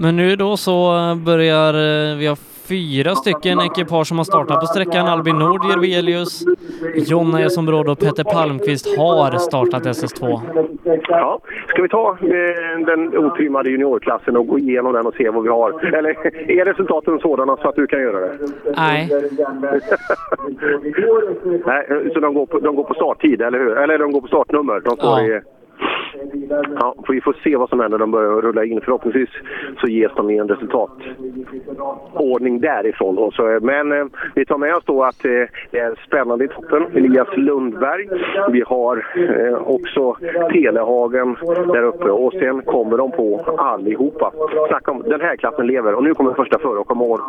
Men nu då så börjar eh, vi har fyra stycken ekipage som har startat på sträckan. Albin Nord, Jirvelius, Jonna Esombrod och Peter Palmqvist har startat SS2. Ja, ska vi ta eh, den otrimmade juniorklassen och gå igenom den och se vad vi har? Eller är resultaten sådana så att du kan göra det? Nej. Nej, så de går, på, de går på starttid, eller hur? Eller de går på startnummer? De står Ja. i, Ja, för vi får se vad som händer när de börjar rulla in. Förhoppningsvis så ges de en resultatordning därifrån. Och så, men eh, vi tar med oss då att eh, det är spännande i toppen. Elias Lundberg. Vi har eh, också Telehagen där uppe och sen kommer de på allihopa. Snacka om den här klassen lever och nu kommer första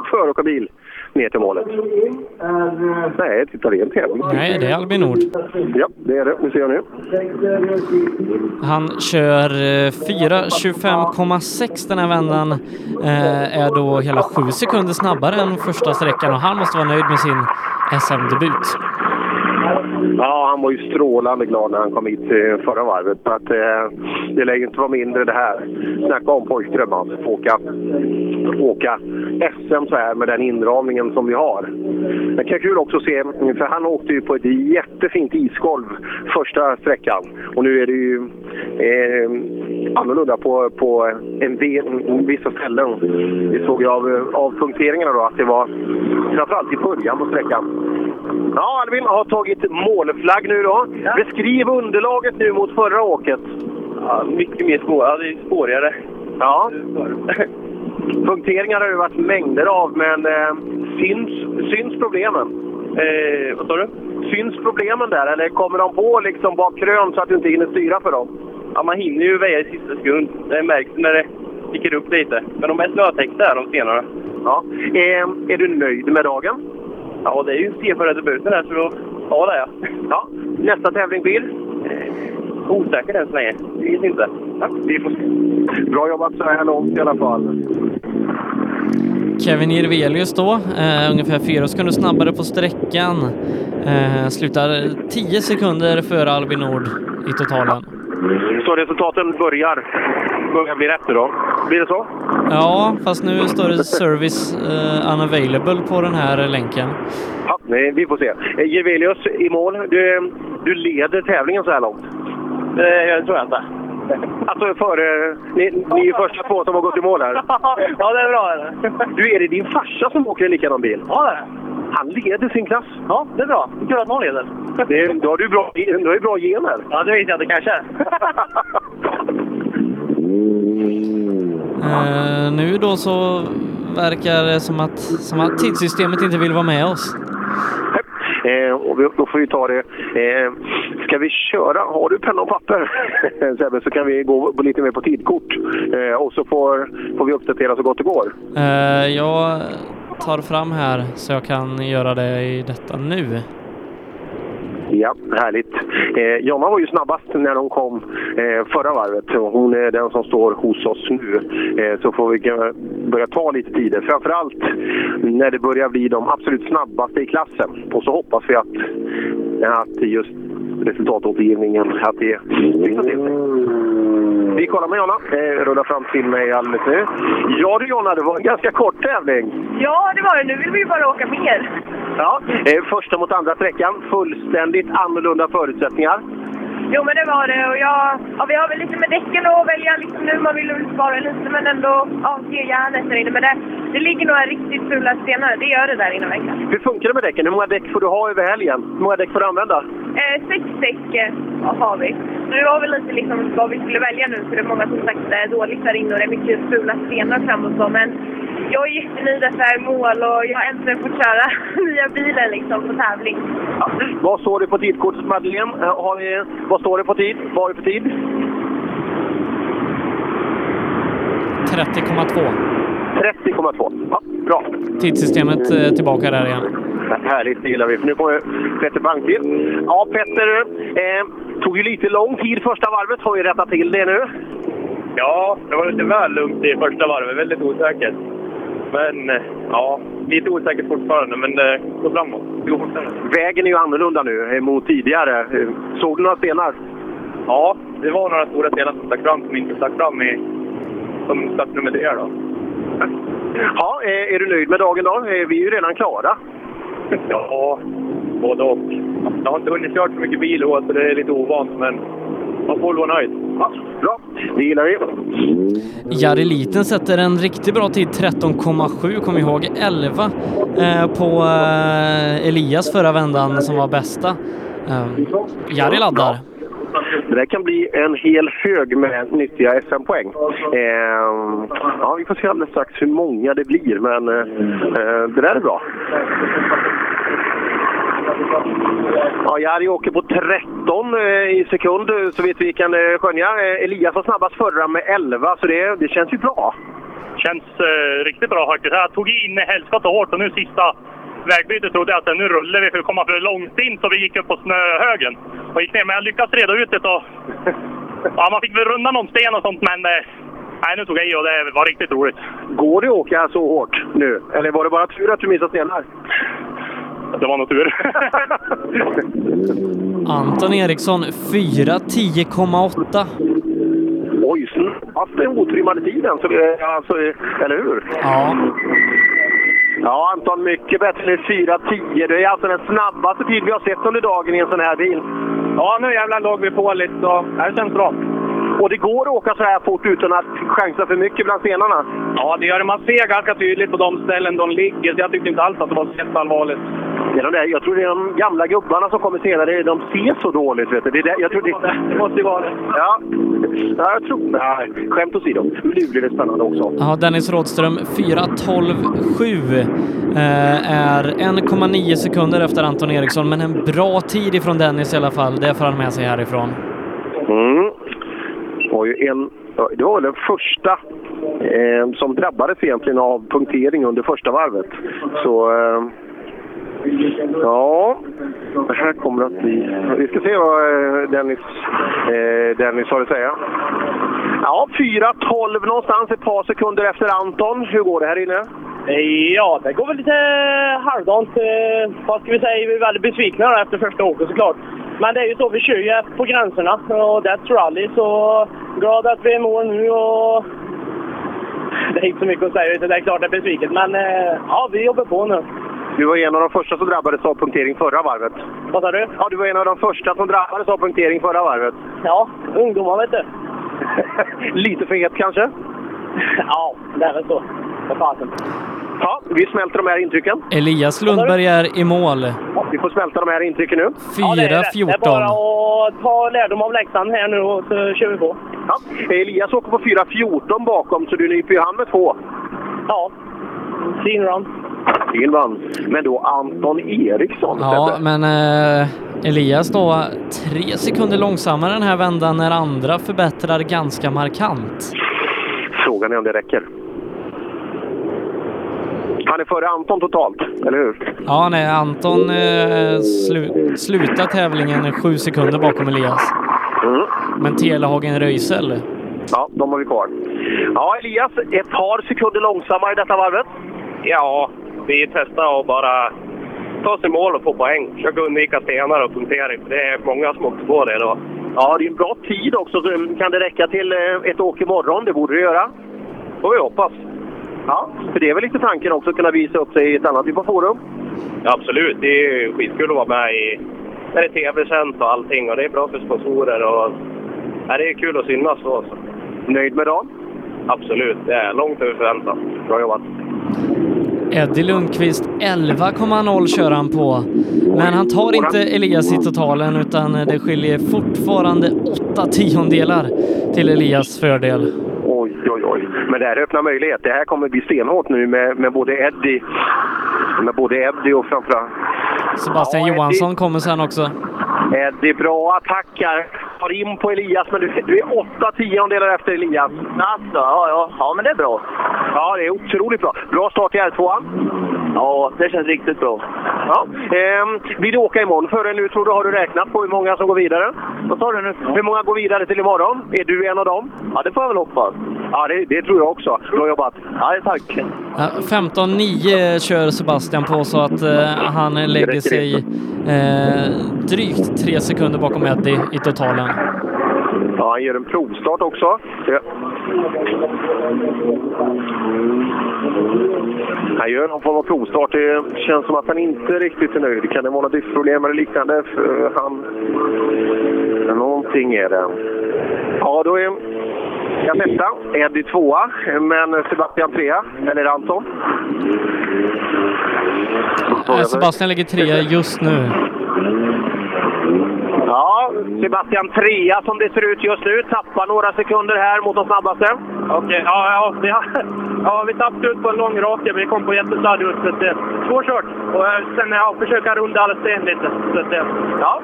föråkarbil ner till målet. Nej, titta det är en tävling. Nej, det är Albin Nord. Ja, det är det. Nu ser jag nu. Han kör eh, 4.25,6 den här vändan. Eh, är då hela sju sekunder snabbare än första sträckan och han måste vara nöjd med sin SM-debut. Ja, han var ju strålande glad när han kom hit eh, förra varvet. Så att, eh, det lär ju inte vara mindre det här. Snacka om pojkdröm alltså. Få åka, åka SM så här med den inramningen som vi har. Det kan kul också att se, för han åkte ju på ett jättefint isgolv första sträckan. Och nu är det ju eh, annorlunda på, på en del, vissa ställen. Vi såg ju av, av punkteringarna då att det var framförallt i början på sträckan. Ja, Albin har tagit mål målflagg nu då. Beskriv underlaget nu mot förra åket. Ja, mycket mer spår. Ja, det är spårigare. Ja. Punkteringar har det varit mängder av, men eh, syns, syns problemen? Eh, vad sa du? Syns problemen där, eller kommer de på liksom bak krön så att du inte hinner styra för dem? Ja, man hinner ju väja i sista sekund. Det märks när det sticker upp lite. Men de är snötäckta här de senare. Ja. Eh, är du nöjd med dagen? Ja, det är ju C-förra debuten här, så ja, det är jag. Ja. Nästa tävling blir? Osäker än så länge. Vet inte. Ja, vi får se. Bra jobbat så här långt i alla fall. Kevin Jirvelius då, eh, ungefär fyra sekunder snabbare på sträckan. Eh, slutar 10 sekunder före Albin Nord i totalen. Så resultaten börjar, börjar bli rätt nu då. Blir det så? Ja, fast nu står det service eh, unavailable på den här länken. Ja, nej, vi får se. Eh, Jirvelius i mål. Du, du leder tävlingen så här långt. Det tror jag inte. Alltså före... Ni, ni är ju första två som har gått i mål här. ja, det är bra. Du, är det din farsa som åker en likadan bil? Ja, det är det. Han leder sin klass. Ja, det är bra. Kul att någon leder. Det, då har du bra, du har ju bra gener. Ja, det vet jag inte kanske. Eh, nu då så verkar det som att, som att tidssystemet inte vill vara med oss. Eh, och vi, då får vi ta det. Eh, ska vi köra? Har du penna och papper Sebbe, så kan vi gå på lite mer på tidkort. Eh, och så får, får vi uppdatera så gott det går. Eh, jag tar fram här så jag kan göra det i detta nu. Ja, härligt. Eh, Jonna var ju snabbast när hon kom eh, förra varvet. och Hon är den som står hos oss nu. Eh, så får vi börja ta lite tider. Framförallt när det börjar bli de absolut snabbaste i klassen. Och så hoppas vi att, att just resultatåtergivningen att det fixar till sig. Vi kollar med Jonna. Eh, rullar fram till mig alldeles nu. Ja du Jonna, det var en ganska kort tävling. Ja, det var det. Nu vill vi ju bara åka mer. Ja, eh, första mot andra sträckan. Fullständigt annorlunda förutsättningar. Jo, men det var det. Och jag, ja, vi har väl lite med däcken att välja liksom nu. Man vill väl spara lite, men ändå ja, ge järnet där inne. Men det, det ligger några riktigt fula stenar. Det gör det där inne verkligen. Hur funkar det med däcken? Hur många däck får du ha över helgen? Hur många däck får du använda? Eh, sex däck eh, har vi. Så det var väl lite liksom vad vi skulle välja nu. För det är många som sagt är dåligt där inne och det är mycket fula stenar fram och så. Men jag är jättenöjd att det är mål och jag har äntligen fått köra nya bilen liksom på tävling. Vad står det på tidkortet Madeleine? Eh, Har vi, vad står det på tid? Vad har du för tid? 30,2. 30,2. Ja, bra. Tidssystemet eh, tillbaka där igen. Härligt, det gillar vi. För nu kommer Petter Palmqvist. Ja, Petter. Eh, tog ju lite lång tid första varvet. Får vi rätta till det nu? Ja, det var lite väl lugnt i första varvet. Väldigt osäkert. Men eh, ja, lite osäkert fortfarande, men det går framåt. Det går fortare. Vägen är ju annorlunda nu eh, mot tidigare. Eh, Såg du några stenar? Ja, det var några stora stenar som stack fram som inte stack fram i som startnummer tre. Då. Ja, är, du nöjd med dagen då? Vi är ju redan klara. Ja, både och. Jag har inte hunnit köra så mycket bil så det är lite ovant, men man får vara nöjd. Ja, bra, det gillar vi. Jari Liten sätter en riktigt bra tid, 13,7. Kom ihåg 11 eh, på eh, Elias förra vändan som var bästa. Eh, Jari laddar. Det där kan bli en hel hög med nyttiga SM-poäng. Eh, ja, vi får se alldeles strax hur många det blir, men eh, det där är bra. Ja, Jari åker på 13 eh, i sekund, så vet vi kan eh, skönja. Eh, Elias var snabbast förra med 11, så det, det känns ju bra. Känns eh, riktigt bra faktiskt. Jag tog in helskotta hårt och nu sista vägbytet trodde jag att nu rullar vi för att komma för långt in så vi gick upp på snöhögen och gick ner. Men jag lyckades reda ut det och ja, man fick väl runda någon sten och sånt men eh, nej, nu tog jag i och det var riktigt roligt. Går det att åka så hårt nu? Eller var det bara tur att du missade stenar? Det var nog tur. Anton Eriksson 4.10,8. Oj, snabbast den otrimmade tiden. Så det, alltså, eller hur? Ja. Ja, Anton, mycket bättre än 4.10. Det är alltså den snabbaste tid vi har sett under dagen i en sån här bil. Ja, nu jävlar låg vi på lite och det känns bra. Och det går att åka så här fort utan att chansa för mycket bland stenarna. Ja, det gör det. Man ser ganska tydligt på de ställen de ligger, jag tyckte inte alls att det var så allvarligt. Det är de där, jag tror det är de gamla gubbarna som kommer senare. De ser så dåligt. Vet du. Det är där, jag tror det, Det måste ju vara det. ja. ja, jag tror Nej, skämt åsido. Blir det spännande också. Ja, Dennis Rådström 4.12,7 eh, är 1,9 sekunder efter Anton Eriksson, men en bra tid ifrån Dennis i alla fall. Det får han med sig härifrån. Mm. Det var ju en, det var den första eh, som drabbades egentligen av punktering under första varvet. Så eh, ja, det här kommer att bli... Vi ska se vad eh, Dennis, eh, Dennis har att säga. Ja, 4.12 någonstans, ett par sekunder efter Anton. Hur går det här inne? Ja, det går väl lite halvdant. Eh, vad ska vi säga? Vi är väldigt besvikna efter första åket såklart. Men det är ju så, vi kör ju på gränserna och That's Rally. Så glad att vi är i mål nu och... Det är inte så mycket att säga, det är klart det är besviket. Men eh, ja, vi jobbar på nu. Du var en av de första som drabbades av punktering förra varvet. Vad sa du? Ja, du var en av de första som drabbades av punktering förra varvet. Ja, ungdomar vet du. Lite för het kanske? Ja, det är väl så. Vad fasen. Ja, vi smälter de här intrycken. Elias Lundberg är i mål. Vi får smälta de här intrycken nu. Ja, det är det. Det är bara 4.14. att ta lärdom av läxan här nu och så kör vi på. Ja. Elias åker på 4.14 bakom, så du nyper ju han med två. Ja, fin run. Fin vann. Men då Anton Eriksson Ja, men eh, Elias då tre sekunder långsammare den här vändan när andra förbättrar ganska markant. Frågan är om det räcker. Han är före Anton totalt, eller hur? Ja, nej, Anton eh, slu slutar tävlingen sju sekunder bakom Elias. Mm. Men Telehagen Röisel, Ja, de har vi kvar. Ja, Elias, ett par sekunder långsammare i detta varvet. Ja, vi testar att bara ta sig mål och få poäng. Försöka undvika stenar och punktering, för det är många som åker på det idag. Ja, det är en bra tid också. Så Kan det räcka till eh, ett åk imorgon? Det borde det göra. får vi hoppas. Ja, för det är väl lite tanken också att kunna visa upp sig i ett annat typ av forum. Ja, absolut, det är ju skitkul att vara med i när det är tv-sänt och allting. Och det är bra för sponsorer. Och, ja, det är kul att synas då. Så. Nöjd med dagen? Absolut, det är långt över förväntan. Bra jobbat. Eddie Lundqvist 11,0 kör han på. Men han tar inte Elias i totalen utan det skiljer fortfarande åtta tiondelar till Elias fördel. Oj, oj, oj. Men det här öppnar möjlighet. Det här kommer bli stenhårt nu med, med både Eddie med både Eddie och framförallt Sebastian Ja, Eddie. Johansson kommer sen också. Eddie. Bra attacker. Tar in på Elias, men du, du är åtta tiondelar efter Elias. Alltså, ja, ja. ja, men det är bra. Ja, det är otroligt bra. Bra start i R2. Ja, det känns riktigt bra. Ja. Ehm, vill du åka imorgon före nu, tror du? Har du räknat på hur många som går vidare? Vad sa du nu? Hur många går vidare till imorgon? Är du en av dem? Ja, det får jag väl hoppas. Ja, det, det tror jag också. Bra jobbat. Ja, tack. Ja, 15-9 kör Sebastian på så att eh, han lägger sig eh, drygt tre sekunder bakom Eddie i totalen. Ja, han gör en provstart också. Ja. Han gör någon form av provstart. Det känns som att han inte riktigt är nöjd. Kan det vara något diffproblem eller liknande? För han... Någonting är det. Ja, då är jag etta. Eddie tvåa, men Sebastian trea. Eller Anton? Sebastian ligger trea just nu. Ja, Sebastian trea som det ser ut just nu. Tappar några sekunder här mot de snabbaste. Okej, ja, ja, vi, har, ja, vi tappade ut på en lång raka. Vi kom på jättesladdig ut. Så det, svårkört. Och eh, sen ja, försöka runda alla sten lite. Så det, Ja.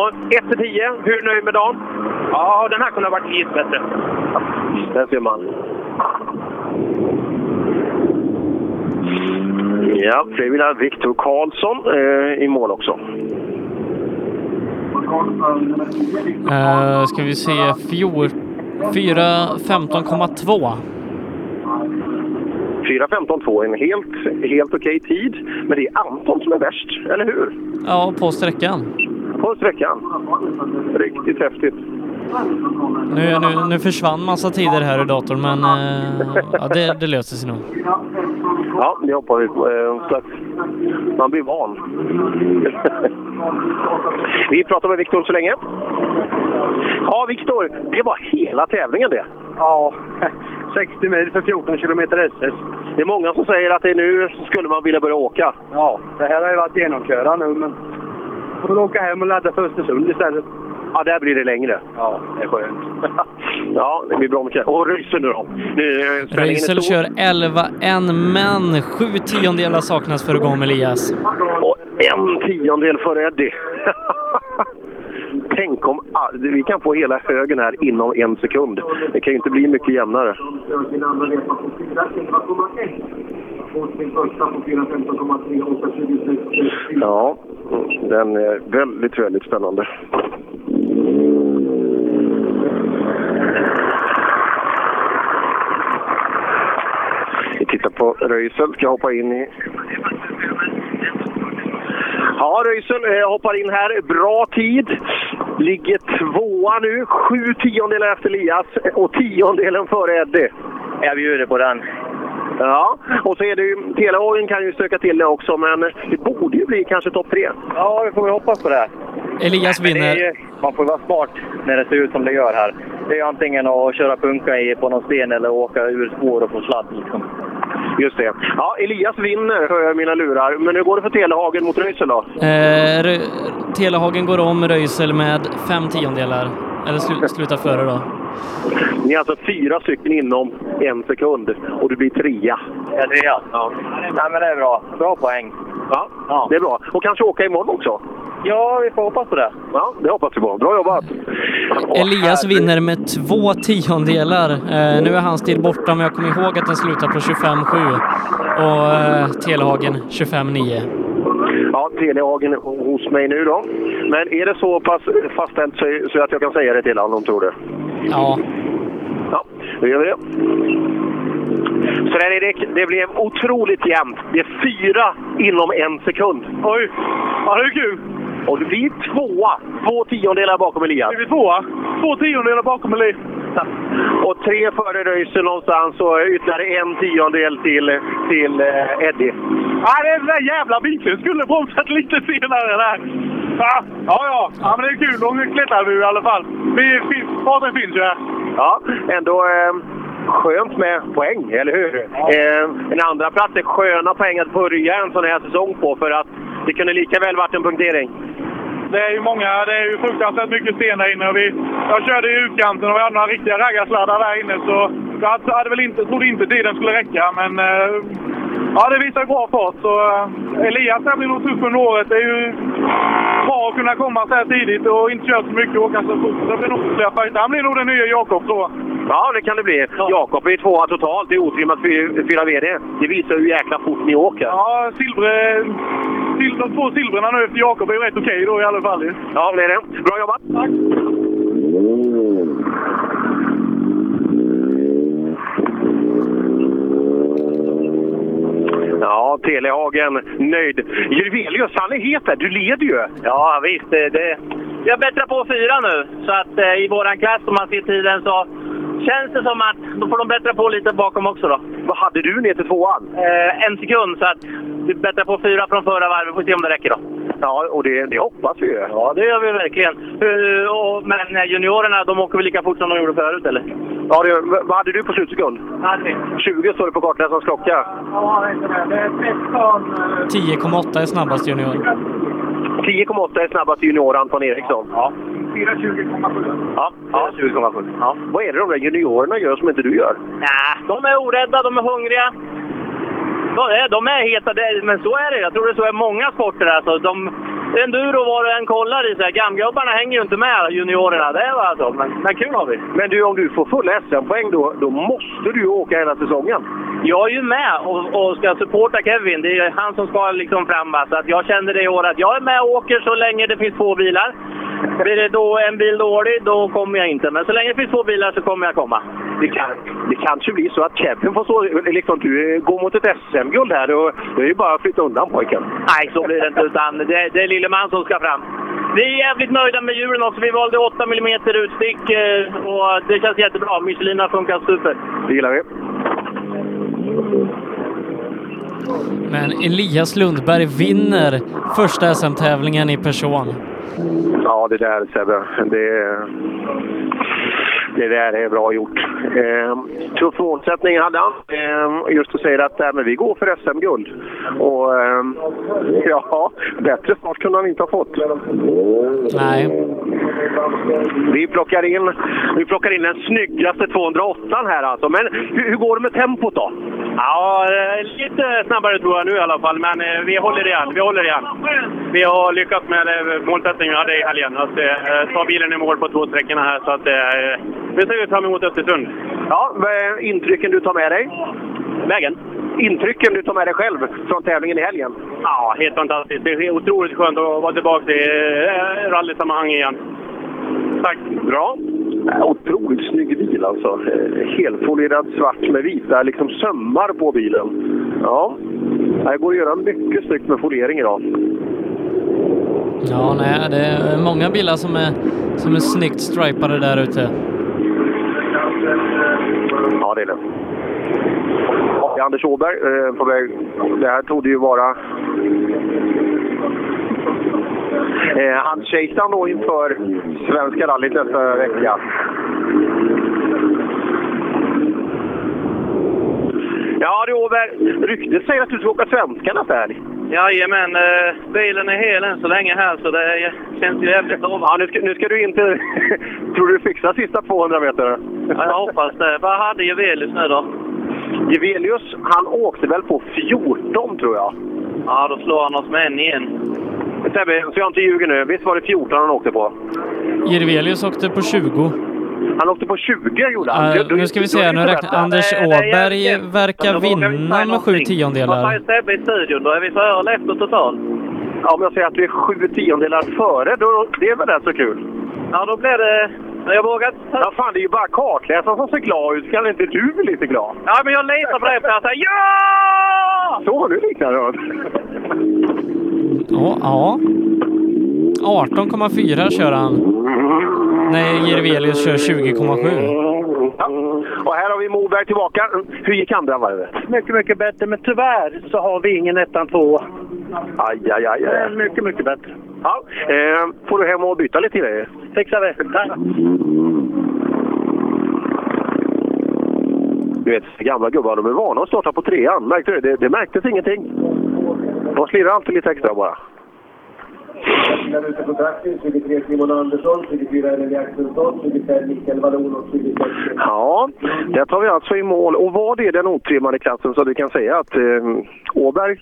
Och 1 till 10, hur nöjd med dagen? ja, den här kunde ha varit lite bättre. Där ser man. Ja, Fredrik Viktor Karlsson eh, i mål också. Uh, ska vi se, fjor, 4.15,2. 4.15,2, en helt, helt okej tid. Men det är Anton som är värst, eller hur? Ja, på sträckan. På sträckan. Riktigt häftigt. Nu, nu, nu försvann massa tider här i datorn, men uh, ja, det, det löser sig nog. Ja, det hoppar vi på. Eh, man blir van. vi pratar med Viktor så länge. Ja, Viktor, det var hela tävlingen det. Ja, 60 mil för 14 kilometer SS. Det är många som säger att det är nu skulle man vilja börja åka. Ja, det här har ju varit genomköra nu, men får väl åka hem och ladda för Östersund istället. Ja, där blir det längre. Ja, det är skönt. ja, det blir bra mycket. Och Röisel nu då? Nu, eh, Röisel kör 11-1, men sju tiondelar saknas för att gå om Elias. Och en tiondel för Eddie. Tänk om vi kan få hela högen här inom en sekund. Det kan ju inte bli mycket jämnare. Ja, den är väldigt, väldigt spännande. Vi tittar på Röisel. Ska hoppa in i... Ja, Röisel eh, hoppar in här. Bra tid. Ligger tvåa nu. Sju tiondelar efter Elias och tiondelen före Eddie. Jag bjuder på den. Ja, och så är det ju... Telehagen kan ju stöka till det också, men det borde ju bli kanske topp tre. Ja, vi får väl hoppas på det. Elias Men det är vinner. ju, man får vara smart när det ser ut som det gör här. Det är ju antingen att köra punka i på någon sten eller åka ur spår och få sladd. Liksom. Just det. Ja, Elias vinner, hör jag i mina lurar. Men hur går det för Telehagen mot Röisel då? Eh, Telehagen går om Röisel med fem tiondelar. Eller slu, slutar före då. Ni är alltså fyra stycken inom en sekund och du blir trea. Ja, det är jag. Ja. Nej, men det är bra. Bra poäng. Ja, Ja. det är bra. Och kanske åka imorgon också. Ja, vi får hoppas på det. Ja, det hoppas vi på. Bra jobbat! Elias vinner med två tiondelar. Eh, nu är hans tid borta, men jag kommer ihåg att den slutar på 25-7. Och eh, Telehagen 25-9. Ja, Telehagen hos mig nu då. Men är det så pass fastställt så, så att jag kan säga det till honom, tror du? Ja, Ja, då gör vi det. Så där Erik, det blev otroligt jämnt. Det är fyra inom en sekund. Oj! Ja, det är kul. Och du blir tvåa. Två tiondelar bakom Elias. Är vi tvåa? Två tiondelar bakom Eli. Och tre före Röisel någonstans och ytterligare en tiondel till, till eh, Eddie. Ja, det är den där jävla bilen skulle bromsat lite senare där. Ja, ja, ja. ja men det är kul. Då klättrar vi i alla fall. Vi farten finns ju här. Ja, ändå eh, skönt med poäng, eller hur? Eh, en andra plats är sköna poäng att börja en sån här säsong på för att det kunde lika väl varit en punktering. Det är ju många, det är ju fruktansvärt mycket sten där inne. Och vi, jag körde i utkanten och vi hade några riktiga raggarsladdar där inne så jag hade, väl inte, trodde inte tiden skulle räcka men eh, ja, det visar bra fart. Så eh, Elias här blir nog tuff under året. Det är ju bra att kunna komma så här tidigt och inte köra så mycket och åka så fort. Det blir nog fler fighter. Han blir nog den nya Jakob tror jag. Ja, det kan det bli. Jakob är tvåa totalt i otrimmat fy- fyra VD. Det visar hur jäkla fort ni åker. Ja, silver, sil, de två silvrarna nu efter Jakob är ju rätt okej då i alla fall. Ja, det är det. Bra jobbat! Tack! Ja, Telehagen nöjd. Jurvelius, han är het där. Du leder ju. Ja, visst. Det. Jag bättrar på fyra nu. Så att eh, i våran klass, om man ser tiden, så, känns det som att då får de bättra på lite bakom också då. Vad hade du ner till tvåan? Eh, en sekund, så att vi bättrar på fyra från förra varvet. Får se om det räcker då. Ja, och det, det hoppas vi ju. Ja, det gör vi verkligen. Uh, och, men eh, juniorerna, de åker väl lika fort som de gjorde förut, eller? Ja, det, vad hade du på slutsekund? Hade 20 står det på kartläsarens klocka. Ja, det är 13... 10,8 är snabbast junior. 10,8 är snabbast junior Anton Eriksson. Ja. 4.20,7. Ja, 4.20,7. Ja. Vad är det de där juniorerna gör som inte du gör? Nej, de är orädda, de är hungriga. De är, de är heta, men så är det. Jag tror det så är många sporter. Alltså. De, enduro var du än kollar i, så här, gamgubbarna hänger ju inte med juniorerna. Det var alltså, men, men kul har vi. Men du, om du får fulla SM-poäng då, då måste du åka hela säsongen. Jag är ju med och, och ska supporta Kevin. Det är han som ska liksom fram. Så att jag kände det i år att jag är med och åker så länge det finns två bilar. Blir det då en bil dålig, då kommer jag inte. Men så länge det finns två bilar så kommer jag komma. Det, kan, det kanske blir så att Kevin får så, liksom, du går mot ett SM-guld här. Och det är ju bara att flytta undan pojken. Nej, så blir det inte. Utan det, det är Lilleman som ska fram. Vi är jävligt nöjda med hjulen också. Vi valde 8 mm utstick eh, och det känns jättebra. Michelin har funkat super. Det gillar vi. Men Elias Lundberg vinner första SM-tävlingen i person. Ja, det där Sebbe. Det, det där är bra gjort. Eh, tuff målsättning hade han. Eh, just att säga att äh, men vi går för SM-guld. Och eh, ja, bättre start kunde han inte ha fått. Nej. Vi plockar in, vi plockar in den snyggaste 208 här alltså. Men hur, hur går det med tempot då? Ja, lite snabbare tror jag nu i alla fall. Men eh, vi håller igen. Vi håller igen. Vi har lyckats med eh, målsättningen vi hade i helgen. Att eh, ta bilen i mål på två sträckorna här. Så att, eh, vi ser fram emot Östersund. Ja, vad är intrycken du tar med dig? Vägen? Intrycken du tar med dig själv från tävlingen i helgen? Ja, helt fantastiskt. Det är otroligt skönt att vara tillbaka i eh, rallysammanhang igen. Tack! Bra! Otroligt snygg bil alltså. Eh, Helfolierad svart med vita liksom sömmar på bilen. Ja, det går att göra mycket snyggt med foliering idag. Ja, nej, det är många bilar som är, som är snyggt stripade där ute bilen. det är Anders Åberg eh, på väg. Det här trodde ju vara eh, handshake då inför Svenska rallyt nästa vecka. Ja du Åberg, ryktet säger att du ska åka svenska nästa helg. Jajamän, eh, bilen är hel än så länge här så det känns ju jävligt Ja, nu ska, nu ska du inte... Tror du fixar sista 200 meter? Ja, jag hoppas det. Vad hade Jevelius nu då? Jevelius, han åkte väl på 14 tror jag. Ja, då slår han oss med en igen. Sebbe, så jag inte ljuger nu. Visst var det 14 han åkte på? Jirvelius åkte på 20. Han åkte på 20 gjorde han. Uh, nu ska vi se, nu räknar Anders Åberg verkar vinna med sju tiondelar. Vad säger Sebbe i studion då? Är vi före eller efter totalt? Ja, om jag säger att vi är sju tiondelar före, då, det är väl rätt så kul? Ja, då blir det... Jag vågar Ja, fan, det är ju bara kartläsaren som ser glad ut. Kan inte du bli lite glad? Ja, men jag litar på dig för jag säger ja! Så, nu liknar det. Ja, ja. 18,4 kör han. Nej, Jirvelius kör 20,7. Ja. Och här har vi Moberg tillbaka. Hur gick andra varvet? Mycket, mycket bättre, men tyvärr så har vi ingen ettan två. Aj, aj, aj. aj. Mycket, mycket bättre. Ja, eh, får du hem och byta lite grejer? Fixar vi. Tack. Du vet, gamla gubbar, de är vana att starta på trean. Märkte du? Det, det märktes ingenting. De slirrar alltid lite extra bara. Där ute på trakten, 23 Simon Andersson, 24 Elin Axelsson, 25 Mikael Wallon och 26... Ja, där tar vi alltså i mål. Och vad är den otrimmade klassen så vi kan säga att eh, Åberg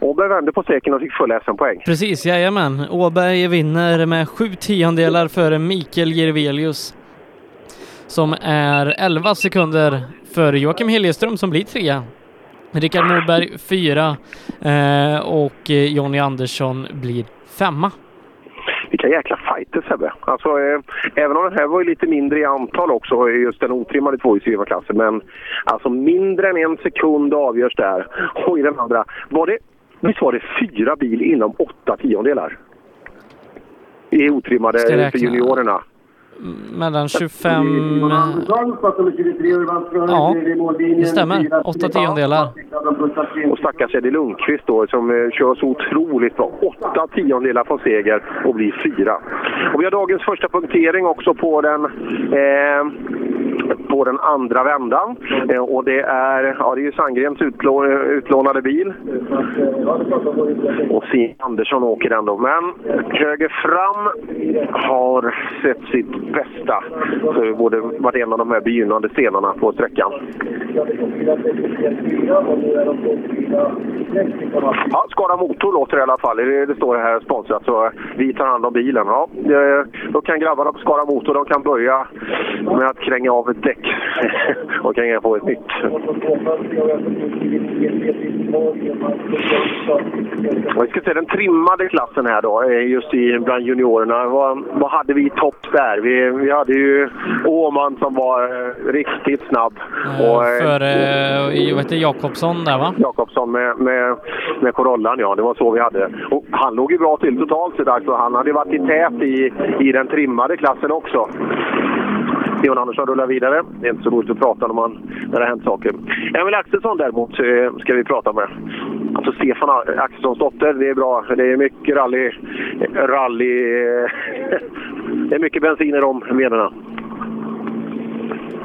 Åberg vände på steken och fick full SM-poäng. Precis, jajamän. Åberg vinner med sju tiondelar före Mikael Jirvelius som är 11 sekunder före Joakim Helgeström som blir trea. Rickard Moberg fyra eh, och Jonny Andersson blir femma. Vilka jäkla fighter Sebbe. Alltså, eh, även om den här var lite mindre i antal också, just den otrimmade tvåhjulsdrivna klassen. Men alltså mindre än en sekund avgörs där. Och i den andra, var det, visst var det fyra bil inom åtta tiondelar? I otrimmade för juniorerna. Mellan 25... Ja, det stämmer. Åtta tiondelar. Och stackars Eddie Lundqvist då, som eh, kör så otroligt bra. Åtta tiondelar från seger och blir fyra. Och vi har dagens första punktering också på den, eh, på den andra vändan. Eh, och det är, ja, det är ju Sandgrens utlå, utlånade bil. Och Signe Andersson åker den då. Men höger fram har sett sitt bästa. Så det borde varit en av de här begynnande stenarna på sträckan. Ja, Skara Motor låter det i alla fall. Det, det står här sponsrat, så vi tar hand om bilen. Ja, då kan grabbarna på Skara Motor de kan börja med att kränga av ett däck och kränga på ett nytt. Och vi ska se den trimmade klassen här då, eh, just i, bland juniorerna. Vad, vad hade vi i topp där? Vi, vi hade ju Åman som var eh, riktigt snabb. Och, eh, eh, vad heter Jakobsson där va? Jakobsson med, med, med Corollan, ja. Det var så vi hade. Och han låg ju bra till totalt sett. Alltså, han hade varit i tät i, i den trimmade klassen också. Leon Andersson rullar vidare. Det är inte så roligt att prata när, man, när det har hänt saker. Emil Axelsson däremot eh, ska vi prata med. Alltså Stefan Axelssons dotter, det är bra. Det är mycket rally... rally det är mycket bensin i de venerna.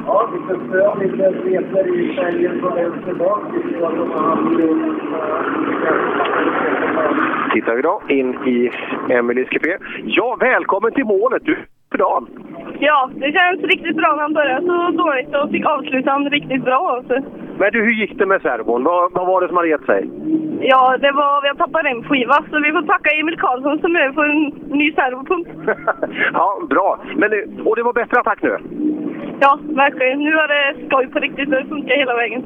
Ja, lite snö, lite resor i fälgen från vänster bak. Tittar vi då in i Emelies Café. Ja, välkommen till målet! Du dagen. Ja, det känns riktigt bra. Han började så dåligt och fick avsluta han riktigt bra. Så. Men du, hur gick det med servon? Vad, vad var det som hade gett sig? Ja, det var, vi har tappat en skiva så vi får tacka Emil Karlsson som är för en ny servopump. ja, bra. Men, och det var bättre attack nu? Ja, verkligen. Nu är det skoj på riktigt det funkar hela vägen.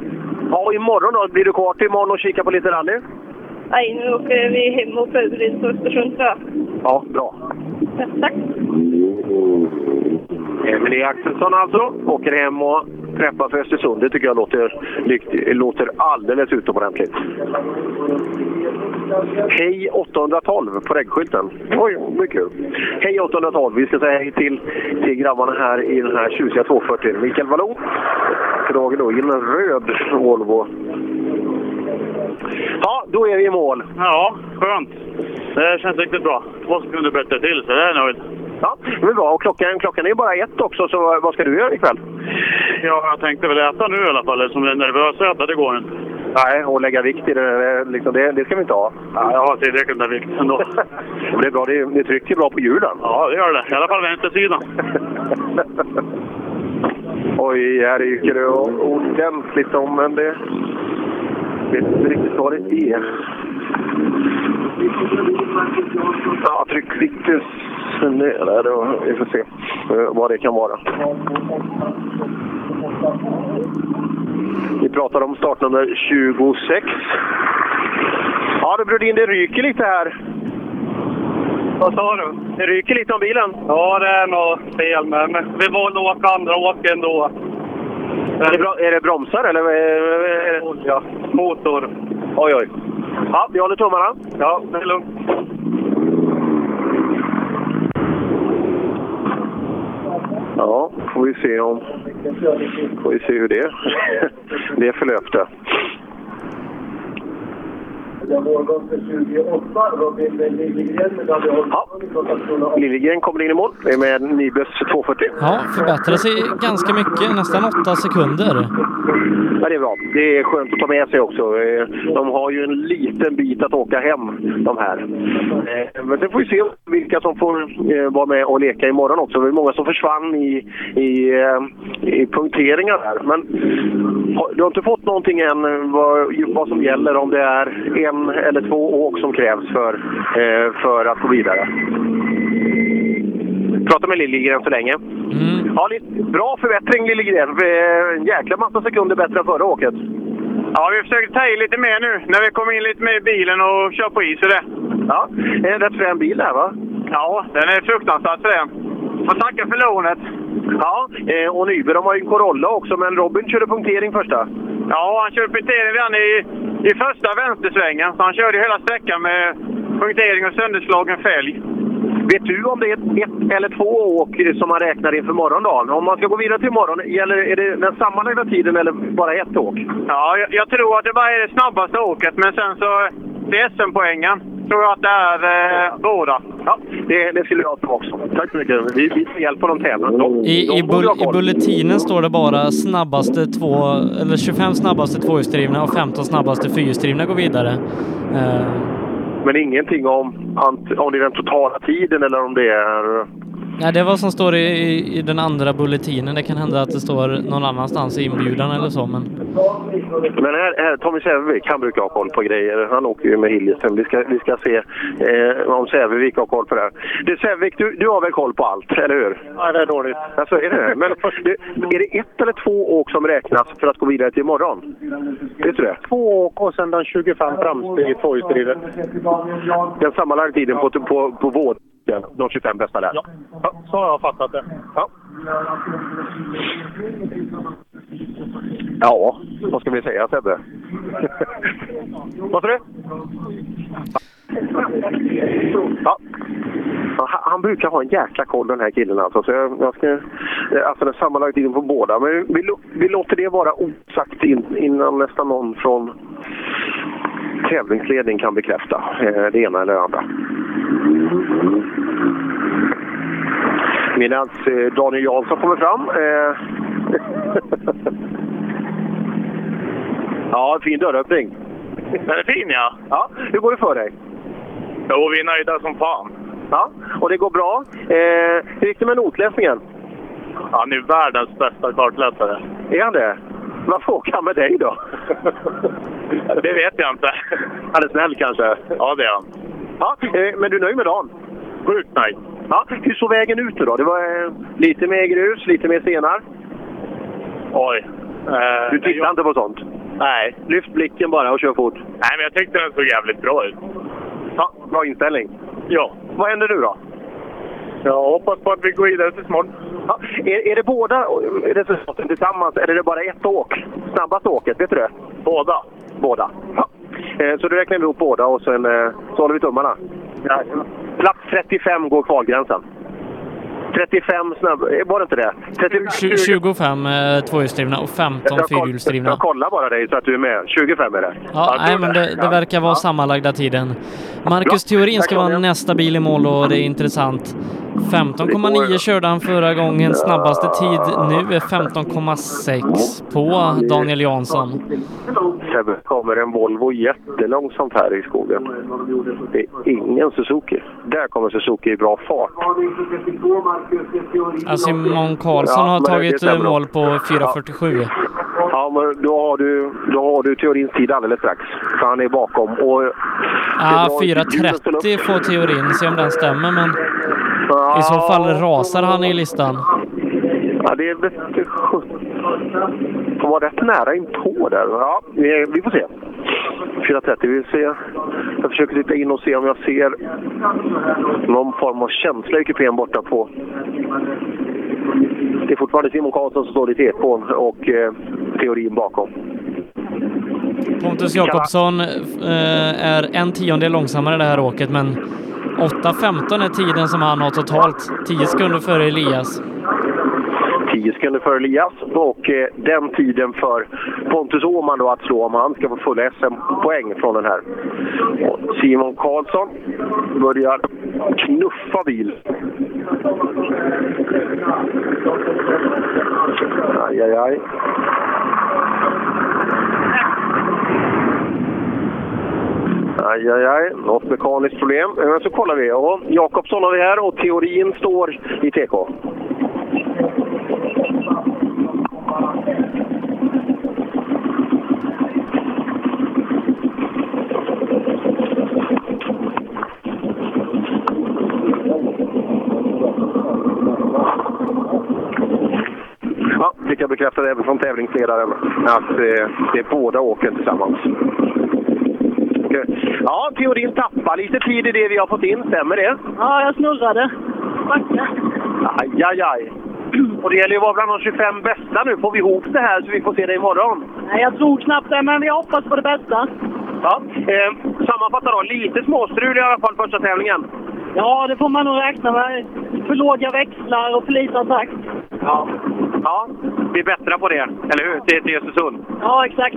Ja, och imorgon då? Blir du kvar till imorgon och kika på lite rally? Nej, nu åker vi hem och förbereder på Östersund tror jag. Ja, bra. Ja, tack. Emelie Axelsson alltså åker hem och träffar för Östersund. Det tycker jag låter, låter alldeles utomordentligt. Hej 812 på reggskylten. Oj, mycket kul. Hej 812. Vi ska säga hej till, till grabbarna här i den här tjusiga 240. Mikael Wallon. Dragit då i en röd Volvo. Ja, då är vi i mål. Ja, skönt. Det känns riktigt bra. Två sekunder bättre till, så jag är nöjd. Ja, det är bra. Och klockan, klockan är bara ett också, så vad ska du göra ikväll? Ja, jag tänkte väl äta nu i alla fall, eftersom jag är nervös äta, det går inte. Nej, och lägga vikt i det, liksom, det, det ska vi inte ha. Ja, jag har tillräckligt med vikt ändå. det är bra, det, det trycker bra på hjulen. Ja, det gör det. I alla fall vänstersidan. Oj, här ryker det ordentligt om, men det... Vet inte riktigt vad det är. Ja, tryck lite ner där då. Vi får se vad det kan vara. Vi pratar om startnummer 26. Ja du Brodin, det ryker lite här. Vad sa du? Det ryker lite om bilen. Ja, det är något fel men Vi valde att åka andra åk ändå. Är det, är det bromsar eller? Är det... Olja. Motor. Oj, oj. Ja, vi håller tummarna. Ja, det är lugnt. Ja, får vi se om... Får vi se hur det, det förlöpte. Ja. Liljegren kommer in i mål med Nibes 240. Ja, förbättrar sig ganska mycket, nästan åtta sekunder. Ja, det är bra. Det är skönt att ta med sig också. Eh, de har ju en liten bit att åka hem, de här. Eh, men sen får vi se vilka som får eh, vara med och leka imorgon också. Det är många som försvann i, i, i punkteringar där. Men du har inte fått någonting än vad, vad som gäller om det är en eller två åk som krävs för, för att gå vidare. Prata med Liljegren så länge. Mm. Ja, bra förbättring Liljegren. En jäkla massa sekunder bättre än förra åket. Ja, vi försöker ta i lite mer nu när vi kommer in lite mer i bilen och kör på is och det. Ja, det är en rätt frän bil där va? Ja, den är fruktansvärt frän. Får tacka för lånet. Ja, och Nyberg de har ju en Corolla också, men Robin körde punktering första. Ja, han körde punktering redan i, i första vänstersvängen. Så han körde hela sträckan med punktering och sönderslagen fälg. Vet du om det är ett eller två åk som man räknar inför morgondagen? Om man ska gå vidare till imorgon, gäller, är det den sammanlagda tiden eller bara ett åk? Ja, jag, jag tror att det bara är det snabbaste åket, men sen så... Det är SM-poängen. Tror jag att det är eh, båda. Ja, det, det skulle jag tro också. Tack så mycket. Vi, vi ska hjälpa dem tävla. De, I, de i, bull, I bulletinen står det bara snabbaste två, eller 25 snabbaste tvåhjulsdrivna och 15 snabbaste fyrhjulsdrivna går vidare. Eh, Men ingenting om, om det är den totala tiden eller om det är... nej, det är vad som står i, i, i den andra bulletinen. Det kan hända att det står någon annanstans i inbjudan eller så, men Men här, här Tommy Sävevik, han brukar ha koll på grejer. Han åker ju med Hillisen. Vi ska, vi ska se eh, om Sävevik har koll på det här. Du Sävevik, du, du har väl koll på allt, eller hur? Nej, det är dåligt. Alltså, är det? Men är det ett eller två åk som räknas för att gå vidare till imorgon? Vet du det? Två åk och sen den 25 framsteg i tvåhjulsdrivet. Den sammanlagda tiden på, på, på vård, de 25 bästa där? Ja, så har jag fattat det. Ja. Ja, vad ska vi säga Sebbe? vad sa du? Ja. Han brukar ha en jäkla koll den här killen alltså. Så jag, jag ska, alltså den sammanlagda tiden på båda. Men vi, vi låter det vara osagt in, innan nästan någon från tävlingsledning kan bekräfta eh, det ena eller det andra. Medan eh, Daniel Jansson kommer fram. Eh, ja, fin dörröppning. Den är fin ja. Ja, hur går det för dig? Jo, vi är nöjda som fan. Ja, och det går bra. Eh, hur gick det med notläsningen? Han är världens bästa kartläsare. Är han det? Varför åker han med dig då? Det vet jag inte. Han är snäll kanske? Ja, det är han. Ja, eh, men du är nöjd med dagen? Sjukt nöjd. Ja, hur såg vägen ut då? Det var eh, lite mer grus, lite mer stenar. Oj. Eh, Du tittar inte på sånt? Nej. Lyft blicken bara och kör fort. Nej, men jag tyckte den såg jävligt bra ut. Ja, bra inställning. Ja. Vad händer nu då? Jag hoppas på att vi går vidare till imorgon. Ja, är, är det båda resultaten tillsammans eller är det bara ett åk? Snabbaste åket, vet du det? Båda. Båda. Ja. Eh, Så då räknar vi ihop båda och sen eh, så håller vi tummarna. Ja. Plats 35 går kvalgränsen. 35 snabb... eh, Var det inte det? 30, tju- 25 eh, tvåhjulsdrivna och 15 Jag, koll, fyrhjulsdrivna. jag kollar bara dig så att du är med. 25 är det. Ja, nej, men det, det verkar vara sammanlagda tiden. Marcus Theorin ska vara nästa bil i mål och det är intressant. 15,9 körde han förra gången. Snabbaste tid nu är 15,6 på Daniel Jansson. Sebbe, kommer en Volvo jättelångsamt här i skogen. Det är ingen Suzuki. Där kommer Suzuki i bra fart. Alltså Simon Karlsson Ja, har tagit eh, mål på 4.47. Ja, men då har du, då har du teorins tid alldeles strax. För han är bakom. Och Ja, det drar inte hjulen så 4.30 långt. får Theorin, se om den stämmer, men i så fall rasar han i listan. Ja, det vete sjutton. Han var rätt nära inpå där. Ja, vi får se. 4.30, vi får se. Jag försöker titta in och se om jag ser någon form av känsla i kupén borta på... Det är fortfarande Simon Karlsson som står i tekon och eh, teorin bakom. Pontus Jakobsson eh, är en tiondel långsammare det här åket, men 8.15 är tiden som han har totalt. 10 sekunder före Elias. 10 sekunder för Elias och eh, den tiden för Pontus Åhman då att slå om han ska få fulla SM-poäng från den här. Och Simon Karlsson börjar knuffa bil. Aj, aj, aj. Aj, aj, aj. Något mekaniskt problem. Men så kollar vi. Och Jakobsson har vi här och teorin står i TK. Ja, fick jag bekräfta även från tävlingsledaren att eh, det är båda åken tillsammans. Ja, teorin tappar lite tid i det vi har fått in, stämmer det? Ja, jag snurrade. Aj, aj, aj. Och det gäller ju att vara bland de 25 bästa nu. Får vi ihop det här så vi får se det imorgon? Nej, jag tror knappt det, men vi hoppas på det bästa. Ja, eh, sammanfatta då. Lite småstrul i alla fall första tävlingen. Ja, det får man nog räkna med. För låga växlar och för liten takt. Ja. ja, vi bättrar på det, eller hur? Till, till Östersund. Ja, exakt.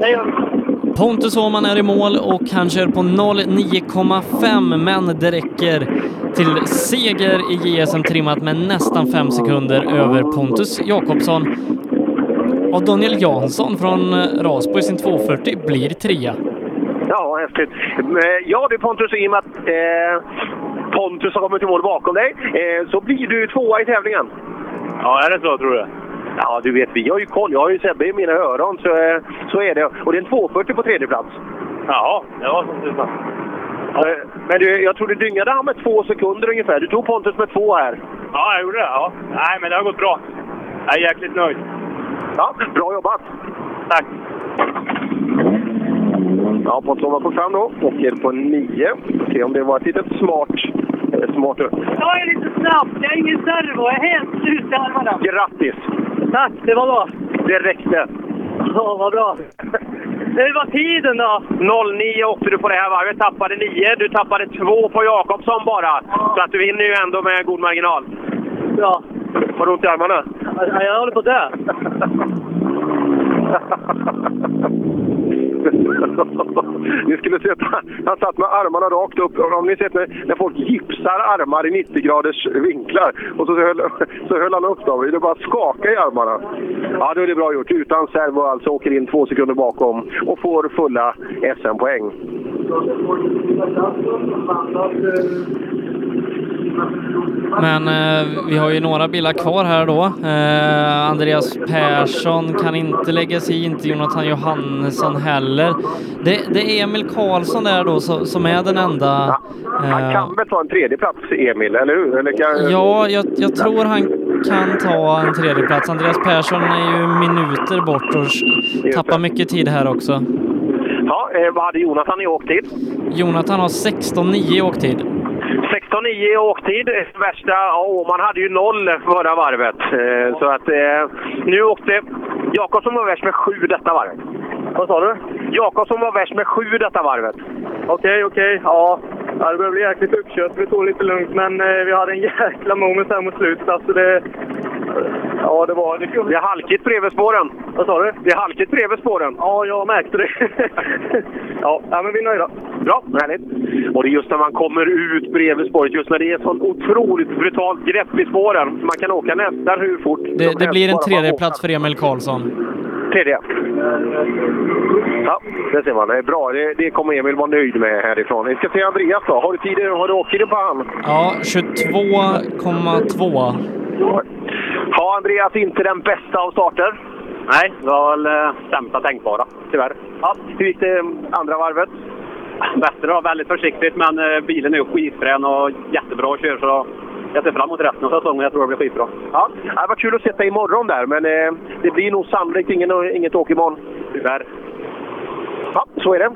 Det gör vi. Pontus Åhman är i mål och han kör på 09,5 men det räcker till seger i JSM trimmat med nästan fem sekunder över Pontus Jakobsson. Och Daniel Jansson från Rasbo sin 240 blir trea. Ja, häftigt. Ja du Pontus, i och med att eh, Pontus har kommit i mål bakom dig eh, så blir du tvåa i tävlingen. Ja, är det så tror du? Ja, du vet, vi har ju koll. Jag har ju Sebbe i mina öron, så, eh, så är det. Och det är en 240 på tredje plats. Jaha, det var som tusan. Ja. Men du, jag tror du dyngade han med två sekunder ungefär. Du tog Pontus med två här. Ja, jag gjorde det. Ja. Nej, men det har gått bra. Jag är jäkligt nöjd. Ja, bra jobbat! Tack! Ja, Pontus var på fram då. Åker på nio. Se om det var ett litet smart... Eller smart... Jag är lite snabb. Jag har ingen servo. Jag är helt slut i armarna. Grattis! Tack, det var bra. Det räckte. Ja, vad bra. Det var tiden då. 09 åkte du på det här varvet, tappade 9. Du tappade 2 på Jakobsson bara. Så att du vinner ju ändå med god marginal. Ja. Har du ont i armarna? Ja, Jag håller på att dö. ni skulle se att han satt med armarna rakt upp. Om ni sett när, när folk gipsar armar i 90 graders vinklar och så höll, så höll han upp dem. Det bara skaka i armarna. Ja, då är det bra gjort. Utan servo alltså åker in två sekunder bakom och får fulla SM-poäng. Men eh, vi har ju några bilar kvar här då. Eh, Andreas Persson kan inte lägga sig inte Jonathan Johannesson heller. Det, det är Emil Karlsson där då så, som är den enda. Han Eh, kan väl ta en tredje plats Emil, eller hur? Eller kan... ja, jag, jag tror han kan ta en tredje plats. Andreas Persson är ju minuter bort och tappar mycket tid här också. Ja, eh, vad hade Jonathan i åktid? Jonathan har 16,9 i åktid. 16,9 i åktid. Värsta, ja, Åman hade ju noll förra varvet. Eh, Så att eh, nu åkte Jakobsson var värst med sju detta varvet. Vad sa du? Jakobsson var värst med sju detta varvet. Okej, okej. Ja. ja, det börjar bli jäkligt uppkört. Vi tog lite lugnt, men eh, vi hade en jäkla moment här mot slutet. Alltså det... Ja, det var... Det, Det är halkigt bredvid spåren. Vad sa du? Det är halkigt bredvid spåren. Ja, jag märkte det. ja, ja, men vi är nöjda. Bra, härligt. Och det är just när man kommer ut bredvid spåret, just när det är ett sånt otroligt brutalt grepp i spåren. Man kan åka nästan hur fort Det, det helst, blir en bara man tredje åker. plats för Emil Karlsson. Tredje. Ja, det ser man. Det är bra. Det, det kommer Emil vara nöjd med härifrån. Vi ska se Andreas då. Har du tiden? Har du åktiden på han? Ja, 22,2. Ja, Andreas, inte den bästa av starter. Nej, det var väl eh, sämsta tänkbara, tyvärr. Ja, hur gick det andra varvet? Bättre då, väldigt försiktigt, men eh, bilen är ju skitfrän och jättebra att köra. Så jag ser fram emot resten av säsongen. Jag tror det blir skitbra. Ja, det var kul att se dig imorgon där, men eh, det blir nog sannolikt ingen, inget åk imorgon. Tyvärr. Ja, så är det.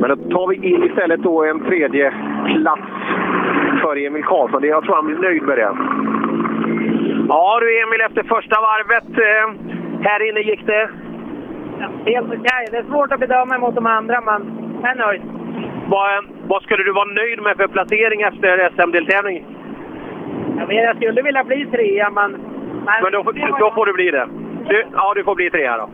Men då tar vi in istället då en tredje plats för Emil Karlsson. Jag tror han blir nöjd med det. Ja du Emil, efter första varvet. Eh, här inne gick det... Helt okej. Det är svårt att bedöma mot de andra, men jag är nöjd. Vad, vad skulle du vara nöjd med för placering efter SM-deltävling? Jag, vet, jag skulle vilja bli trea, men... Men då, får- då får du bli det. Du, ja, du får bli trea då.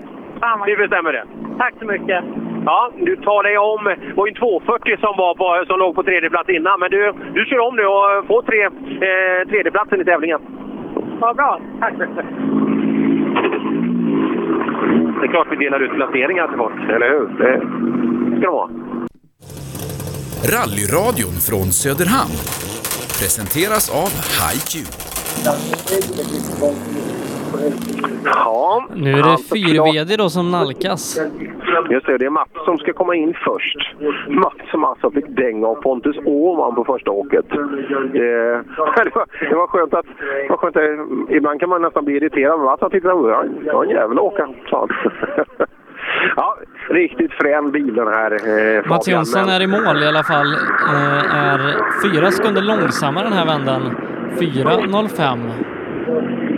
Vi bestämmer det. Tack så mycket. Ja, du tar dig om. Det var ju en 240 som, var på, som låg på tredje plats innan, men du, du kör om nu och får tre, eh, tredjeplatsen i tävlingen. Vad bra. Tack. Det är klart vi delar ut placeringar till folk, eller hur? Det ska de ha. Rallyradion från Söderhamn presenteras av HiQ. Ja, Nu är det. 4VD då som nalkas. Just det, det är Mats som ska komma in först. Mats som alltså fick dänga av Pontus Åhman på första åket. Eh, det, var, det var skönt att... Det var skönt att ibland kan man nästan bli irriterad, men Mats han tyckte att ja, det var en jävel att åka, sa han. Ja, riktigt frän bil den här eh, Mats Jonsson är i mål i alla fall. Eh, är fyra sekunder långsammare den här vändan. 4.05.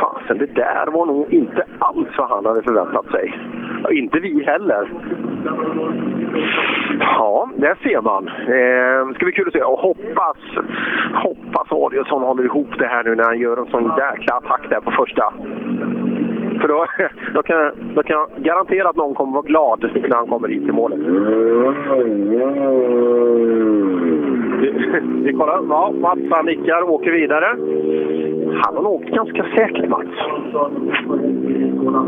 Fasen, det där var nog inte alls vad han hade förväntat sig. Ja, inte vi heller. Ja, där ser man. Eh, ska bli kul att se. Och hoppas, hoppas Adielsson håller ihop det här nu när han gör en sån jäkla attack där på första. För då, då, kan, då kan jag garantera att någon kommer vara glad när han kommer hit till målet. Vi, vi kollar. Ja, Mats han nickar åker vidare. Han har åkt ganska säkert, Mats.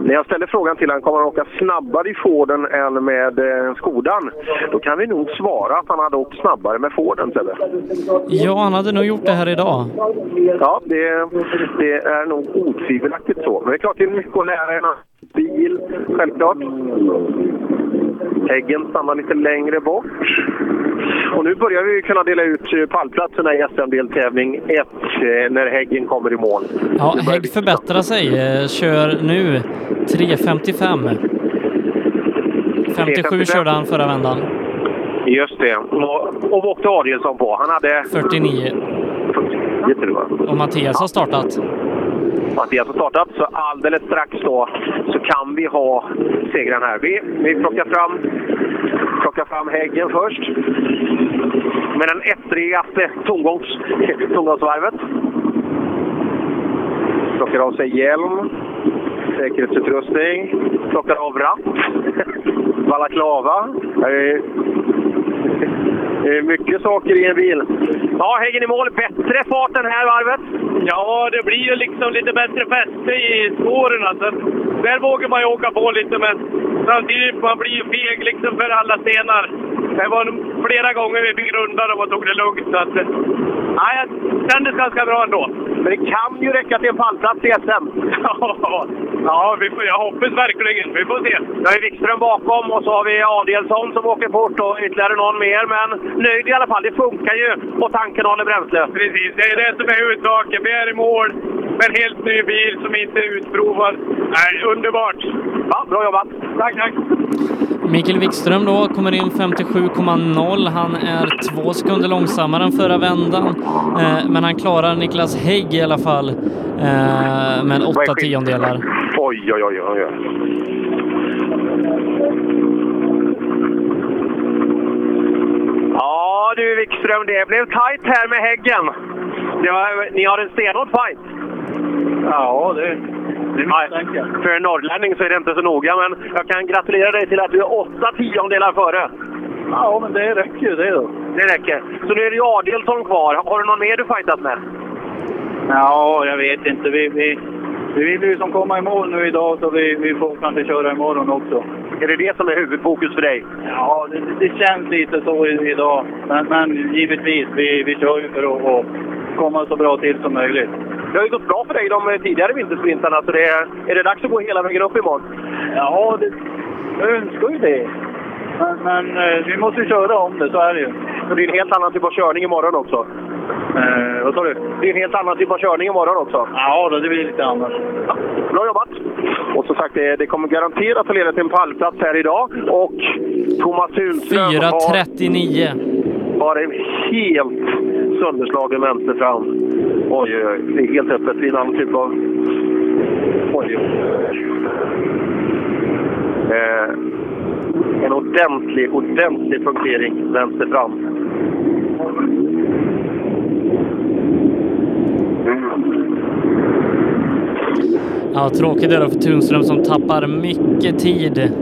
När jag ställer frågan till honom, kommer han åka snabbare i Forden än med eh, Skodan? Då kan vi nog svara att han hade åkt snabbare med Forden, Sebbe. Ja, han hade nog gjort det här idag. Ja, det, det är nog otvivelaktigt så. Men det är klart, det är mycket att lära en bil, självklart. Häggen stannar lite längre bort. Och nu börjar vi kunna dela ut pallplatserna i SM-deltävling 1 eh, när Häggen kommer i mål. Ja, Hägg förbättrar sig. eh, Kör nu 3.55. 57 körde han förra vändan. Just det. Och, och vad åkte Adielsson på? Han hade... 49. 49 tror jag. Och Mattias har startat. Mattias alltså har startat, så alldeles strax då så kan vi ha segraren här. Vi, vi plockar, fram, plockar fram Häggen först. Med den ettrigaste tomgångs, tomgångsvarvet. Plockar av sig hjälm, säkerhetsutrustning, plockar av ratt, balaklava. Det är mycket saker i en bil. Ja, Häggen i mål. Bättre fart den här varvet. Ja, det blir ju liksom lite bättre fäste i spåren. Så att där vågar man ju åka på lite, men samtidigt man blir ju feg liksom för alla stenar. Det var flera gånger vi fick runda och tog det lugnt. Så att, nej, det kändes ganska bra ändå. Men det kan ju räcka till en pallplats i SM. Ja, vi får, jag hoppas verkligen. Vi får se. Har vi Wikström bakom och så har vi Adielsson som åker fort och ytterligare någon mer. Men nöjd i alla fall. Det funkar ju och tanken håller bränsle. Precis, det är det som är huvudsaken. Vi är i mål med en helt ny bil som inte är utprovad. Nej, underbart! Ja, bra jobbat! Tack, tack! Mikael Wikström då kommer in 57,0. Han är två sekunder långsammare än förra vändan. Eh, men han klarar Niklas Hägg i alla fall eh, med åtta tiondelar. Oj, oj, oj, oj. Ja du Wikström, det blev tajt här med Häggen. Var, ni har en stenhård fight. Ja, det, det misstänker jag. För en norrlänning så är det inte så noga, men jag kan gratulera dig till att du är åtta tiondelar före. Ja, men det räcker ju det då. Det räcker. Så nu är det ju Adielsson kvar. Har du någon mer du fightat med? Ja, jag vet inte. Vi, vi, vi vill ju som komma i mål nu idag så vi, vi får kanske köra imorgon också. Är det det som är huvudfokus för dig? Ja, det, det känns lite så idag. Men, men givetvis, vi, vi kör ju för att, att komma så bra till som möjligt. Det har ju gått bra för dig de tidigare vintersprintarna, så det är, är det dags att gå hela vägen upp imorgon? Ja, det, jag önskar ju det. Men, men eh, vi måste ju köra om det, så är det ju. Och det är en helt annan typ av körning imorgon också. Eh, vad sa du? Det är en helt annan typ av körning imorgon också. Ja, då, det blir lite annat. Bra jobbat! Och som sagt, det, det kommer garanterat att leda till en pallplats här idag. Och Thomas Hultström har, 4.39. har en helt sönderslagen vänster fram. Oj, oj, oj. Det är helt öppet. Det är en annan typ av... Oj, oj. Eh, ordentlig, ordentlig punktering vänster fram. Ja, tråkigt är det för Tunström som tappar mycket tid.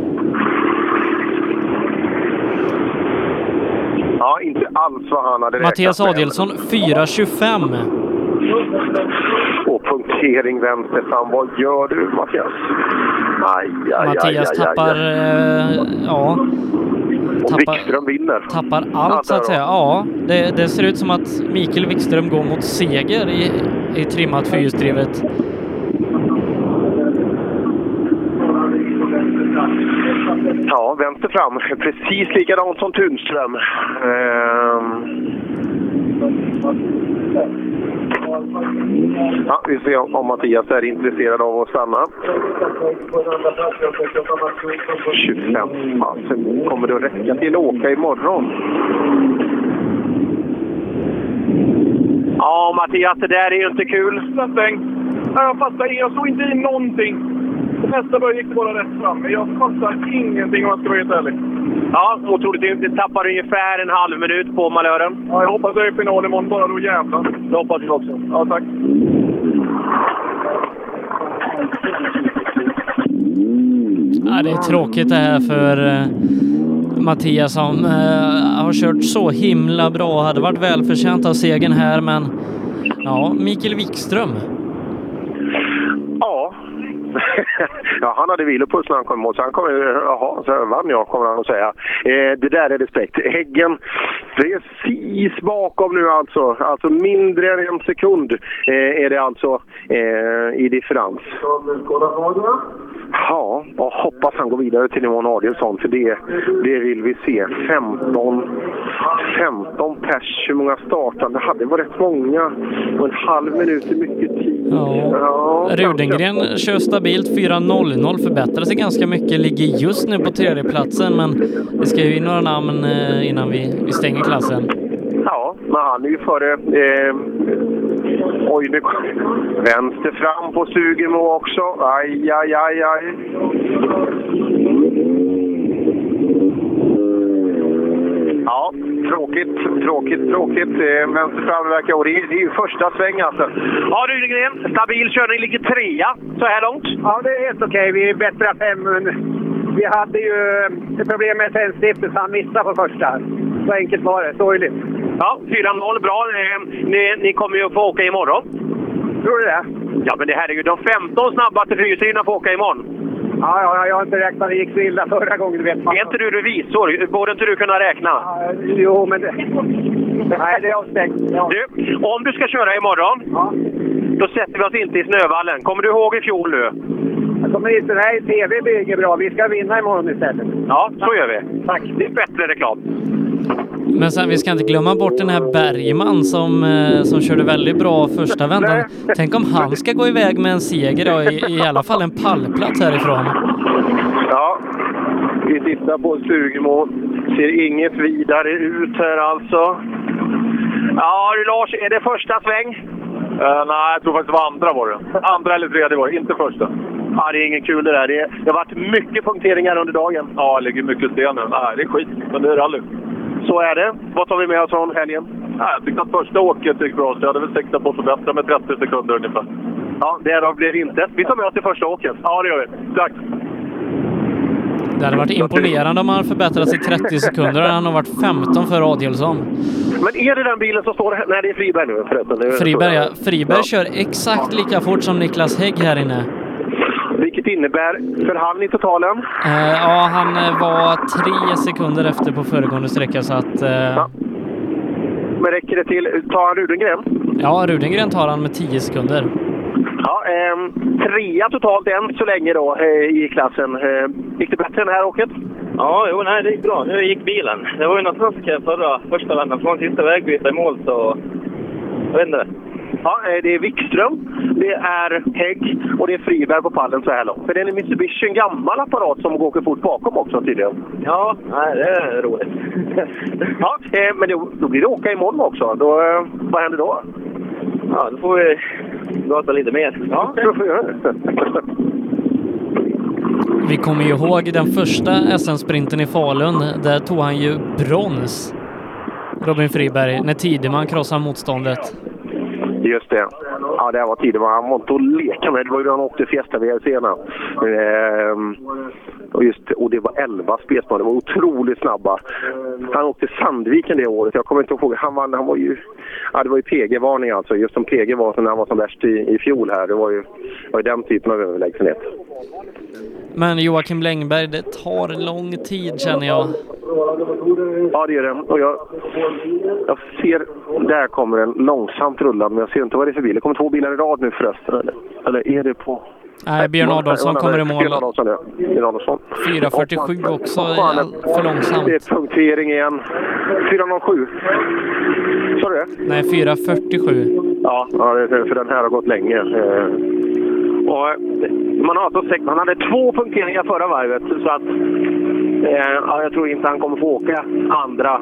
Ja, inte alls vad han hade Mattias. Adielsson 4.25. Och punktering vänster fram. Vad gör du Mattias? Aj, aj, Mattias aj, tappar, eh, ja, Och tappar, Wikström vinner. tappar allt så att säga. Ja, det, det ser ut som att Mikael Wikström går mot seger i, i trimmat fyrhjulsdrivet. Ja, vänster fram. Precis likadant som Tunström. Ehm. Ja, vi ser om- Mattias är intresserad av att stanna. 25. Fasen, kommer det att räcka till att åka imorgon? Ja, Mattias, det där är ju inte kul. Jag fattar inget. Jag såg inte i någonting. Nästa början gick det bara rätt fram. Men jag fattar ingenting om jag ska vara helt ärlig. Ja, otroligt. Du tappar ungefär en halv minut på malören. Ja, jag hoppas det är final imorgon bara, då jävlar. Det hoppas vi också. Ja, tack. Ja, det är tråkigt det här för eh, Mattias som eh, har kört så himla bra. Hade varit välförtjänt av segern här, men ja, Mikael Wikström. Ja. ja, han hade vilopuls när han kom i mål, så han kom jaha, så vann jag, kommer han att säga. Eh, det där är respekt. Häggen precis bakom nu alltså. Alltså mindre än en sekund eh, är det alltså eh, i differens. Ja, och hoppas han går vidare till nivån Adielsson, för det, det vill vi se. 15, 15 pers, hur många startande hade? Det var rätt många. Och en halv minut är mycket tid. Ja. Rudengren kör stabilt 4.00, förbättrar sig ganska mycket, ligger just nu på tredjeplatsen, men det ska ju in några namn eh, innan vi, vi stänger klassen. Ja, men han är ju före... Eh, oj, nu vänster fram på Stugemo också. Aj, aj, aj, aj. Ja, tråkigt, tråkigt, tråkigt. Eh, vänster fram verkar... Och det är, ju första sväng alltså. Ja, Rydegren, stabil körning, ligger trea så här långt. Ja, det är helt okej. Vi är bättre än fem. Men vi hade ju ett problem med tändstiftet så han missade på första. Så enkelt var det. Sorgligt. Ja, 4-0, bra. Eh, Ni, ni kommer ju att få åka imorgon. Tror du det? Ja, men det här är ju de 15 snabbaste fyrhjulsdrivna får åka imorgon. Ja, ja, jag har inte räknat. Det gick så illa förra gången. Vet. Är inte du revisor? Borde inte du kunna räkna? Ja, jo, men... Det... Nej, det är avstängt. Ja. Du, om du ska köra imorgon, ja. då sätter vi oss inte i snövallen. Kommer du ihåg i fjol nu? Jag kommer inte... Nej, TV blir bra. Vi ska vinna imorgon istället. Ja, så gör vi. Tack. Det är bättre reklam. Men sen, vi ska inte glömma bort den här Bergman som, eh, som körde väldigt bra första vändan. Tänk om han ska gå iväg med en seger då, i, i alla fall en pallplats härifrån. Ja, vi tittar på Stugemo. Ser inget vidare ut här alltså. Ja du Lars, är det första sväng? Uh, nej, jag tror faktiskt det var andra var det. Andra eller tredje var det, inte första. Ja, det är inget kul det där. Det, det har varit mycket punkteringar under dagen. Ja, det ligger mycket sten nu. Nej, det är skit, men det är rally. Så är det. Vad tar vi med oss från helgen? Nej, jag tyckte att första åket gick bra, så jag hade väl siktat på att förbättra med 30 sekunder ungefär. Ja, därav blev det inte. Vi tar med oss det första åket. Ja, det gör vi. Tack! Det hade varit imponerande om han förbättrat sig 30 sekunder. Han har varit 15 för Adielsson. Men är det den bilen som står här? Nej, det är Friberg nu förresten. Friberg, ja. Friberg ja. kör exakt lika fort som Niklas Hägg här inne. Vilket innebär för han i totalen? Uh, ja, han var tre sekunder efter på föregående sträcka så att... Uh... Ja. Men räcker det till... Tar han Rudengren? Ja, Rudengren tar han med 10 sekunder. Ja, eh, trea totalt än så länge då eh, i klassen. Eh, gick det bättre det här åket? Ja, jo, nej, det gick bra. Nu gick bilen. Det var ju något snack förra första vändan. Från sista vägbyte i mål så... Jag vet inte. Ja, det är Wikström, det är Hägg och det är Friberg på pallen så här långt. För det är en Mitsubishi, en gammal apparat som åker fort bakom också tydligen. Ja, nej, det är roligt. ja, men då, då blir det åka imorgon också. Då, vad händer då? Ja, då får vi gasa lite mer. Ja, då får vi göra det. Vi kommer ju ihåg den första SM-sprinten i Falun. Där tog han ju brons, Robin Friberg, när Tideman krossade motståndet. Just det. Ja, det var tiden. Han var inte att leka med. Det var ju när han åkte Fiesta VRC-erna. Ehm, och, just, och det var 11 spelsman. Det var otroligt snabba. Han åkte Sandviken det året. Jag kommer inte ihåg. Han, vann, han var ju... Ja, det var ju PG-varning alltså. Just som PG var när han var som värst i, i fjol här. Det var ju, var ju den typen av överlägsenhet. Men Joakim Längberg, det tar lång tid känner jag. Ja, det gör det. Och jag, jag ser... Där kommer en långsamt rullande, men jag ser inte vad det är för bil. Det kommer två bilar i rad nu förresten. Eller, eller är det på... Nej, Björn Adolfsson kommer i mål. Björn Adolfsson, ja. Björn Adolfsson. 4.47 också, för långsamt. Det är punktering igen. 4.07. Sa du det? Nej, 4.47. Ja, för den här har gått länge. Och eh, man, har alltså sex, hade två punkteringar förra varvet, så att eh, ja, jag tror inte han kommer få åka andra,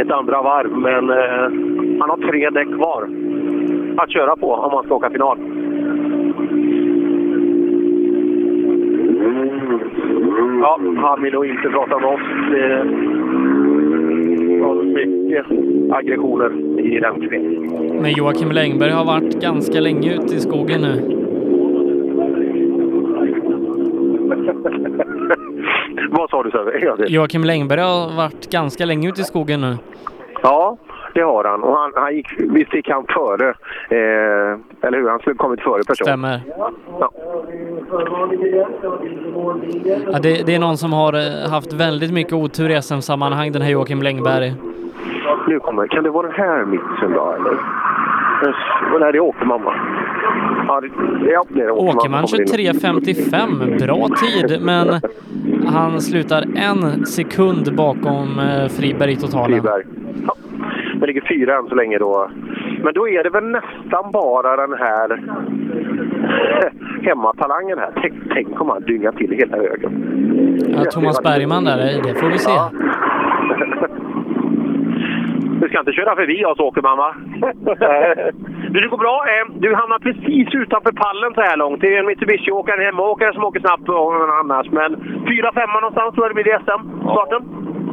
ett andra varv. Men eh, han har tre däck kvar att köra på om han ska åka final. Ja, han vill nog inte prata med oss. Eh, var mycket aggressioner i den föreningen. Men Joakim Längberg har varit ganska länge ute i skogen nu. Vad sa du. Joakim Längberg har varit ganska länge ute i skogen nu. Ja, det har han. Och han, han gick, visst gick han före. Eh, eller hur? Han skulle kommit före person. Stämmer. Ja. Ja, det, det är någon som har eh, haft väldigt mycket otur i SM-sammanhang, den här Joakim Längberg. Nu kommer Kan det vara den här mixen då, eller? Yes. Nej, det är Åkerman, va? Ja, det, är Åkerman. Åkerman som kommer in. 23.55, bra tid, men han slutar en sekund bakom eh, Friberg i totalen. Friberg. Ja. Det ligger fyra än så länge då. Men då är det väl nästan bara den här hemmatalangen här. Tänk, tänk om han dyngar till hela högen. Ja, Thomas Bergman där, det får vi se. Du ska inte köra förbi oss Åkerman va? du, det går bra. Eh, Du hamnar precis utanför pallen så här långt. Det är en Mitsubishi-åkare, en hemmaåkare som åker snabbt och annars. Men 4-5 någonstans tror jag det blir i SM-starten.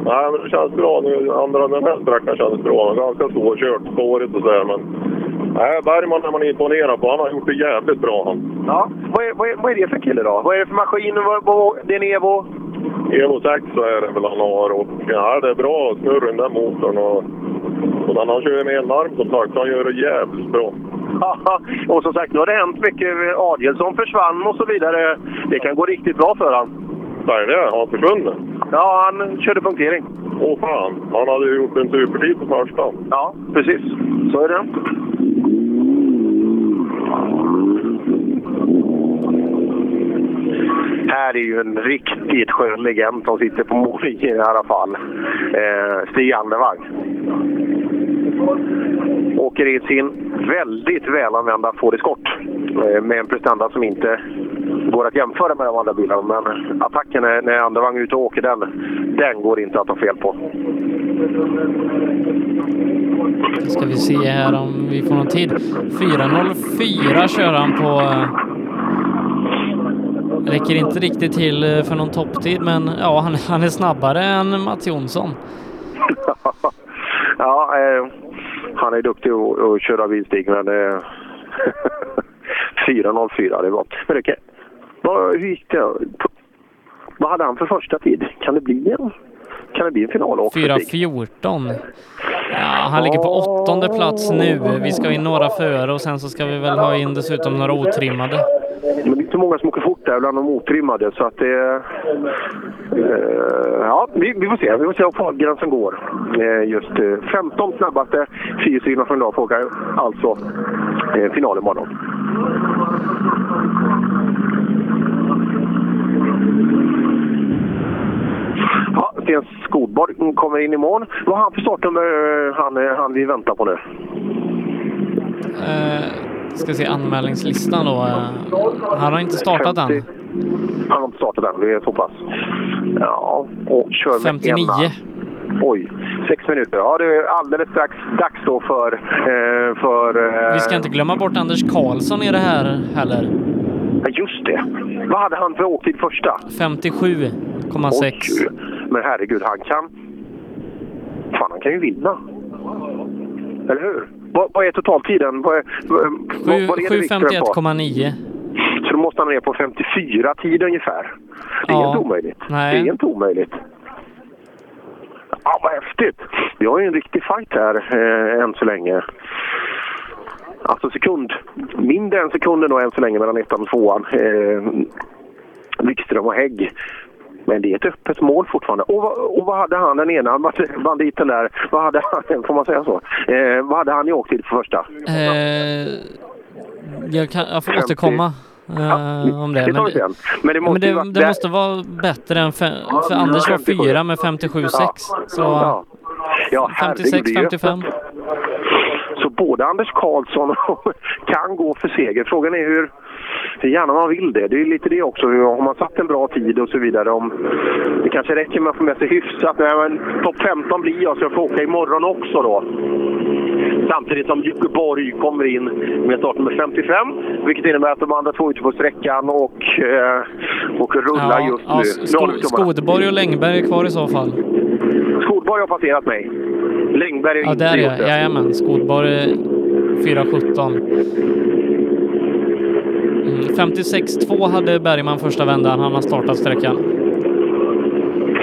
Nej, men det känns bra nu. Andra den här sträckan kändes bra. Ganska svårkört, spårigt och sådär. Men nej, Bergman är man imponerad på. Han har gjort det jävligt bra han. Ja. Vad är, vad, är, vad är det för kille då? Vad är det för maskin? Vad, vad, det är en Evo? Evo 6 så är det väl han har. Och, ja, det är bra snurr i den där motorn. Och, och den han kör med ellarm som sagt. så Han gör det jävligt bra. Och som sagt, nu har det hänt mycket. Adielsson försvann och så vidare. Det kan gå riktigt bra för honom. Nej, det har han försvunnit. Ja, han körde punktering. Åh fan, han hade ju gjort en supertid på första. Ja, precis. Så är det. Här är ju en riktigt skön legend som sitter på mållinjen i alla fall. Eh, Stig Andervang. Åker in sin väldigt välanvända Ford Escort eh, med en prestanda som inte går att jämföra med de andra bilarna. Men attacken när, när Andervang är ute och åker den, den går inte att ta fel på. Ska vi se här om vi får någon tid. 4.04 kör han på... eh, Räcker inte riktigt till eh, för någon topptid, men ja, han, han är snabbare än Mats Jonsson. ja, eh, han är duktig att, att köra bilstig, men eh, 4.04, det var... Men det kan, vad, hur gick det? Vad hade han för första tid? Kan det bli en, kan det bli en final också? Stig? 4.14. Ja, han ligger på åttonde plats nu. Vi ska in några före och sen så ska vi väl ha in dessutom några otrimmade. Men det är inte många som åker fort där bland de otrimmade så att det... Eh, ja, vi, vi får se. Vi får se om fartgränsen går. Eh, just eh, 15 snabbaste fyrhjulsdrivna från idag får åka alltså eh, final imorgon. Ja, Sten Skodborg kommer in imorgon. Vad har han för startnummer, eh, han, eh, han vi väntar på nu? Eh, ska se anmälningslistan då. Eh, han har inte startat än. Han har inte startat än, det är så pass. Ja, och kör med 59. ena. Oj, sex minuter. Ja, det är alldeles strax dags då för... För Vi ska inte glömma bort Anders Karlsson i det här heller. Ja, just det. Vad hade han för åktid första? 57,6. Oj, men herregud, han kan... Fan, han kan ju vinna. Eller hur? Vad, vad är totaltiden? Vad är, vad, vad, vad är det Viktor är på? 7.51,9. Så då måste han ner på 54 tid ungefär. Det är Ja. inte omöjligt. Nej. Det är inte omöjligt. Ja, vad häftigt! Vi har ju en riktig fight här eh, än så länge. Alltså sekund, mindre än sekunden då än så länge mellan ettan och tvåan. Eh, Wikström och Hägg. Men det är ett öppet mål fortfarande. Och, vad- och vad hade han, den ena banditen där, vad hade han, får man säga så? Eh, vad hade han i åktid för första? Eh, jag, kan, jag får 50. återkomma eh, om det. Det Men, sen. Men det måste men det, det där- måste vara bättre än... Fe, för Anders var 57. fyra med 57,6. Så Ja. Ja, herregud, 56, det är ju 55. Så både Anders Karlsson och kan gå för seger. Frågan är hur, gärna man vill det. Det är lite det också. Har man satt en bra tid och så vidare. Om, det kanske räcker med att få med sig hyfsat. Men topp 15 blir jag så jag får åka imorgon också då. Samtidigt som Jocke Borg kommer in med startnummer 55. Vilket innebär att de andra två är ute på sträckan och, eh, och rullar just ja, nu. Sko Nu håller vi tummarna. Skodborg och Längberg är kvar i så fall. Skodborg har passerat mig. Längberg har Ja, inte där gjort är det. Jajamän, Skodborg är 4.17. Mm, 56.2 hade Bergman första vändan. Han har startat sträckan.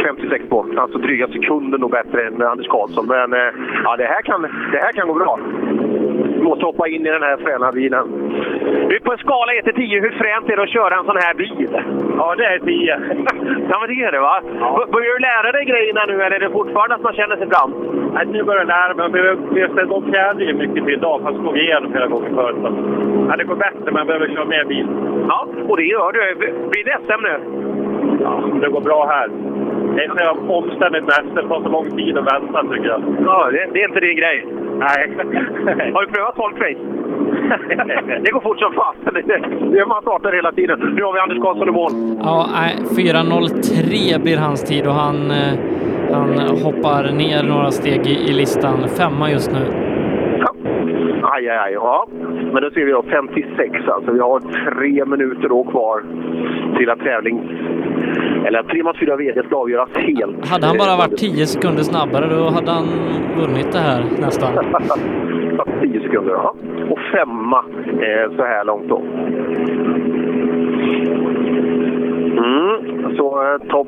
56 på. Alltså dryga sekunden nog bättre än Anders Karlsson. Men eh, ja, det, här kan, det här kan gå bra. Vi måste hoppa in i den här fräna bilen. Du, på en skala 1 till 10, hur fränt är det att köra en sån här bil? Ja, det är 10. ja, men det är det va? B- Börjar du lära dig grejerna nu eller är det fortfarande att man känner sig fram? Nej, nu börjar jag lära mig. Vi har ställt om fjädringen mycket till idag, fast slog igenom flera gånger förut. Ja, det går bättre, men jag behöver köra mer bil. Ja, och det gör du. Blir det SM nu? Ja, det går bra här. Det är så omständigt med hästen. Det tar så lång tid att vänta, tycker jag. Ja, det, det är inte din grej. Nej. Har du prövat 12 race? det går fort som fan. Det, det man startar hela tiden. Nu har vi Anders Karlsson i mål. Ja, nej, 4.03 blir hans tid och han, eh, han hoppar ner några steg i, i listan. Femma just nu. Aj, aj, aj. Ja. Men då ser vi då 56 alltså. Vi har tre minuter då kvar till att tävling... Eller 3 mot 4 VD ska avgöras helt. Hade han bara varit 10 sekunder snabbare då hade han vunnit det här nästan. 10 sekunder, ja. Och femma eh, så här långt då. Mm, så eh, topp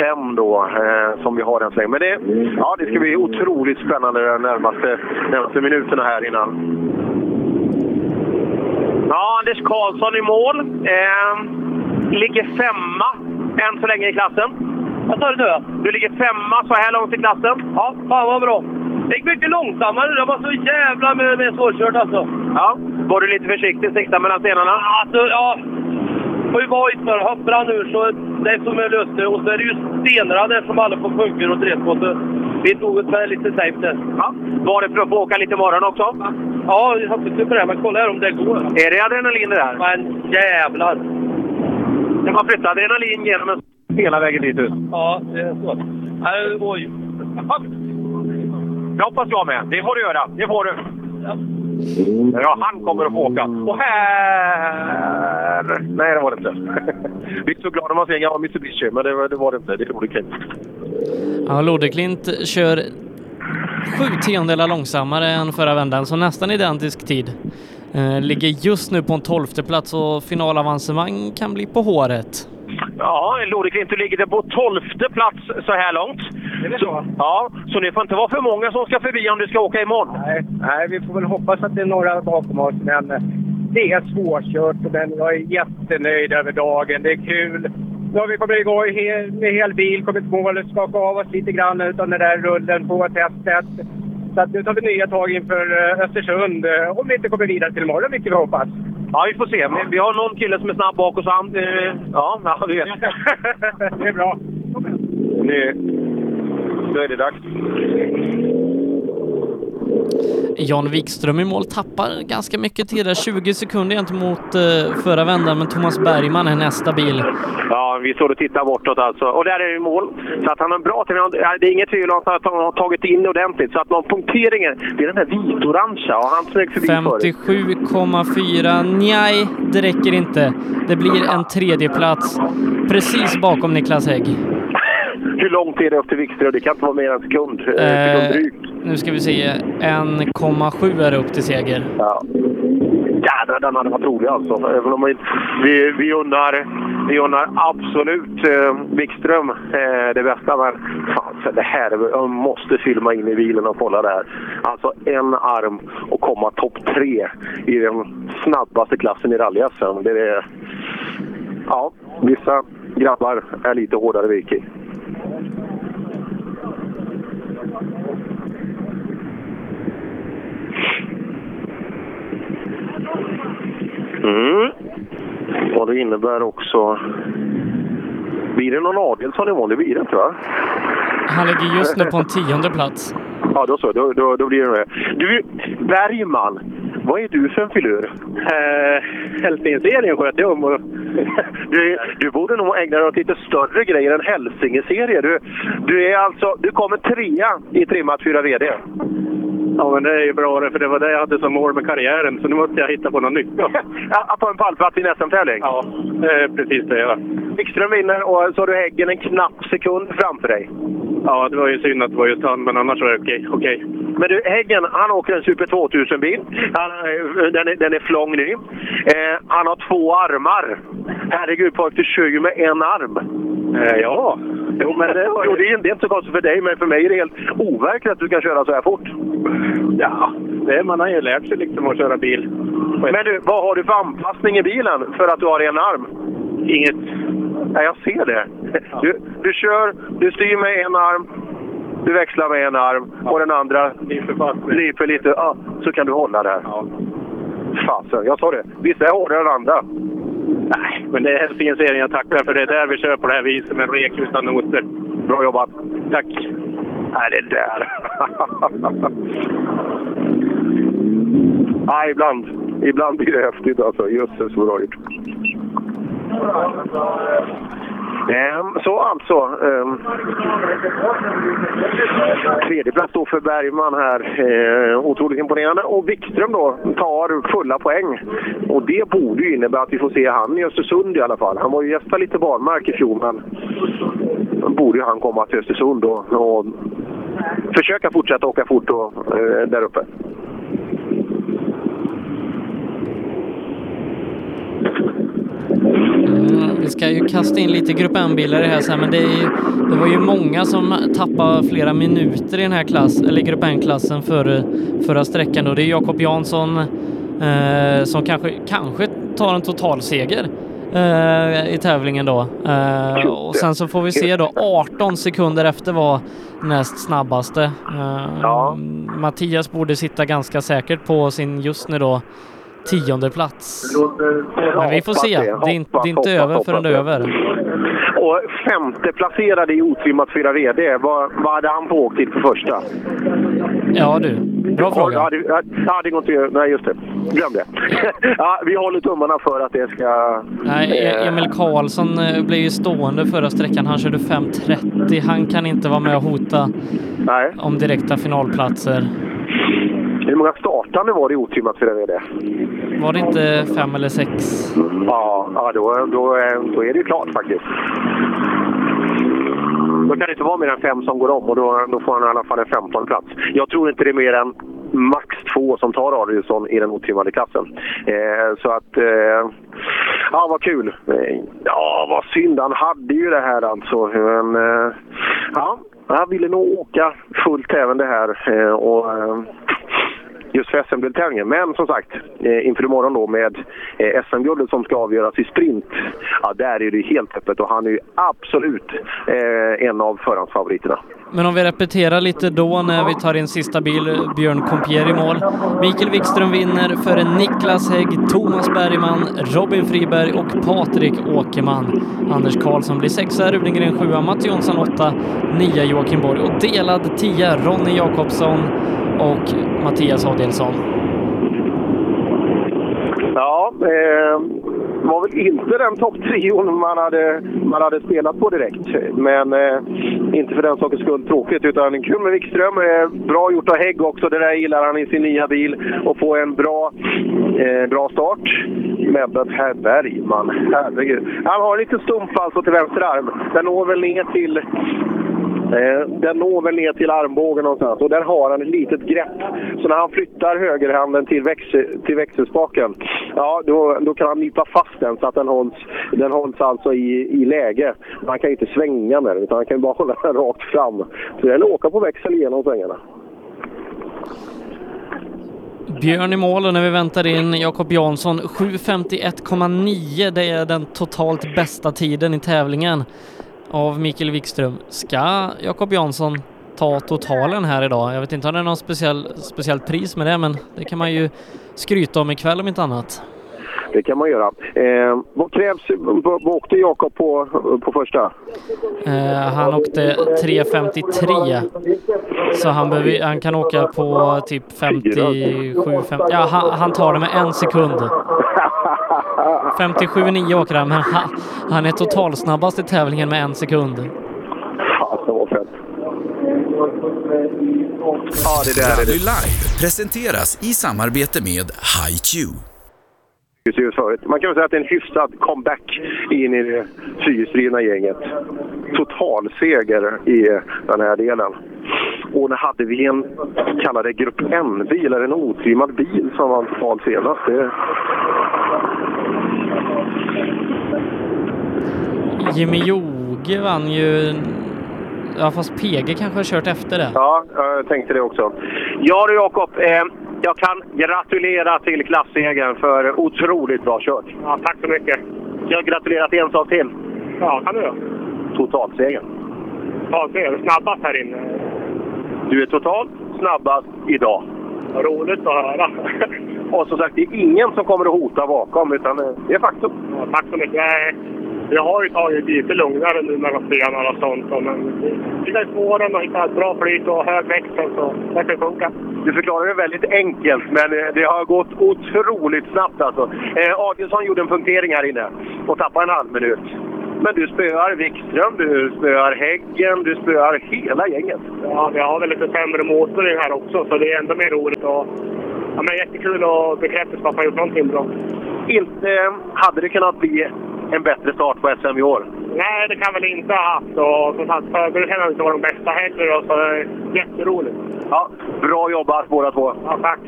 fem då eh, som vi har än så länge. Men det, ja, det ska bli otroligt spännande de närmaste, närmaste minuterna här innan. Ja, Anders Karlsson i mål. Eh, ligger femma än så länge i klassen. Vad sa du nu? Du ligger femma så här långt i klassen. Ja, fan vad bra. Det gick mycket långsammare. Det var så jävla med, med svårkört alltså. Ja, var du lite försiktig sikta mellan stenarna? Alltså, ja. Får ju vara snö. Hoppar ur så det är som är löst Och så är det ju stenar där som alla får punkter och. Så vi tog det med lite safe där. Ja. Var det för att få åka lite imorgon också? Ja, jag hoppas på det. Men kolla här om det går. Är det adrenalin det där? Men jävlar! Kan man flytta adrenalin genom en hela vägen dit ut? Ja, det är så. Oj. Det hoppas jag med. Det får du göra. Det får du. Ja, han kommer att få åka. Och här... Nej, det var det inte. Vi är så glada när man ser en gammal Mitsubishi, men det, var- det var det inte. Det är kul. Ja, Lodeklint kör sju tiondelar långsammare än förra vändan, så nästan identisk tid. Eh, ligger just nu på en tolfte plats och finalavancemang kan bli på håret. Ja, Lodeklint, du ligger på tolfte plats så här långt. Så, ja, så det får inte vara för många som ska förbi om du ska åka imorgon. Nej, nej, vi får väl hoppas att det är några bakom oss, men det är svårkört. Men jag är jättenöjd över dagen. Det är kul. Nu har vi kommit igång med hel bil, kommit mål, skakat av oss lite grann utan den där rullen på testet. Så att nu tar vi nya tag inför eh, Östersund. eh, Om vi inte kommer vidare till imorgon, vilket vi hoppas. Ja, vi får se. Men Vi har någon kille som är snabb bak och så han... Eh, ja, ja, du vet. det är bra. Nu, är det dags. Jan Wikström i mål tappar ganska mycket tid där, 20 sekunder gentemot eh, förra vändan, men Thomas Bergman är nästa bil. Ja, vi står och tittar bortåt alltså. Och där är det mål. Så att han har en bra tid. Det är inget tvivel om att han har tagit in ordentligt. Så att någon punkteringen, det är den här vitorangea. Och han smög förbi förut. 57,4. Nej, det räcker inte. Det blir en tredje plats precis bakom Niklas Hägg. Hur långt är det upp till Wikström? Det kan inte vara mer än en sekund. Eh, Eh, sekund drygt. nu ska vi se. 1,7 är det upp till seger. Ja. Jädrar, den hade varit rolig alltså. Även om vi, vi, vi, unnar, vi unnar absolut eh, Wikström eh, det bästa. Men fan, det här, är- jag måste filma in i bilen och kolla det här. Alltså en arm och komma topp tre i den snabbaste klassen i rally Det är, Ja, vissa grabbar är lite hårdare Vicky. Mm. Och det innebär också... Blir det någon Adelsson imorgon? Det blir det inte va? Han ligger just nu på en tionde plats. Ja, då så. Då, då, då blir det det. Du, Bergman. Vad är du för en filur? Eh, Hälsingeserien sköter jag om. Du, du borde nog ägna dig åt lite större grejer än Hälsingeserie. Du, du är alltså... Du kommer trea i trimmat 4 VD. Ja, men det är ju bra det, för det var det jag hade som mål med karriären, så nu måste jag hitta på något nytt. då. Att ta en pallplats i en SM-tävling? Ja, det är precis det jag Wikström vinner och så har du Häggen en knapp sekund framför dig. Ja, det var ju synd att det var just han, men annars var det okej. okej. Men du, Häggen, han åker en Super 2000-bil. Han, eh, Den är, den är flång ny. Eh, han har två armar. Herregud pojk, du kör ju med en arm. Eh, ja, jo, men det var jo, det, är, det är inte så konstigt för dig, men för mig är det helt overkligt att du kan köra så här fort. Ja, det, man har ju lärt sig liksom att köra bil. Men du, vad har du för anpassning i bilen för att du har en arm? Inget. Nej, jag ser det. Du, du kör, du styr med en arm, du växlar med en arm och den andra nyper lite. Ja, så kan du hålla där. Ja. Fasen, jag sa det. Vissa är hårdare än andra. Nej, men det är fin serien jag tackar för. Det är där vi kör på det här viset med rek utan noter. Bra jobbat. Tack. Nej, det där. Nej, ibland, ibland blir det häftigt alltså. Jösses vad bra gjort. Ehm, Så alltså. ehm, Tredje plats då för Bergman här. Ehm, otroligt imponerande. Och Wikström då tar fulla poäng. Och det borde ju innebära att vi får se han i Östersund i alla fall. Han var ju gästa lite barmark i fjol men då borde ju han komma till Östersund och, och försöka fortsätta åka fort då, eh, där uppe. Mm, vi ska ju kasta in lite Grupp M-bilar i det här sen, men det, ju, det var ju många som tappade flera minuter i den här klass, eller Grupp M-klassen för förra sträckan. Och det är Jakob Jansson eh, som kanske, kanske tar en totalseger eh, i tävlingen då. Eh, och sen så får vi se då, 18 sekunder efter var näst snabbaste. Eh, Mattias borde sitta ganska säkert på sin just nu då tionde plats. Men vi får se. Det är inte, det är inte över förrän det är över. Och femte placerade i otrimmat 4 VD, vad, vad hade han på åktid för första? Ja du, bra fråga. Ja, det, ja, det går inte. Nej, just det. Glöm det. ja, vi håller tummarna för att det ska... Nej, E- eh, Emil Karlsson eh, blev ju stående förra sträckan. Han körde 5.30. Han kan inte vara med och hota Nej. om direkta finalplatser. Hur många startande var det i otrimmat 4 VD? Var det inte fem eller sex? Ja, ja då, då, är- då är det ju klart faktiskt. Då kan det inte vara mer än fem som går om och då, då får han i alla fall en 15 plats. Jag tror inte det är mer än max två som tar Adielsson i den otrimmade klassen. Eh, så att, eh, ja vad kul. Eh, Ja, vad synd. Han hade ju det här alltså. Men, eh, ja, han ville nog åka fullt även det här. Eh, och, eh, just för SM-deltävlingen. Men som sagt, eh, inför imorgon då med eh, SM-guldet som ska avgöras i sprint. Ja, där är det helt öppet och han är ju absolut eh, en av förhandsfavoriterna. Men om vi repeterar lite då när vi tar in sista bil, Björn Compier i mål. Mikael Wikström vinner före Niklas Hägg, Thomas Bergman, Robin Friberg och Patrik Åkerman. Anders Karlsson blir sexa, Rudengren sjua, Mats Jonsson åtta, nia Joakim Borg och delad tia Ronny Jakobsson och Mattias Adelsson. Ja, eh, var väl inte den topptrion man hade, man hade spelat på direkt. Men eh, inte för den sakens skull tråkigt, utan kul med Wikström. Eh, bra gjort av Hägg också, det där gillar han i sin nya bil. Och få en bra, eh, bra start. Men herr Bergman, herregud. Han har en liten stump alltså till vänster arm. Den når väl ner till Eh, den når väl ner till armbågen någonstans och där har han ett litet grepp. Så när han flyttar högerhanden till, växel, till växelspaken, ja då, då kan han nypa fast den så att den hålls, den hålls alltså i, i läge. Han kan ju inte svänga med den utan han kan bara hålla den rakt fram. Så det gäller att åka på växel genom svängarna. Björn i mål och när vi väntar in Jakob Jansson 7.51,9 det är den totalt bästa tiden i tävlingen av Mikael Wikström. Ska Jakob Jansson ta totalen här idag? Jag vet inte om det är något speciell, speciellt pris med det men det kan man ju skryta om ikväll om inte annat. Det kan man göra. Eh, vad krävs, vad, åkte Jakob på, på första? Eh, han åkte 3.53 så han, behöver, han kan åka på typ 57, 50, ja han, han tar det med en sekund. 57,9 åker han men han, han är totalsnabbast i tävlingen med en sekund. Fasen vad fett. Ja, det där är det. Live presenteras i samarbete med HiQ. Just förut. Man kan väl säga att det är en hyfsad comeback in i det fyrhjulsdrivna gänget. Totalseger i den här delen. Och nu hade vi en, kallar det grupp N-bil, eller en otrimmad bil som var total senast. Det, Jimmy Joge vann ju... Ja, fast PG kanske har kört efter det. Ja, jag tänkte det också. Ja du Jakob, eh, jag kan gratulera till klassegern för otroligt bra kört. Ja, tack så mycket. Jag gratulerar till en sak till. Ja, kan du göra. Totalsegern. Är snabbast här inne. Du är totalt snabbast idag. Roligt att höra. Och som sagt, det är ingen som kommer att hota bakom, utan eh, det är faktum. Ja, tack så mycket. Jag har ju tagit lite lugnare nu mellan stenarna och sånt. Men ligga i spåren och hitta ett bra flyt och hög växel så det kan funka. Du förklarar det väldigt enkelt, men eh, det har gått otroligt snabbt alltså. Eh, Adielsson gjorde en punktering här inne och tappade en halv minut. Men du spöar Wikström, du spöar Häggen, du spöar hela gänget. Ja, vi har väl lite sämre motor i här också så det är ändå mer roligt. Och, ja, men jättekul att bekräfta att man gjort någonting bra. Inte eh, hade det kunnat bli en bättre start på SM i år. Nej, det kan väl inte ha haft. Och som sagt, förberedelserna har inte varit de bästa heller. då, Så det är jätteroligt. Ja, bra jobbat båda två. Ja, tack.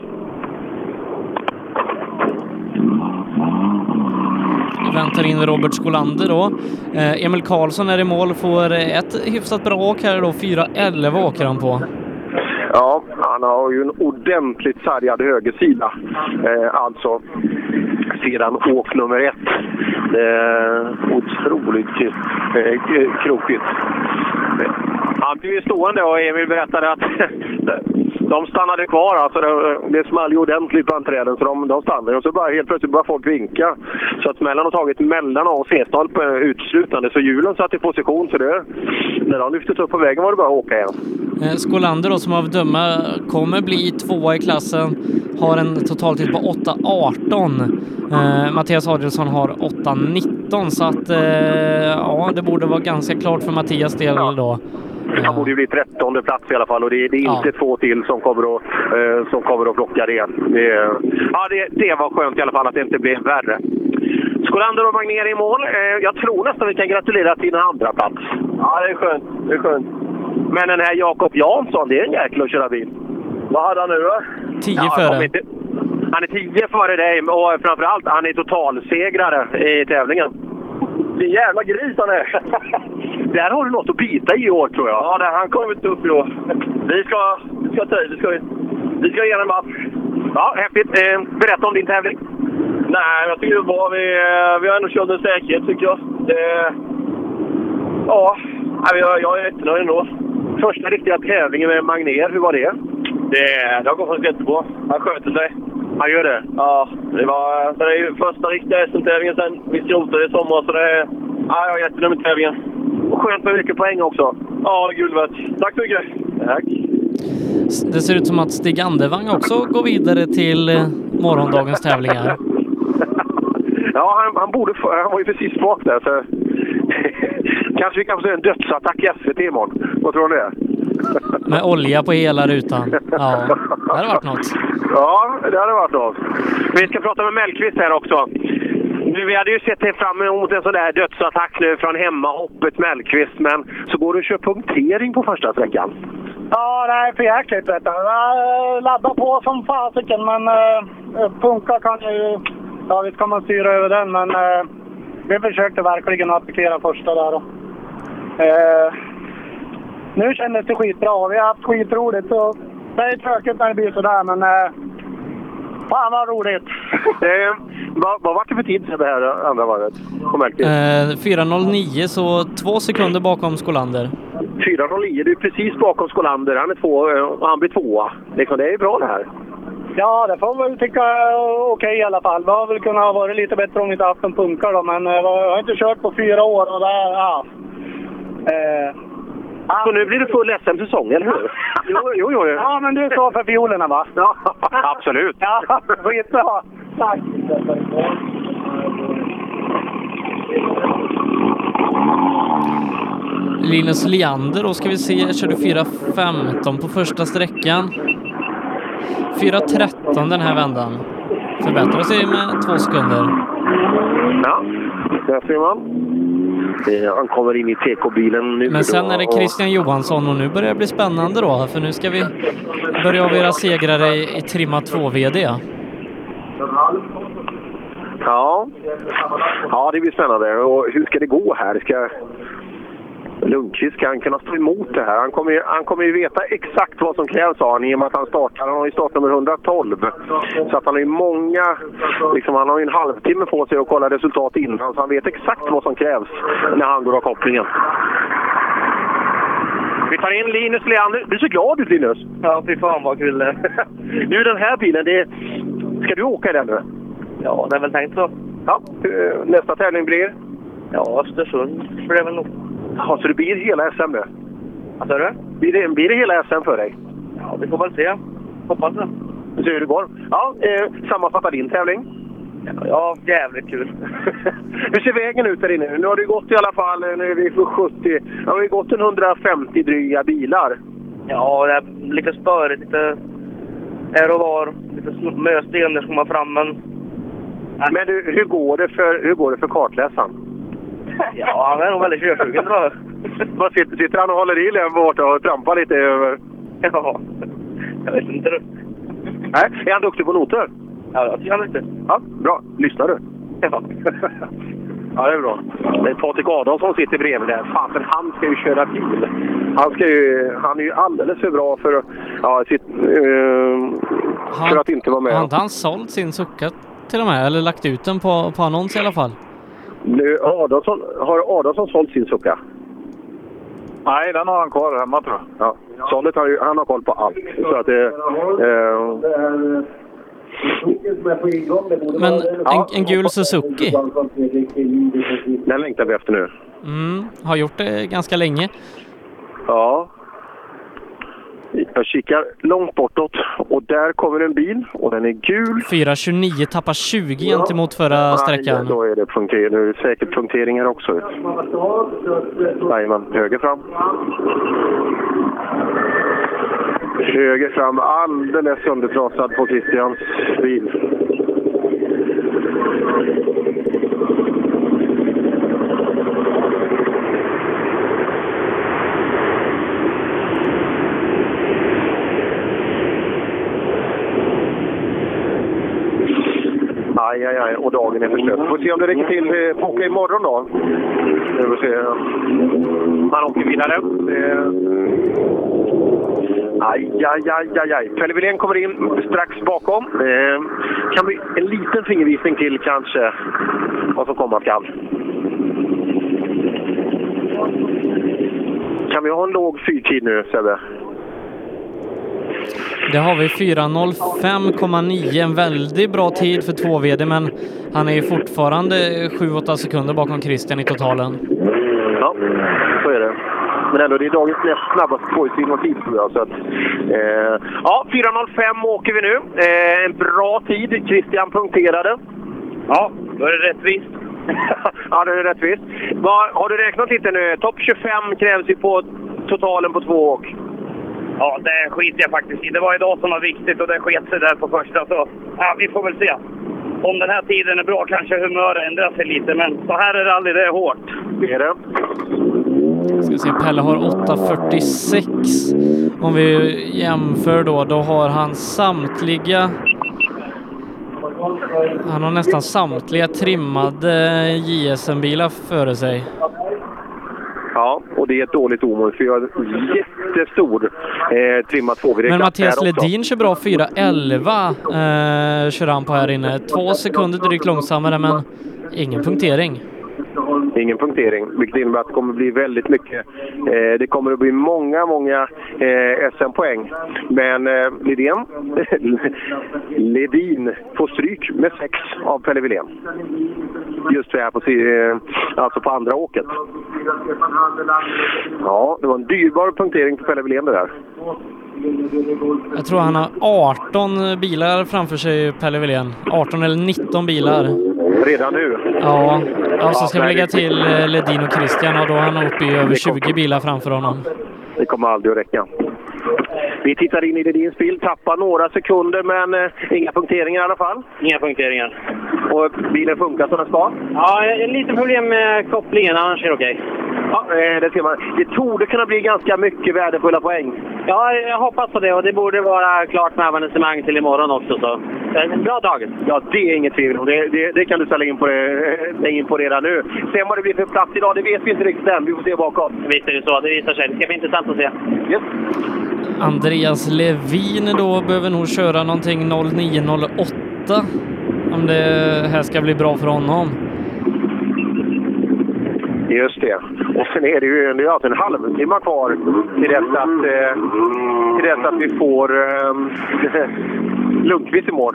Väntar in Robert Skolander då. Eh, Emil Karlsson är i mål, får ett hyfsat bra åk här då. 4.11 åker han på. Ja, han har ju en ordentligt sargad högersida. Eh, alltså sedan åk nummer ett. Eh, otroligt eh, krokigt. Han blev ju stående och Emil berättade att de stannade kvar. Alltså det, det small ju ordentligt bland träden så de, de stannade. Och så bara helt plötsligt började folk vinka. Så att smällen har tagit mellan A och C-stolpe utslutande. Så hjulen satt i position. Så det, när de lyftes upp på vägen var det bara att åka igen. Eh, Skolander då, som av döma kommer bli tvåa i klassen, har en totaltid på 8.18. Eh, Mattias Adielsson har 8.19 så att eh, ja, det borde vara ganska klart för Mattias del då. Han borde ju bli trettonde plats i alla fall och det, det är inte två till som kommer att, eh, som kommer att plocka det. det ja, det, det var skönt i alla fall att det inte blev värre. Skolander och Magnér i mål. Eh, jag tror nästan vi kan gratulera till en andra plats. Ja, det är skönt. Det är skönt. Men den här Jakob Jansson, det är en jäkel att köra bil. Vad hade han nu då? 10 Ja, före. Han är tio före dig och framförallt han är totalsegrare i tävlingen. Vilken jävla gris han är! Där har du något att bita i år tror jag. Ja, det, han kommer inte upp i år. Vi ska, vi ska ta i, vi ska, vi ska ge en match. Ja, häftigt. Eh, berätta om din tävling. Nej, jag tycker det var bra. Vi, eh, vi har ändå kört med säkerhet tycker jag. Det, ja, jag, jag är jättenöjd ändå. Första riktiga tävlingen med Magnér, hur var det? Det, det har gått jättebra. Han sköter sig. Han gör det? Ja, det var det är ju första riktiga SM-tävlingen sen vi skrotade i sommar. Så det, är- ja, jag är jättenöjd med tävlingen. Och skönt med mycket poäng också. Ja, guld värt. Tack så mycket. Tack. Det ser ut som att Stig Andervang också går vidare till eh, morgondagens tävlingar. Ja, han, han, borde, han var ju precis bak där. Så kanske vi kan få se en dödsattack i SVT imorgon. Vad tror du om det? Med olja på hela rutan. Ja, det hade varit något. Ja, det hade varit något. Vi ska prata med Mellqvist här också. Nu, vi hade ju sett fram emot en sån där dödsattack nu från hemmahoppet Mellqvist, men så går du och kör punktering på första sträckan. Ja, det är för jäkligt. Jag laddar på som fasiken men uh, punka kan ju... Ja, visst kan man styra över den men eh, vi försökte verkligen attackera första där. Och, eh, nu kändes det skitbra. Vi har haft skitroligt. Så det är tråkigt när det blir sådär men... Uh, fan vad roligt! Eh, vad, vad var det för tid det här andra varvet? Eh, 4.09 så två sekunder bakom Skolander. 4.09, du är precis bakom Skolander. Han är två eh, och han blir tvåa. Liksom, det är bra det här. Ja, det får man väl tycka är okej i alla fall. Det har väl kunnat ha varit lite bättre om vi inte haft en punkare då, men eh, jag har inte kört på fyra år och det, ja. Eh, Så nu blir det full SM-säsong, eller hur? Jo, jo, jo. Ja, men du står för fiolerna va? Ja, absolut. Ja, skitbra. Tack. Linus Leander då ska vi se, körde 4.15 på första sträckan. 4.13 den här vändan. Förbättrar sig med två sekunder. Ja, där ser man. Han kommer in i TK-bilen nu. Men sen är det Christian Johansson och nu börjar det bli spännande då, för nu ska vi börja avgöra segrare i, i trimma 2 VD. Ja. ja, det blir spännande. Och hur ska det gå här? Ska Lundqvist ska han kunna stå emot det här? Han kommer, ju, han kommer ju veta exakt vad som krävs sa han i och med att han startar. Han har ju startnummer 112. Så att han har ju många, liksom, han har ju en halvtimme på sig att kolla resultat innan. Så han vet exakt vad som krävs när han går av kopplingen. Vi tar in Linus Leander. Du ser glad ut Linus! Ja, fy fan vad kul det Nu den här bilen, det, ska du åka i den nu? Ja, det är väl tänkt så. Ja, eh, nästa tävling blir? Ja, Östersund blir det väl nog. Ja, så det blir hela SM nu? Vad sa du? Blir det, blir det hela SM för dig? Ja, vi får väl se. Hoppas det. Vi ser hur det går. Ja, eh, sammanfatta din tävling. Ja, jävligt kul. Hur ser vägen ut där inne? Nu har det gått i alla fall, eh, nu är vi på 70, ja, har ju gått en 150 dryga bilar. Ja, det är lite spörigt, lite här och var. Lite mösten när man fram, men... Men du, hur går det för, hur går det för kartläsaren? Ja, han är nog väldigt körsugen tror jag. Vad sitter, sitter han och håller i där borta och trampar lite över? Ja, jag vet inte du. Nej, är han duktig på noter? Ja, jag tycker han är duktig. Ja, bra. Lyssnar du? Ja. Ja, det är bra. Det är Patrik Adolfsson som sitter bredvid där. Fasen, han ska ju köra bil. Han, ska ju, han är ju alldeles för bra för, ja, sitt, eh, för att inte vara med. Har inte han sålt sin Succa till och med? Eller lagt ut den på, på annons i alla fall? Nu, Adolfsson, har Adolfsson sålt sin Succa? Nej, den har han kvar hemma tror jag. Ja. Sållet har ju, han har koll på allt. Så att det... Eh, Men en, en gul Suzuki den längtar vi efter nu. mm, har gjort det ganska länge. Ja. Jag kikar långt bortåt och där kommer en bil och den är gul. 4.29 tappar 20 gentemot förra sträckan. då är det punktering. Nu är det säkert punkteringar också. Jajamän, höger fram. Höger fram, alldeles söndertrasad på Christians bil. Aj, aj, aj. Och dagen är förstörd. Får se om det räcker till. Vi får åka imorgon då. Vi får se. Han åker vidare. Eh, Aj, aj, aj, aj, aj. Pelle Wilén kommer in strax bakom. Eh, kan bli en liten fingervisning till kanske vad som komma skall. Kan vi ha en låg fyrtid nu, Sebbe? Det har vi 4.05,9. En väldigt bra tid för 2VD, men han är ju fortfarande 7-8 sekunder bakom Christian i totalen. Ja, så är det. Men ändå, det är dagens näst snabbaste tvåhjulsdrivna tid tror jag. Så att, eh, ja, 4.05 åker vi nu. Eh, en bra tid. Christian punkterade. Ja, då är det rättvist. ja, det är rättvist. Vad, har du räknat lite nu? Topp 25 krävs ju på totalen på två åk. Ja, det skiter jag faktiskt i. Det var idag som var viktigt och det sket sig där på första. Så ja, vi får väl se. Om den här tiden är bra kanske humöret ändrar sig lite, men så här är det aldrig. Det är hårt. Det är det. Ska se, Pelle har 8.46. Om vi jämför då, då har han samtliga han har nästan samtliga trimmade JSM-bilar före sig. Ja, och det är ett dåligt omen för jag en jättestor eh, trimmat 2 Men Mattias Ledin kör bra 4.11 eh, kör han på här inne. Två sekunder drygt långsammare men ingen punktering. Ingen punktering, vilket innebär att det kommer bli väldigt mycket. Eh, det kommer att bli många, många eh, SM-poäng. Men eh, Lidén, Ledin får stryk med sex av Pelle Wilén. Just det här på, eh, alltså på andra åket. Ja, det var en dyrbar punktering för Pelle Wilén det där. Jag tror han har 18 bilar framför sig, Pelle Wilén. 18 eller 19 bilar redan nu. Ja, ja så ska vi nej, lägga till eh, Ledin och Christian och då är han uppe i över Det kom- 20 bilar framför honom. Det kommer aldrig att räcka. Vi tittar in i Ledins bil, tappar några sekunder men eh, inga punkteringar i alla fall. Inga punkteringar. Och bilen funkar som den ska? Ja, lite problem med kopplingen, annars är det okej. Ja, eh, det ser man. Det torde kunna bli ganska mycket värdefulla poäng. Ja, jag hoppas på det och det borde vara klart med avancemang till imorgon också. Så. Eh, Bra dag! Ja, det är inget tvivel om. Det, det, det kan du ställa in på, det, ställa in på redan nu. Sen vad det blir för plats idag, det vet vi inte riktigt än. Vi får se bakåt. Visst är det så, det visar sig. Det ska bli intressant att se. Yes. Andreas Levin då behöver nog köra någonting 09.08 om det här ska bli bra för honom. Just det. Och sen är det ju det är alltså en halvtimme kvar till dess att, eh, till dess att vi får eh, Lundqvist i mål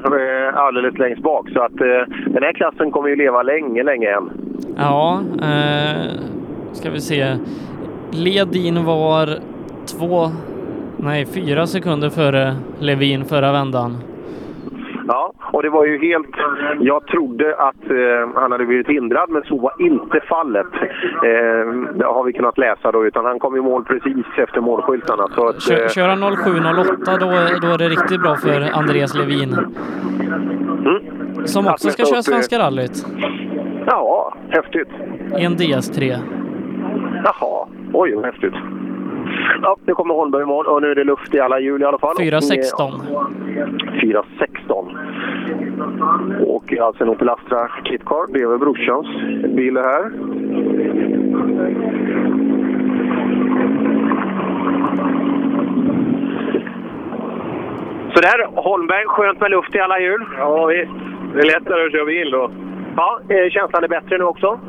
alldeles längst bak. Så att eh, den här klassen kommer ju leva länge, länge än. Ja, eh, ska vi se. Ledin var två, nej fyra sekunder före Levin förra vändan. Ja, och det var ju helt... Jag trodde att eh, han hade blivit hindrad, men så var inte fallet. Eh, det har vi kunnat läsa då, utan han kom i mål precis efter målskyltarna. Så att, Kö, eh, köra 07.08 då, då är det riktigt bra för Andreas Levin. Som också ska köra Svenska rallyt. Ja, häftigt. I en DS3. Jaha, oj vad häftigt. Ja, nu kommer Holmberg i mål och nu är det luft i alla hjul i alla fall. 4.16. 4.16. Och alltså en Opel Astra Kitcar, det är väl brorsans bil det här. Så där, Holmberg, skönt med luft i alla hjul. Ja, visst. Det är lättare att köra bil då. Ja, känslan är bättre nu också?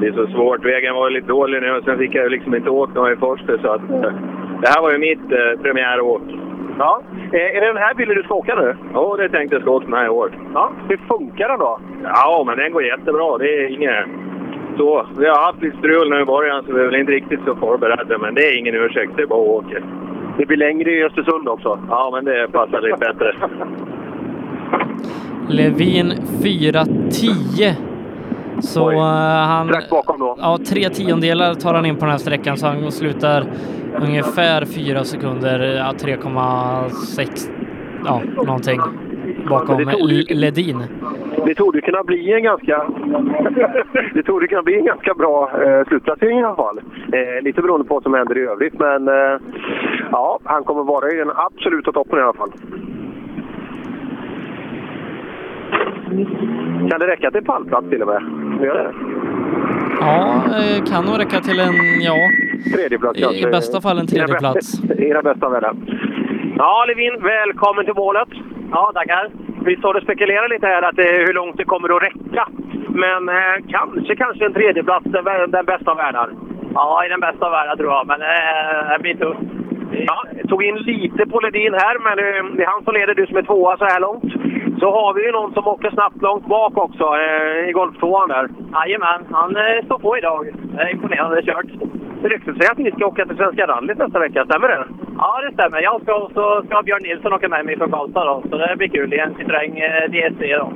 Det är så svårt. Vägen var lite dålig nu och sen fick jag liksom inte åka någon i första. Så att, eh, det här var ju mitt eh, premiäråk. Ja. Eh, är det den här bilen du ska åka nu? Ja, det tänkte jag ska åka med i år. Ja. Hur funkar den då? Ja, men den går jättebra. Det är inget... Så, vi har haft lite strul nu i början så vi är väl inte riktigt så förberedda. Men det är ingen ursäkt. Det är bara att åka. Det blir längre i Östersund också. Ja, men det passar lite bättre. Levin 4.10. Så eh, han... Strax bakom då. Ja, tre tiondelar tar han in på den här sträckan så han slutar ungefär fyra sekunder, ja 3,6, ja någonting bakom det tog Ledin. Det torde kunna bli en ganska, det torde kunna bli en ganska bra eh, slutplacering i alla fall. Eh, lite beroende på vad som händer i övrigt, men eh, ja, han kommer vara i den absoluta toppen i alla fall. Kan det räcka till pallplats till och med? Gör det? Ja, eh, kan nog räcka till en, ja, Tredjeplats i, kanske. i bästa fall en tredjeplats. I den bästa världen. Ja, Levin, välkommen till målet. Ja, tackar. Vi står och spekulerar lite här att, eh, hur långt det kommer att räcka. Men eh, kanske, kanske en tredjeplats, den, den bästa av världar. Ja, i den bästa av världar tror jag, men eh, det blir tufft. Ja, tog in lite på Ledin här, men eh, det är han som leder, du som är tvåa så här långt. Så har vi ju någon som åker snabbt långt bak också, eh, i golftvåan där. Jajamän, han eh, står på idag. Det är imponerande kört. Ryktet säger att ni ska åka till Svenska rallyt nästa vecka, stämmer det? Ja, det stämmer. Jag ska, och så ska Björn Nilsson åka med mig från Karlstad då, så det blir kul i en Citroën eh, DS3 då.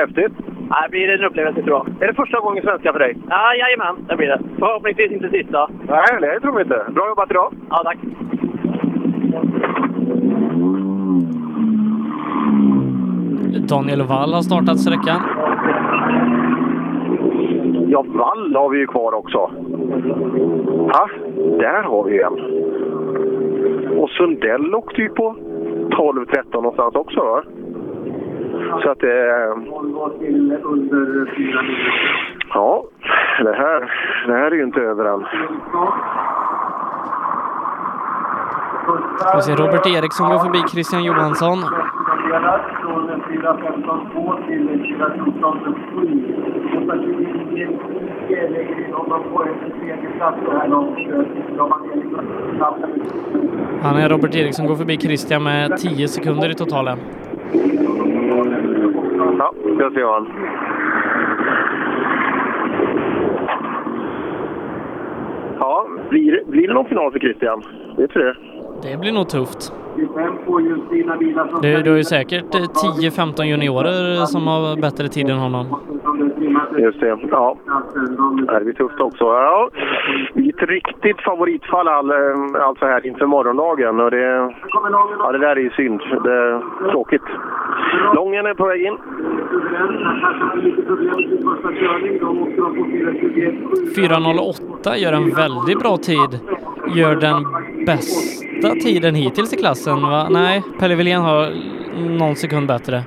Häftigt. Ja, det blir en upplevelse tror jag. Är det första gången svenska för dig? Ja, jajamän, det blir det. Förhoppningsvis inte sista. Nej, det tror vi inte. Bra jobbat idag. Ja, tack. Daniel Wall har startat sträckan. Ja, Wall har vi ju kvar också. Ha, där har vi en. Och Sundell åkte ju på 12-13 någonstans också. Va? Så att eh, Ja, det här, det här är ju inte över än. Vi ser Robert Eriksson gå förbi Christian Johansson. Han är Robert Eriksson går förbi Christian med 10 sekunder i totalen. Ja, jag ser han. Ja, blir, blir det någon final för Christian? Vet du det? Det blir nog tufft. Du, du har ju säkert eh, 10-15 juniorer som har bättre tid än honom. Just det, ja. Det blir tufft också. Ja, ett riktigt favoritfall eh, alltså här inför morgondagen. Och det, ja, det där är ju synd. Det är tråkigt. Lången är på väg in. 4.08 gör en väldigt bra tid. Gör den bästa tiden hittills i klassen, va? Nej, Pelle Wilén har någon sekund bättre.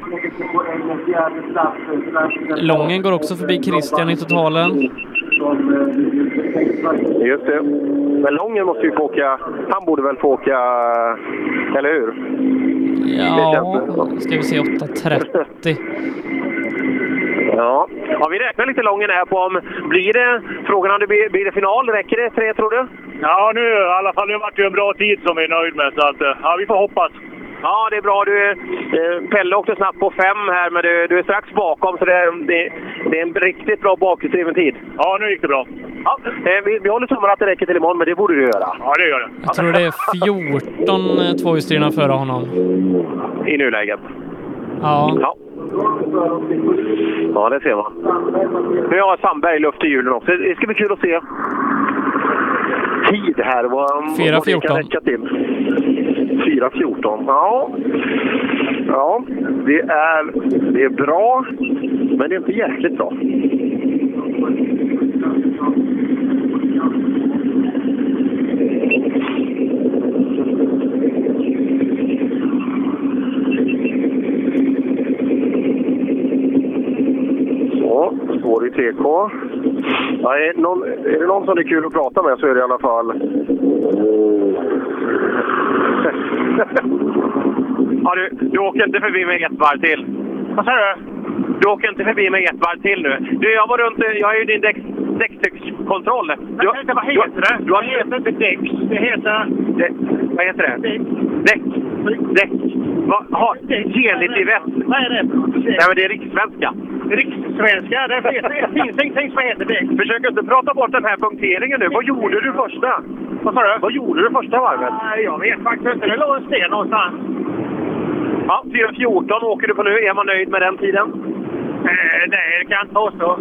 Lången går också förbi Christian i totalen. Just det. Men Lången måste ju få åka. Han borde väl få åka, eller hur? Ja, ska vi se 8.30. Ja. ja, vi räknar lite Lången här på om... Blir det, frågan om det blir, blir det final? Räcker det tre, tror du? Ja, nu i alla fall. Nu vart det en bra tid som vi är nöjd med. Så att, eh, ja, vi får hoppas. Ja, det är bra. Du, eh, Pelle åkte snabbt på fem här, men du, du är strax bakom, så det, det, det är en riktigt bra bakhjulsdriven tid. Ja, nu gick det bra. Ja, eh, vi, vi håller tummarna att det räcker till imorgon, men det borde du göra. Ja, det gör det. Jag tror det är 14 tvåhjulsdrivna före honom. I nuläget. Ja. ja. Ja, det ser man. Nu har Sandberg luft i hjulen också. Det ska bli kul att se tid här. Vad, vad det kan 4.14. 4.14. Ja. ja, det är, det är bra, men det är inte jäkligt bra. Så, står i TK. Ja, är, någon, är det någon som är kul att prata med så är det i alla fall... Ja, du, du åker inte förbi mig ett varv till. Vad sa du? Du åker inte förbi mig ett varv till nu. Du, jag var runt, jag är ju din däck, däckstyckskontroll. Du, Jag tänkte, vad heter det? Du har, Det heter inte däck. Det heter... dä, vad heter det? Däck. Däck. Däck. Va, ha, ge lite vett. Vad är det? Nej, men det är rikssvenska. Rikssvenska? Det det finns ingenting som heter däck. Försök inte prata bort den här punkteringen nu. Vad gjorde du första? Vad sa du? Vad gjorde du första varvet? Nej, Jag vet faktiskt inte. Det låg en sten någonstans. Ja, 4.14 åker du på nu. Är man nöjd med den tiden? Eh, nej, det kan jag inte påstå.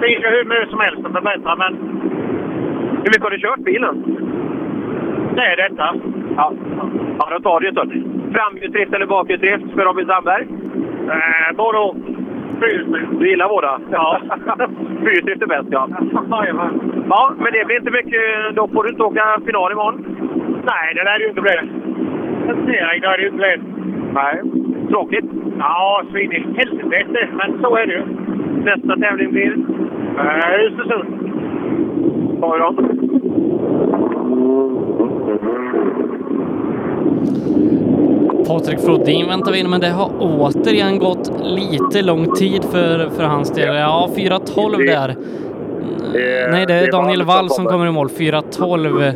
Det ju hur mycket som helst att förbättra, men Hur mycket har du kört bilen? det är detta. Ja, ja då tar det ju ett. Framhjulsdrift eller bakhjulsdrift för Robin Sandberg? Eh, både och. Du gillar båda? Ja. Fyrhjulsdrift är bäst, ja. Jajamän. Ja, men det blir inte mycket. Då får du inte åka final imorgon. Nej, det lär ju inte bli. Det är det ju inte blivit. Nej. Tråkigt. Ja, svin i helvete, men så är det ju. Nästa tävling blir? Eh, Östersund. Har vi dem? Patrik Flodin väntar vi in, men det har återigen gått lite lång tid för, för hans del. Ja, 4.12 där. Nej, det är Daniel Wall som kommer i mål. 4.12.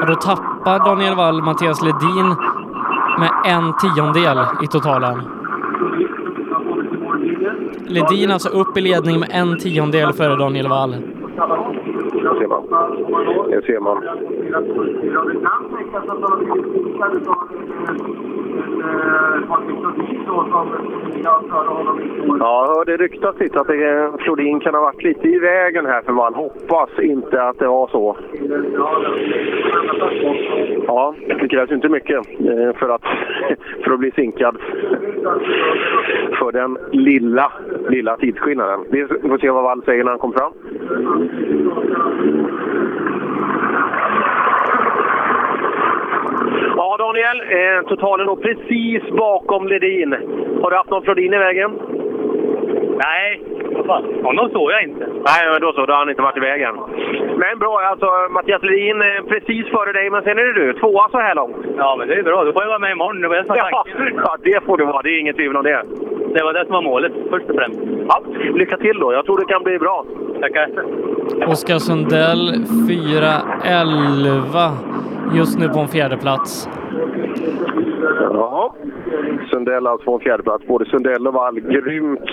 Ja, då tappar Daniel Wall Mattias Ledin med en tiondel i totalen. Ledin alltså upp i ledning med en tiondel före Daniel Wall. Det ser man. Det ser man. Ja, jag hörde ryktas lite att Flodin kan ha varit lite i vägen här för man hoppas inte att det var så. Ja, det krävs inte mycket eh, för att, för att bli sinkad för den lilla, lilla tidsskillnaden. Vi får se vad Wall säger när han kommer fram. Ja, Daniel. Eh, totalen då precis bakom Ledin. Har du haft någon Flodin i vägen? Nej, honom såg jag inte. Nej, men då så. Då har han inte varit i vägen. Men bra, alltså Mattias Ledin eh, precis före dig, men sen är det du. Tvåa så här långt. Ja, men det är bra. Då får jag vara med imorgon. Det var det Ja, ja, det får du vara. Det är inget tvivel om det. Det var det som var målet, först och främst. Ja, lycka till då. Jag tror det kan bli bra. Tackar. Oskar Sundell 4.11 just nu på en fjärde plats. Ja, Sundell alltså på en fjärdeplats. Både Sundell och Wall grymt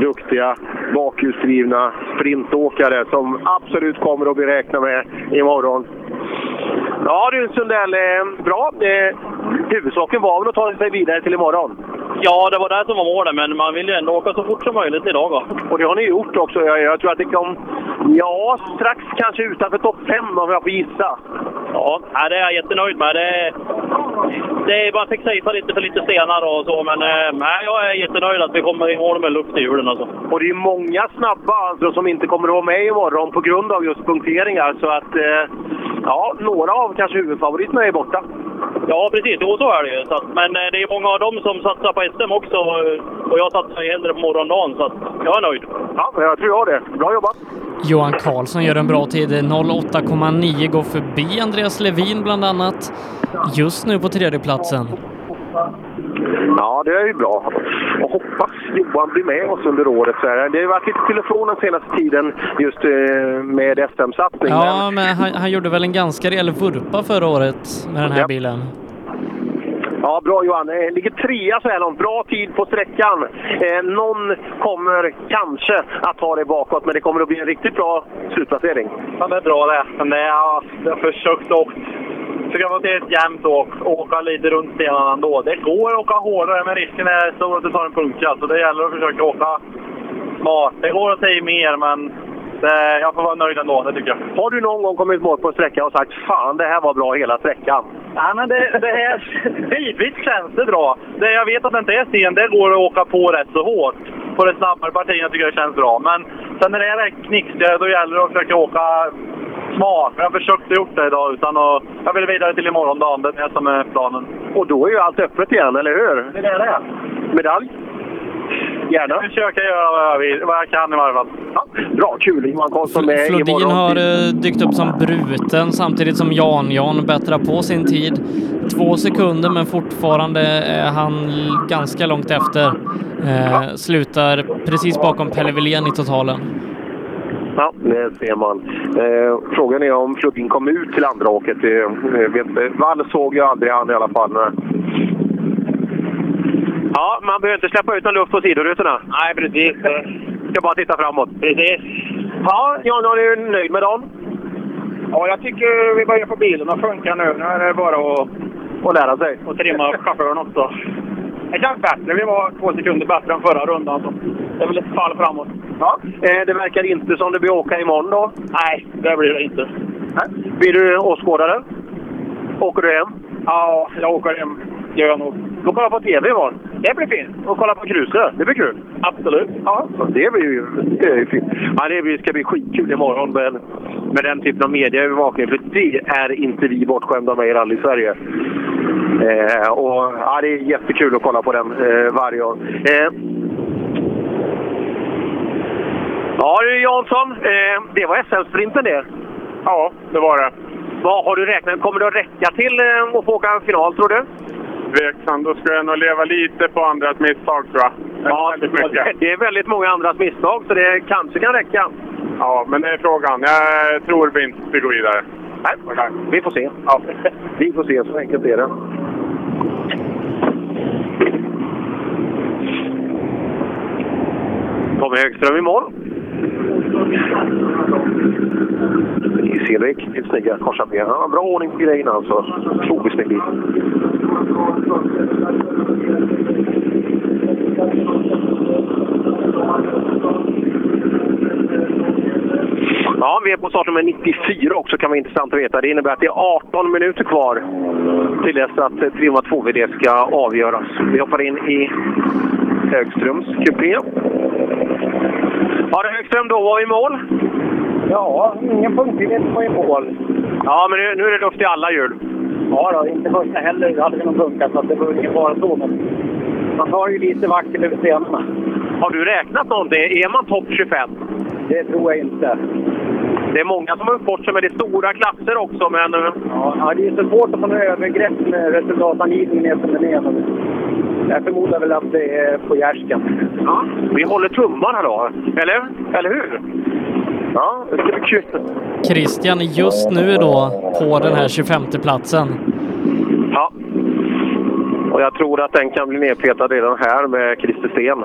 duktiga bakhjulsdrivna sprintåkare som absolut kommer att bli räkna med imorgon. Ja du Sundell, eh, bra. Eh, huvudsaken var väl att ta sig vidare till imorgon? Ja, det var det som var målet, men man vill ju ändå åka så fort som möjligt idag. Då. Och det har ni gjort också. Jag, jag tror att det kom, ja, strax kanske utanför topp 5 om jag får gissa. Ja, det är jag jättenöjd med. Det, det, man fick safea lite för lite senare och så, men eh, nej, jag är jättenöjd att vi kommer i mål med luft i hjulen. Alltså. Och det är många snabba alltså, som inte kommer att vara med imorgon på grund av just punkteringar. Så att, ja, några av kanske huvudfavoriterna är borta. Ja, precis. Jo, så är det ju. Så att, men eh, det är många av dem som satsar på SM också och jag satsar hellre på morgondagen, så att jag är nöjd. Ja, jag tror jag det. Bra jobbat! Johan Karlsson gör en bra tid. 08,9 går förbi Andreas Levin bland annat. Just nu på tredjeplatsen. Ja, det är ju bra. Och hoppas Johan blir med oss under året. Så här. Det har ju varit lite telefon den senaste tiden just eh, med SM-satsning. Ja, men han, han gjorde väl en ganska rejäl vurpa förra året med den här Ja. bilen. Ja, bra Johan. Eh, Ligger trea så här långt. Bra tid på sträckan. Eh, någon kommer kanske att ta det bakåt, men det kommer att bli en riktigt bra slutplacering. Ja, det är bra det. Men det, ja, jag har försökt att försöka få till ett jämnt åk och åka lite runt stenarna ändå. Det går att åka hårdare, men risken är stor att du tar en punka. Så det gäller att försöka åka smart. Det går att ta i mer, men det, jag får vara nöjd ändå, det tycker jag. Har du någon gång kommit bort på en sträcka och sagt fan, det här var bra hela sträckan? Ja, men det, det här, bitvis känns det bra. Det, jag vet att det inte är sten, det går att åka på rätt så hårt. På de snabbare partierna tycker jag det känns bra. Men sen när det är knixiga, då gäller det att försöka åka smart. Jag har försökt gjort det idag utan att... Jag vill vidare till imorgondagen, det är det som är planen. Och då är ju allt öppet igen, eller hur? Det är det. Medalj? Gärna. Jag försöker göra vad jag, vill, vad jag kan i varje fall. Ja, bra, kul. Johan Karlsson med Flodin imorgon. har eh, dykt upp som bruten samtidigt som Jan-Jan bättrar på sin tid. Två sekunder, men fortfarande är han ganska långt efter. Eh, slutar precis bakom Pelle Wilén i totalen. Ja, det ser man. Eh, frågan är om Flodin kom ut till andra åket. Eh, eh, vet, inte. Wall såg ju aldrig han i alla fall. Ja, man behöver inte släppa ut någon luft på sidorutorna. Nej, precis. Ska bara titta framåt. Precis. Ja, Jan, är du nöjd med dagen? Ja, jag tycker vi börjar få bilen att funka nu. Nu är det bara att, att lära sig. Och trimma chauffören också. Det känns bättre. Vi var två sekunder bättre än förra rundan. Så det är väl ett fall framåt. Ja. Eh, det verkar inte som det blir åka imorgon då? Nej, det blir det inte. Nej. Blir du åskådare? Åker du hem? Ja, jag åker hem. Gör jag nog. Då kollar på TV imorgon. Det blir fint. Och kolla på Kruse. Det blir kul. Absolut. Ja, det blir ju det är fint. Ja, det blir, ska bli skitkul imorgon med, med den typen av medieövervakning. För det är inte vi bortskämda med i Rally-Sverige. Eh, och, ja, det är jättekul att kolla på den eh, varje år. Eh, ja du Jansson, eh, det var SM-sprinten det. Ja, det var det. Vad har du räknat Kommer det att räcka till eh, att få åka en final tror du? Tveksam. Då ska jag nog leva lite på andras misstag, tror jag. Ja, det är väldigt många andras misstag så det kanske kan räcka. Ja, men det är frågan. Jag tror inte vi går vidare. Nej, vi får se. Ja. Vi får se, så enkelt är det. Tommy Högström i Cedric, Det ser riktigt snygga korsningar. Ja, bra ordning på grejerna alltså. Otroligt snygg bil. Ja, vi är på startnummer 94 också kan vara intressant att veta. Det innebär att det är 18 minuter kvar till dess att eh, Triumfa 2VD ska avgöras. Vi hoppar in i Högströms kupé. Ja, det Högström då var i mål. Ja, ingen punktlighet var i mål. Ja, men nu, nu är det luft i alla hjul. Ja, då, inte första heller hade vi någon punka, så att det var ingen fara så. Men man tar ju lite vacker över stenarna. Har du räknat någonting? Är man topp 25? Det tror jag inte. Det är många som har bort sig med det stora klasser också, men... eh, Ja, det är så svårt att få något övergrepp med resultatangivningen som den är. Jag förmodar väl att det är på gärsken. Ja, vi håller tummarna då. Eller, eller hur? Ja, det ska bli kul. Christian just nu då på den här 25 platsen. Ja. Och jag tror att den kan bli nedpetad redan här med Christer Sten.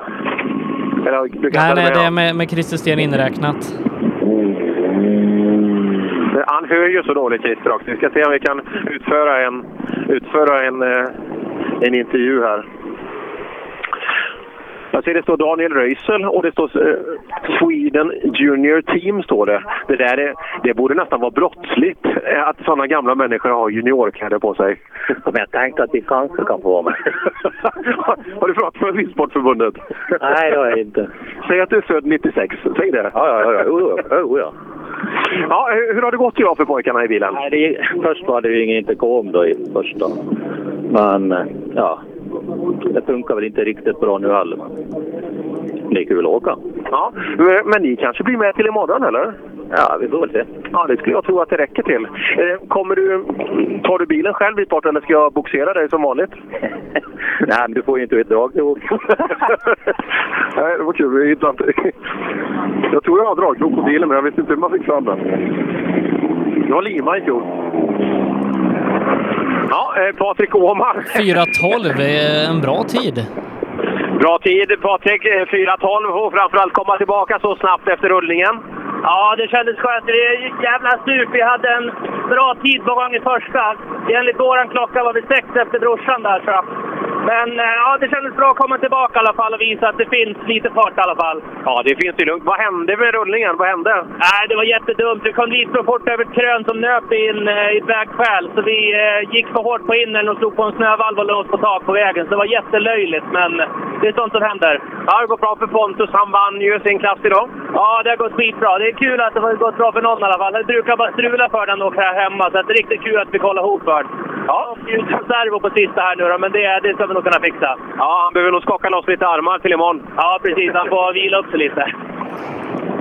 Eller, du kan Nej, nej, med det är med, med Christer Sten inräknat. Han hör ju så dåligt Christer också. Vi ska se om vi kan utföra en, utföra en, eh, en intervju här. Jag ser det står Daniel Röisel och det står eh, Sweden Junior Team. står det. Det, där är, det borde nästan vara brottsligt eh, att sådana gamla människor har juniorkläder på sig. Men jag tänkte att vi kanske kan få vara med. har du pratat med Bilsportförbundet? Nej, det har jag inte. Säg att du är född 96. Säg det. Ja, ja, ja. Jo, jo, jo, ja. Ja, hur hur har det gått idag för pojkarna i bilen? Nej, det, först var det ju ingen intercom då i första. Men eh, ja, det funkar väl inte riktigt bra nu heller. Men det är kul att åka. Ja, men ni kanske blir med till imorgon eller? Ja, vi får väl se. Ja, det skulle jag tro att det räcker till. Eh, Kommer du, tar du bilen själv hit bort eller ska jag boxera dig som vanligt? Nej, men du får ju inte ett dragkrok. Nej, det var kul. Jag hittade inte. Jag tror jag har dragkrok på bilen, men jag vet inte hur man fick fram den. Jag har lima i fjol. Ja, eh, Patrik Åhman. 4.12 är en bra tid. Bra tid Patrik, Eh, 4.12 och framförallt komma tillbaka så snabbt efter rullningen. Ja, det kändes skönt. Det är ett jävla stup. Vi hade en bra tid på gång i första. Enligt våran klocka var vi sex efter brorsan där, tror jag. Men eh, ja, det kändes bra att komma tillbaka i alla fall och visa att det finns lite fart i alla fall. Ja, det finns ju lugnt. Vad hände med rullningen? Vad hände? Nej, det var jättedumt. Vi kom dit så fort över ett krön som nöp in eh, i ett vägskäl. Så vi eh, gick för hårt på innern och slog på en snövalv och låg på tak på vägen. Så det var jättelöjligt, men det är sånt som händer. Ja, det går bra för Pontus. Han vann ju sin klass idag. Ja, det har gått skitbra. Det är kul att det har gått bra för någon i alla fall. Det brukar bara strula för den åker här hemma, så att det är riktigt kul att vi kollar ihop för den. Ja, utan servo på sista här nu då, men det, det ska vi nog kunna fixa. Ja, han behöver nog skaka loss lite armar till imorgon. Ja, precis. Han får vila upp sig lite.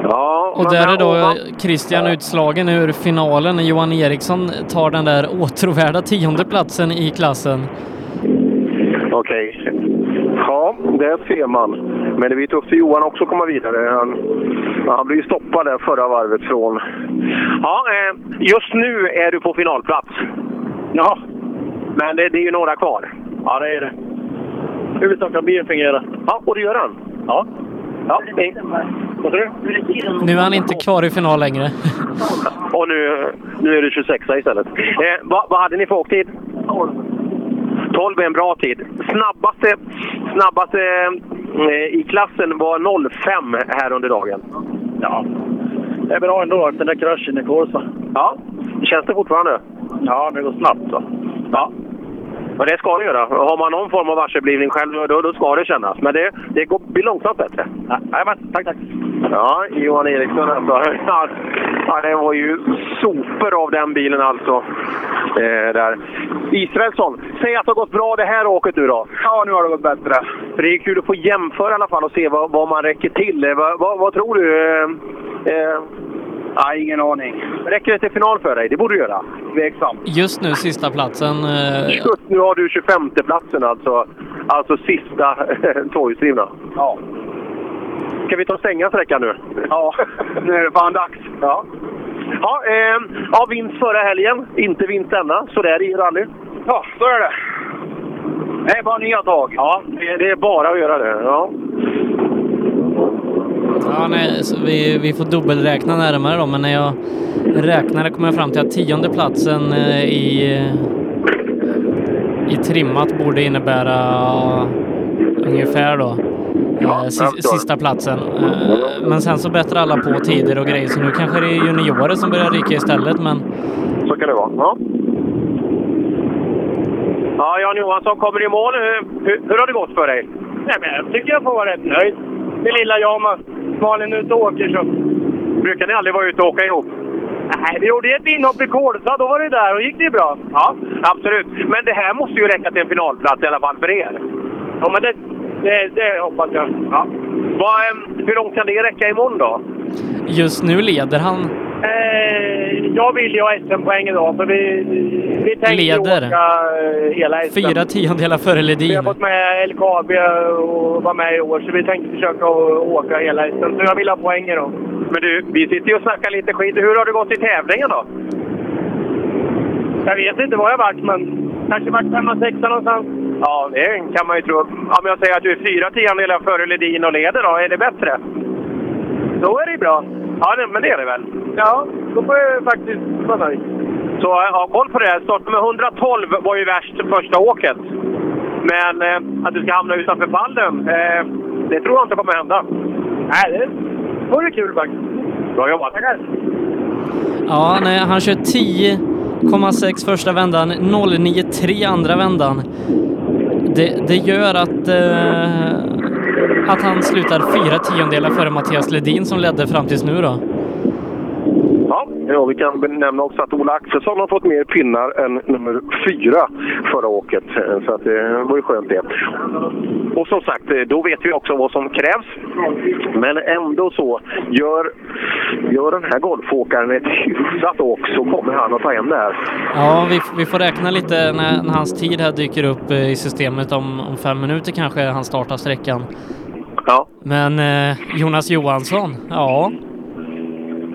Ja, Och där är då Christian utslagen ur finalen. Johan Eriksson tar den där åtråvärda tionde platsen i klassen. Okej. Ja, det ser man. Men det blir tufft för Johan också att komma vidare. Han, han blev ju stoppad där förra varvet från... Ja, eh, just nu är du på finalplats. Ja. Men det, det är ju några kvar. Ja, det är det. Huvudsaken att bilen fungerar. Ja, och det gör han. Ja. Ja, vad sa du? Nu är han inte kvar i final längre. Och nu, nu är det 26 istället. Eh, vad, vad hade ni för åktid? 12 är en bra tid. Snabbaste, snabbaste i klassen var 05 här under dagen. Ja, det är bra ändå. Den där kraschen i Kårsta. Ja, känns det fortfarande? Ja, det går snabbt så. Ja. Men det ska det göra. Har man någon form av varseblivning själv, då, då ska det kännas. Men det, det går, blir långsamt bättre. Jajamän, tack, tack. Ja, Johan Eriksson alltså. Ja, det var ju super av den bilen alltså. Eh, där. Israelsson, säg att det har gått bra det här åket nu då. Ja, nu har det gått bättre. För det är kul att få jämföra i alla fall och se vad, vad man räcker till. Eh, Vad, vad, vad tror du? Eh, eh, Nej, ingen aning. räcker det till final för dig? Det borde du göra. Tveksam. Just nu sista platsen. eh, Skutt, nu har du 25 platsen alltså. Alltså sista tvåhjulsdrivna. Ja. Ska vi ta och stänga sträckan nu? Ja, nu är det fan dags. Ja. Ja, eh, ja, vinst förra helgen. Inte vinst denna. Så där i rally. Ja, så är det. Det är bara nya tag. Ja, det, det är bara att göra det. Ja. Ja, nej, vi, vi får dubbelräkna närmare då, men när jag räknade kom jag fram till att tionde platsen eh, i, i trimmat borde innebära ungefär då eh, si- sista platsen. Eh, Men sen så bättrar alla på tider och grejer, så nu kanske det är juniorer som börjar ryka istället, men Så kan det vara. Ja. Ja, Jan Johansson kommer i mål. Hur, hur, hur har det gått för dig? Nej, men jag tycker jag får vara rätt nöjd. Det lilla jag med Malin ute och åker så. Brukar ni aldrig vara ute och åka ihop? Nej, vi gjorde ett inhopp i Kolsva. Då var det där och gick det bra. Ja, absolut. Men det här måste ju räcka till en finalplats i alla fall för er. Ja, men det, det, det hoppas jag. Ja. Vad, em, hur långt kan det räcka imorgon då? just nu leder han. Eh, jag vill ju ha SM-poäng idag, för vi, vi tänkte Leder. åka eh, hela SM. Fyra tiondelar före Vi Ledin. har fått med LKAB och var med i år, så vi tänkte försöka åka hela SM. Så jag vill ha poäng idag. Men du, vi sitter ju och snackar lite skit. Hur har det gått i tävlingen då? Jag vet inte var jag varit, men kanske varit femma, sexa någonstans. Ja, det kan man ju tro. Om jag säger att du är fyra tiondelar före Ledin och leder då, är det bättre? Då är det bra. Ja, men det är det väl? Ja, då får jag faktiskt vara nöjd. Så ha koll på det. Startnummer 112 var ju värst första åket. Men eh, att du ska hamna utanför pallen, eh, det tror jag inte kommer hända. Nej, det vore kul faktiskt. Bra jobbat. Tackar! Ja, nej, han kör 0,6 första vändan, 0,93 andra vändan. Det, det gör att, eh, att han slutar fyra tiondelar före Mattias Ledin som ledde fram tills nu då. Ja, vi kan nämna också att Ola Axelsson har fått mer pinnar än nummer fyra förra åket. Så att det var ju skönt det. Och som sagt, då vet vi också vad som krävs. Men ändå så, gör, gör den här golfåkaren ett hyfsat åk så kommer han att ta hem det här. Ja, vi, vi får räkna lite när, när hans tid här dyker upp eh, i systemet. Om, om fem minuter kanske han startar sträckan. Ja. Men eh, Jonas Johansson, ja.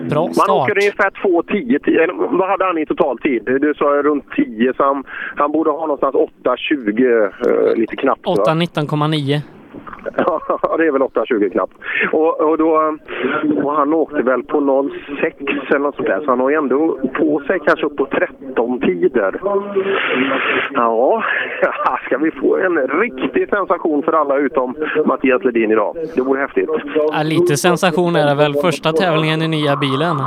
Bra Man start. åker ungefär 2.10, eller vad hade han i totaltid? Du sa runt 10, så han, han borde ha någonstans 8.20 eh, lite knappt. va? 8.19,9. Ja, det är väl 8.20 knappt. Och, och, då, och han åkte väl på 0,6 eller något sånt där, så han har ju ändå på sig kanske upp på 13-tider. Ja, ska vi få en riktig sensation för alla utom Mattias Ledin idag? Det vore häftigt. Ja, lite sensation är det väl. Första tävlingen i nya bilen.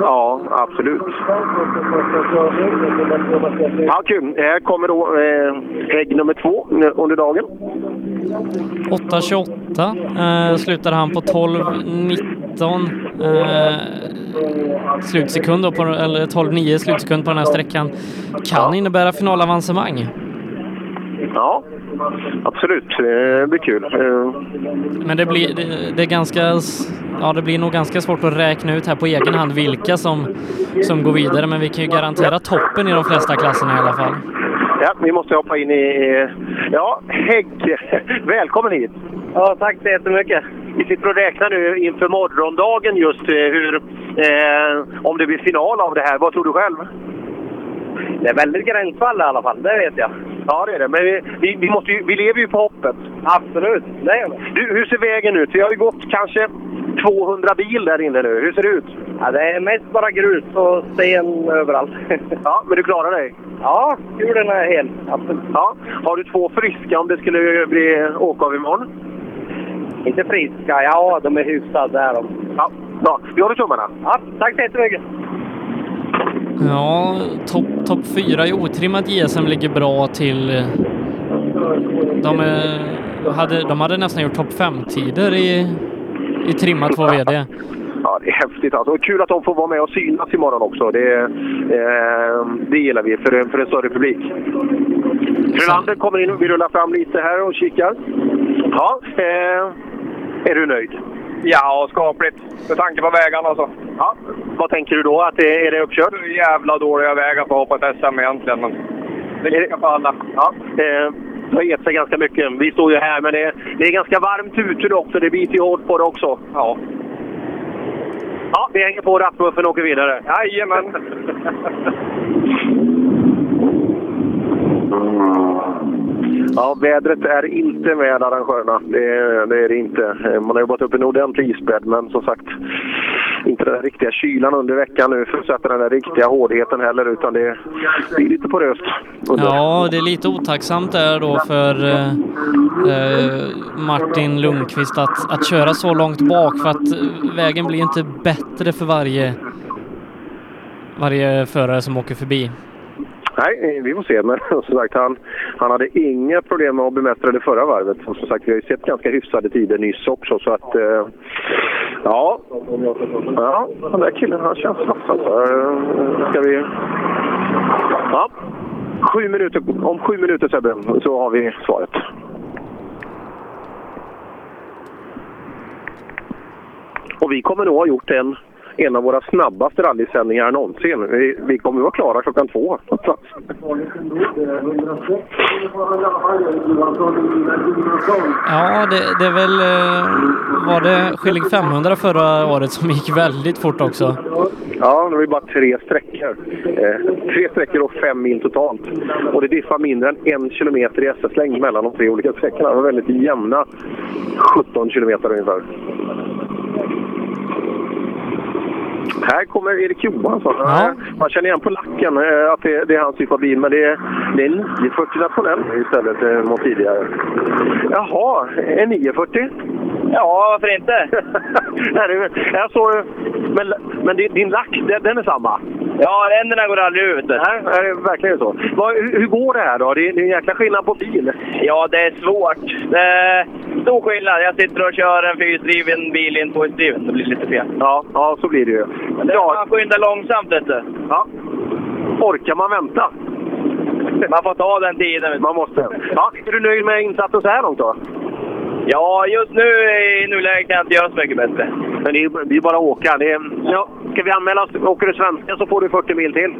Ja, absolut. Ja, kul. Här kommer då eh, ägg nummer två under dagen. 8.28 eh, slutade han på 12.19 eh, slutsekund då på, eller 12.9 slutsekund på den här sträckan. Kan innebära finalavancemang. Ja, absolut. Det blir kul. Men det blir, det, det är ganska, ja det blir nog ganska svårt att räkna ut här på egen hand vilka som, som går vidare. Men vi kan ju garantera toppen i de flesta klasserna i alla fall. Ja, vi måste hoppa in i... Ja, Hägg, välkommen hit! Ja, tack så jättemycket. Vi sitter och räknar nu inför morgondagen just eh, hur, eh, om det blir final av det här. Vad tror du själv? Det är väldigt gränsfall i alla fall, det vet jag. Ja, det är det. Men vi, vi, vi, måste ju, vi lever ju på hoppet. Absolut, det gör vi. Du, hur ser vägen ut? Vi har ju gått kanske 200 bil där inne nu. Hur ser det ut? Ja, det är mest bara grus och sten överallt. ja, men du klarar dig? Ja, hjulen är hel. Absolut. Ja. Har du två friska om det skulle bli åka av imorgon? Inte friska, ja de är hyfsade där. Ja, bra. Vi håller tummarna. Ja, tack så jättemycket. Ja, topp top fyra i otrimmat JSM ligger bra till... Eh, de, eh, hade, de hade nästan gjort topp fem-tider i, i trimmat 2VD. Ja, det är häftigt alltså. Och kul att de får vara med och synas imorgon också. Det, eh, det gillar vi för, en- för en större publik. Frölander kommer in. Vi rullar fram lite här och kikar. Ja, eh, är du nöjd? Ja, skapligt. Med tanke på vägarna alltså. Ja. Vad tänker du då? Att det, är det uppkört? Jävla dåliga vägar för att hoppa ett SM egentligen. Men det är lika för alla. Ja. Eh, det har gett sig ganska mycket. Vi står ju här, men det, det är ganska varmt ute också. Det biter ju hårt på det också. Ja. Ja, vi hänger på rattmuffen och åker vidare. Jajamän! Ja, vädret är inte med arrangörerna. Det är, det är det inte. Eh, Man har jobbat upp en ordentlig isbädd, men som sagt, inte den riktiga kylan under veckan nu för att sätta den där riktiga hårdheten heller, utan det, det är lite poröst. Ja, det är lite otacksamt där då för eh, eh, Martin Lundqvist att, att köra så långt bak för att vägen blir inte bättre för varje, varje förare som åker förbi. Nej, vi får se. Men som sagt, han, han hade inga problem med att bemästra det förra varvet. Och som sagt, vi har ju sett ganska hyfsade tider nyss också. Så att, eh, ja. ja, den där killen han känns vass alltså. Eh, ska vi... Ja. Sju minuter, om sju minuter Sebbe, så har vi svaret. Och vi kommer nog ha gjort en, en av våra snabbaste rallysändningar någonsin. Vi, vi kommer vara klara klockan två. Ja, det, det är väl... eh, Var det Skilling 500 förra året som gick väldigt fort också? Ja, det var ju bara tre sträckor. Eh, tre sträckor och fem mil totalt. Och det diffar mindre än en kilometer i SS-längd mellan de tre olika sträckorna. Det var väldigt jämna 17 kilometer ungefär. Här kommer Erik Johansson. Ja. Man känner igen på lacken eh, att det, det är hans typ av bil, men det är, det är 940 nationell istället eh, mot tidigare. Jaha, en 940? Ja, varför inte? Nej, det- jag såg, men men din, din lack, den, den är samma? Ja, ränderna går aldrig ut. Nej, är det verkligen så? Vad, hur, hur går det här då? Det är, det är en jäkla skillnad på bil. Ja, det är svårt. Det är stor skillnad. Jag sitter och kör en fyrhjulsdriven bil i en tvåhjulsdriven. Det blir lite fel. Ja, ja så blir det ju. Men det man skyndar långsamt, vet du. Ja. Orkar man vänta? Man får ta den tiden. Man måste. Ja, är du nöjd med insatsen så här långt då? Ja, just nu i nuläget kan jag inte göra så mycket bättre. Men det är, är bara att åka. Det är, ja, ska vi anmäla oss? Åker du svenska så får du 40 mil till.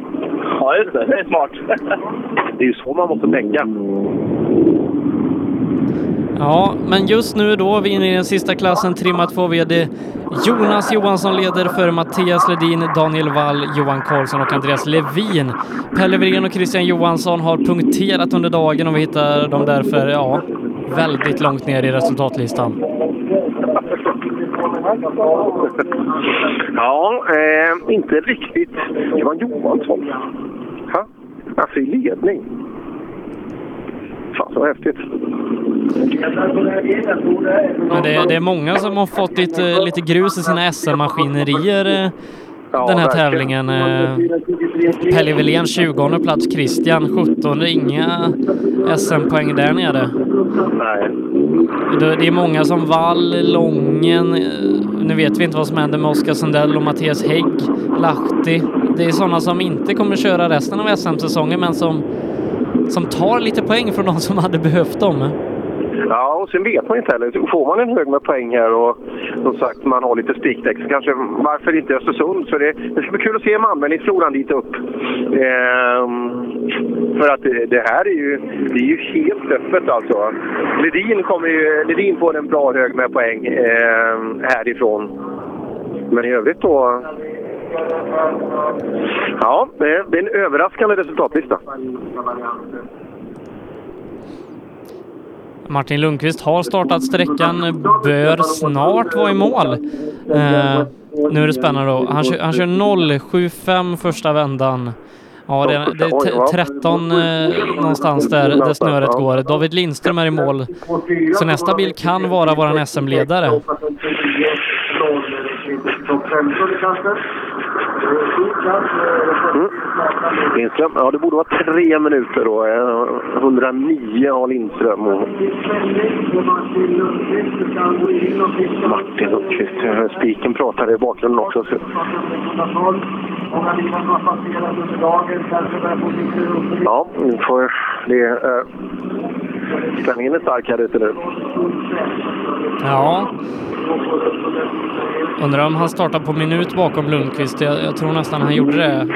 Ja, just det. Det är smart. Det är ju så man måste tänka. Ja, men just nu då, vi är inne i den sista klassen, trimmat 2 VD. Jonas Johansson leder före Mattias Ledin, Daniel Wall, Johan Karlsson och Andreas Levin. Pelle Wirén och Christian Johansson har punkterat under dagen och vi hittar dem därför, ja, väldigt långt ner i resultatlistan. Ja, eh, inte riktigt. Johan Johansson. Ha? Alltså i ledning. Fan så häftigt. Men det, det är många som har fått lite, lite grus i sina SM-maskinerier den här verkligen. tävlingen. Eh, Pelle Wilén 20 plats, Christian 17 Inga SM-poäng där nere. Nej. Det, det är många som Wall, Lången, eh, nu vet vi inte vad som händer med Oskar Sundell och Mattias Hägg, Lahti. Det är sådana som inte kommer köra resten av SM-säsongen men som, som tar lite poäng från de som hade behövt dem. Ja, och sen vet man inte heller. Får man en hög med poäng här och som sagt man har lite spikdäck så kanske varför inte Östersund? För det, det ska bli kul att se anmälningsfloran dit upp. Ehm, för att det, det här är ju, det är ju helt öppet alltså. Ledin, kommer ju, Ledin får en bra hög med poäng ehm, härifrån. Men i övrigt då... Ja, det är en överraskande resultatlista. Martin Lundqvist har startat sträckan, bör snart vara i mål. Eh, nu är det spännande då. Han kör, han kör 0,75 första vändan. Ja, det, det är 13 eh, någonstans där, där snöret går. David Lindström är i mål. Så nästa bil kan vara våran SM-ledare. Mm. Lindström, ja det borde vara tre minuter då. Eh, 109 har Lindström. Och... Martin Lundqvist, eh, spiken pratar i bakgrunden också. Så... Ja, nu får det... är... Spänningen är stark här ute nu. Ja. Undrar om han startar på minut bakom Lundqvist. Jag, jag tror nästan han gjorde det.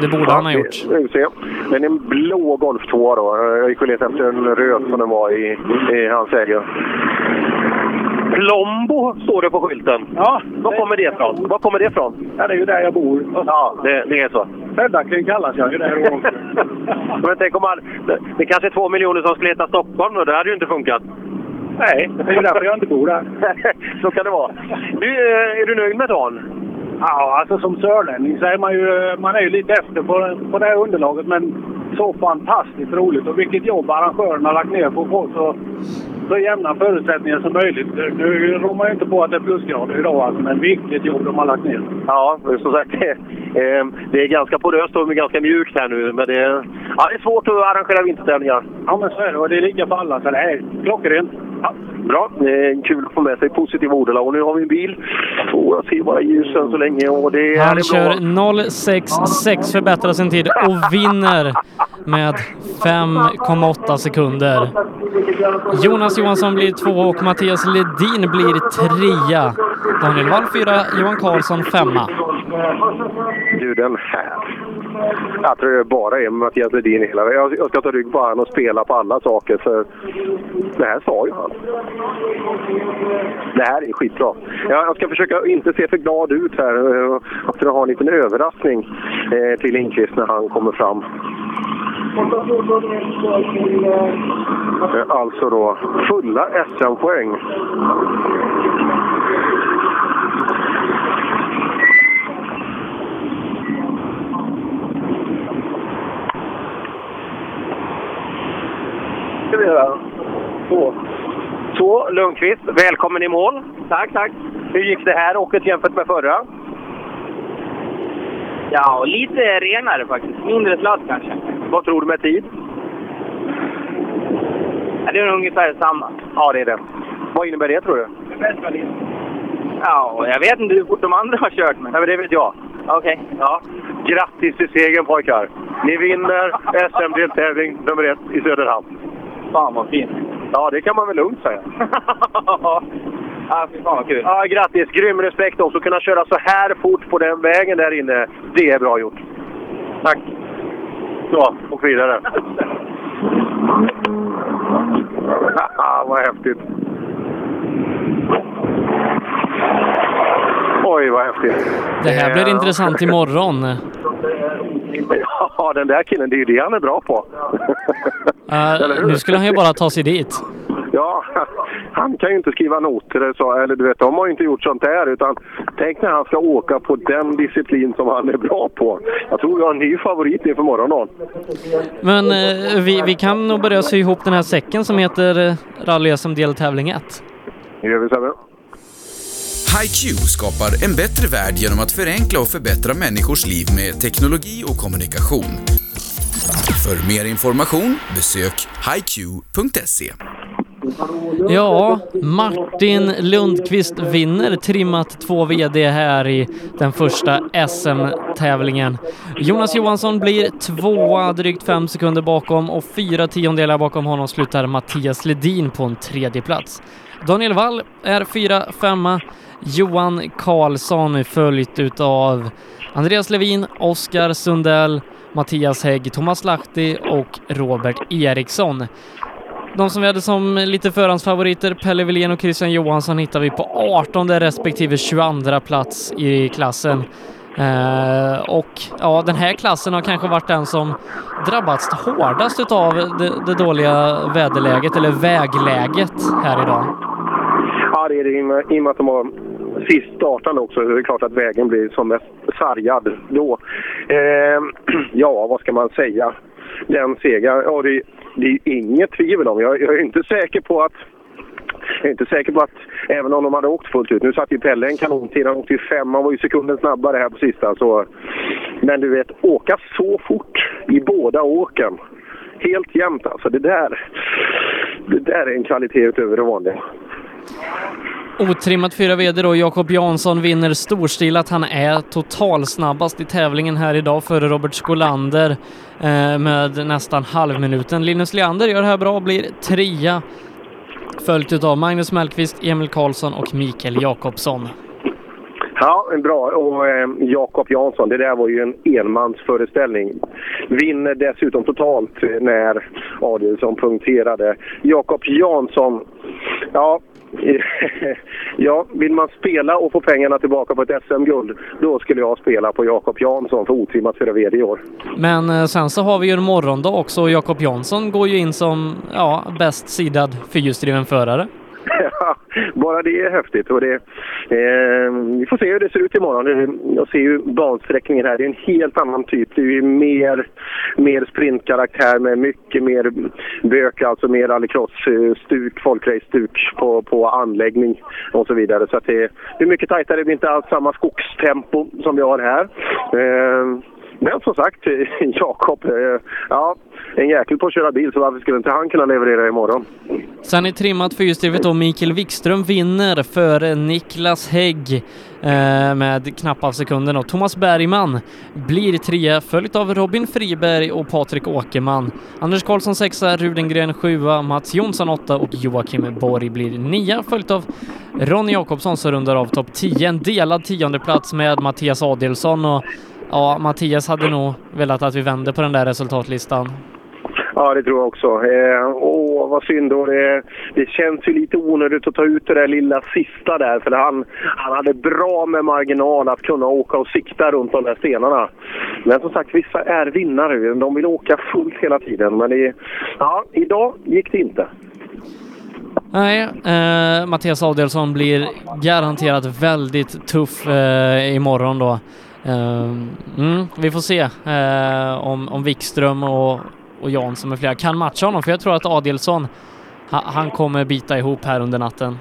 Det borde han ha gjort. Ser. Men en blå Golf 2 då. Jag gick och letade efter en röd som den var i, i hans ägo. Plombo står det på skylten. Ja. Var kommer det ifrån? Var kommer det ifrån? Ja, det är ju där jag bor. Ja, det, det är så. Följaktligen kallas jag ju där också. Men tänk om man, det, kanske är två miljoner som skulle heta Stockholm och det hade ju inte funkat. Nej, det är ju därför jag inte bor där. så kan det vara. Du, eh, är du nöjd med dagen? Ja, alltså som sörlänning så är man ju, man är ju lite efter på, på det här underlaget. Men så fantastiskt roligt och vilket jobb arrangörerna har lagt ner på få så, jämna förutsättningar som möjligt. Nu rår man ju inte på att det är plusgrader idag alltså, men vilket jobb de har lagt ner. Ja, som sagt, det, eh, det är ganska poröst och ganska mjukt här nu. Men det, ja, det är svårt att arrangera vintertävlingar. Ja, men så är det. Och det är lika för alla, så det är klockrent. Ja, bra, det är kul att få med sig positiva ordalag. Och nu har vi en bil. Får jag se bara ljusen så länge. Och det är Han är kör 0,66, förbättrar sin tid och vinner med 5,8 sekunder. Jonas Johansson blir två och Mattias Ledin blir trea. Daniel Wall fyra, Johan Karlsson femma. Du, den här. Jag tror det bara är Mattias Ledin hela jag, jag ska ta rygg på honom och spela på alla saker. För det här sa ju han. Det här är skitbra. Jag, jag ska försöka inte se för glad ut här. Eh, jag ska ha en liten överraskning eh, till Lindqvist när han kommer fram. Det är. Alltså då fulla SM-poäng. Så, Lundqvist, välkommen i mål. Tack, tack. Hur gick det här åket jämfört med förra? Ja, lite renare faktiskt. Mindre sladd kanske. Vad tror du med tid? Ja, det är ungefär samma. Ja, det är det. Vad innebär det tror du? Ja, jag vet inte hur fort de andra har kört. Men... Nej, men det vet jag. Okej. Ja. Grattis till segern pojkar! Ni vinner SM-deltävling nummer ett i Söderhamn. Fan vad fint. Ja, det kan man väl lugnt säga. ja, fy fan vad kul. Ja, grattis! Grym respekt också. Kunna köra så här fort på den vägen där inne, det är bra gjort. Tack! Så, och vidare. vad häftigt! Oj, vad häftigt! Det här blir intressant imorgon. Ja, den där killen, det är ju det han är bra på. Uh, nu skulle han ju bara ta sig dit. Ja, han kan ju inte skriva noter eller så, eller du vet, de har ju inte gjort sånt där. Utan tänk när han ska åka på den disciplin som han är bra på. Jag tror jag har en ny favorit inför morgondagen. Men eh, vi, vi kan nog börja sy ihop den här säcken som heter eh, Rally SM deltävling 1. Det gör vi Sebbe. HiQ skapar en bättre värld genom att förenkla och förbättra människors liv med teknologi och kommunikation. För mer information besök hiq.se. Ja, Martin Lundqvist vinner trimmat 2 VD här i den första SM-tävlingen. Jonas Johansson blir tvåa, drygt fem sekunder bakom och fyra tiondelar bakom honom slutar Mattias Ledin på en tredje plats. Daniel Wall är fyra, femma. Johan Karlsson följt utav Andreas Levin, Oskar Sundell, Mattias Hägg, Thomas Lahti och Robert Eriksson. De som vi hade som lite förhandsfavoriter, Pelle Wilén och Christian Johansson, hittar vi på 18 respektive 22 plats i klassen. Eh, och ja, den här klassen har kanske varit den som drabbats hårdast utav det, det dåliga väderläget, eller vägläget här idag. Ja, det är det i och med- att de har sist startande också. Det är klart att vägen blir som mest sargad då. Eh, ja, vad ska man säga? Den segern, ja det, det är ju inget tvivel om. Jag, jag är inte säker på att jag är inte säker på att, även om de hade åkt fullt ut, nu satt ju Pelle en kanontid, han åkte ju fem, han var ju sekunden snabbare här på sista. Så, men du vet, åka så fort i båda åken, helt jämnt alltså, det där, det där är en kvalitet utöver det vanliga. Otrimmat fyra VD då, Jakob Jansson vinner storstilat. Han är totalsnabbast i tävlingen här idag före Robert Skolander eh, med nästan halvminuten. Linus Leander gör det här bra, blir trea. Följt utav Magnus Mellqvist, Emil Karlsson och Mikael Jakobsson. Ja, bra. Och eh, Jakob Jansson, det där var ju en enmansföreställning. Vinner dessutom totalt när Adielsson punkterade. Jakob Jansson, ja, ja, vill man spela och få pengarna tillbaka på ett SM-guld, då skulle jag spela på Jakob Jansson för otrimmat för VD i år. Men eh, sen så har vi ju en morgondag också och Jakob Jansson går ju in som ja, bäst sidad fyrhjulsdriven förare. Bara det är häftigt. Och det, eh, vi får se hur det ser ut imorgon. Jag ser ju bansträckningen här. Det är en helt annan typ. Det är ju mer, mer sprintkaraktär med mycket mer bök, alltså mer rallycross-stuk, eh, folkrace-stuk på, på anläggning och så vidare. Så att det, det är mycket tajtare. Det blir inte alls samma skogstempo som vi har här. Eh, men som sagt, Jakob, eh, ja, en jäkel på att köra bil så varför skulle inte han kunna leverera imorgon? Sen i trimmat fyrhjulsdrivet då Mikael Wikström vinner före Niklas Hägg eh, med knappt av sekunden och Thomas Bergman blir trea följt av Robin Friberg och Patrik Åkerman. Anders Karlsson sexa, Rudengren sjua, Mats Jonsson åtta och Joakim Borg blir nia följt av Ronny Jakobsson som rundar av topp 10. En delad tionde plats med Mattias Adelsson och ja, Mattias hade nog velat att vi vände på den där resultatlistan. Ja, det tror jag också. Eh, åh, vad synd då. Det, det känns ju lite onödigt att ta ut det där lilla sista där. För han, han hade bra med marginal att kunna åka och sikta runt de där stenarna. Men som sagt, vissa är vinnare. De vill åka fullt hela tiden. Men det, ja, idag gick det inte. Nej, eh, Mattias Adelsson blir garanterat väldigt tuff eh, imorgon då. Eh, mm, vi får se eh, om, om Wikström och, och Jansson med flera kan matcha honom, för jag tror att Adelsson ha- han kommer bita ihop här under natten.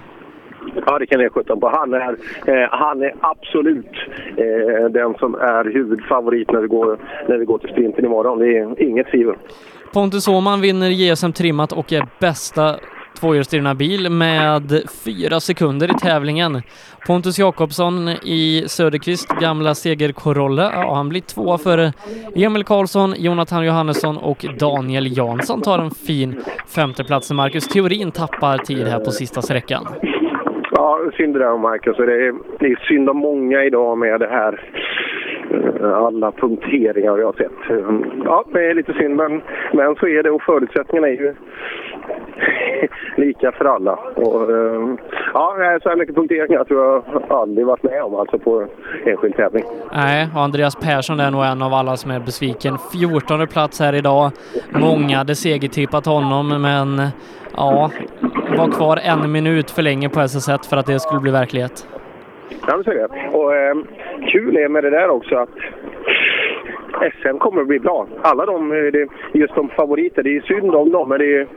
Ja, det kan jag sjutton på. Han är, eh, han är absolut eh, den som är huvudfavorit när vi går, när vi går till sprinten imorgon. Det är inget tvivel. Pontus Åhman vinner JSM trimmat och är bästa tvåhjulsdrivna bil med fyra sekunder i tävlingen. Pontus Jakobsson i Söderqvist gamla segerkorolla, ja, han blir tvåa före Emil Karlsson, Jonathan Johannesson och Daniel Jansson tar en fin femteplats. Marcus Theorin tappar tid här på sista sträckan. Ja, synd det där Marcus. Det är, det är synd om många idag med det här. Alla punkteringar jag har sett. Ja, det är lite synd, men, men så är det och förutsättningarna är ju lika för alla. Och, eh, ja, så här mycket punkteringar tror jag aldrig varit med om alltså på enskild tävling. Nej, och Andreas Persson är nog en av alla som är besviken. 14 plats här idag. Många hade segertippat honom, men ja, var kvar en minut för länge på SS1 för att det skulle bli verklighet. Ja, men så är det. Och eh, kul är med det där också att SM kommer att bli bra. Alla de, eh, just de favoriter, det är synd om dem, men det,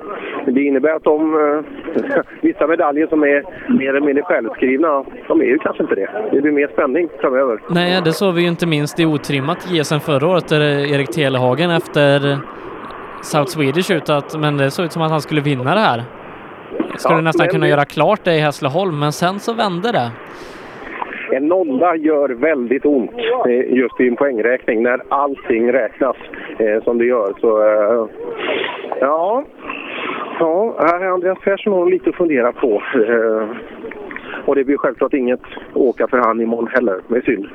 det innebär att de, eh, vissa medaljer som är mer eller mindre självskrivna, de är ju kanske inte det. Det blir mer spänning framöver. Nej, det såg vi ju inte minst i otrimmat GSM förra året där Erik Telehagen efter South Swedish ut att, men det såg ut som att han skulle vinna det här. Skulle Ja, nästan men kunna göra klart det i Hässleholm, men sen så vände det. En nolla gör väldigt ont eh, just i en poängräkning när allting räknas eh, som det gör. Så eh, ja, ja, här är Andreas Persson har lite att fundera på. Och det blir självklart inget åka för han imorgon heller. Det är synd.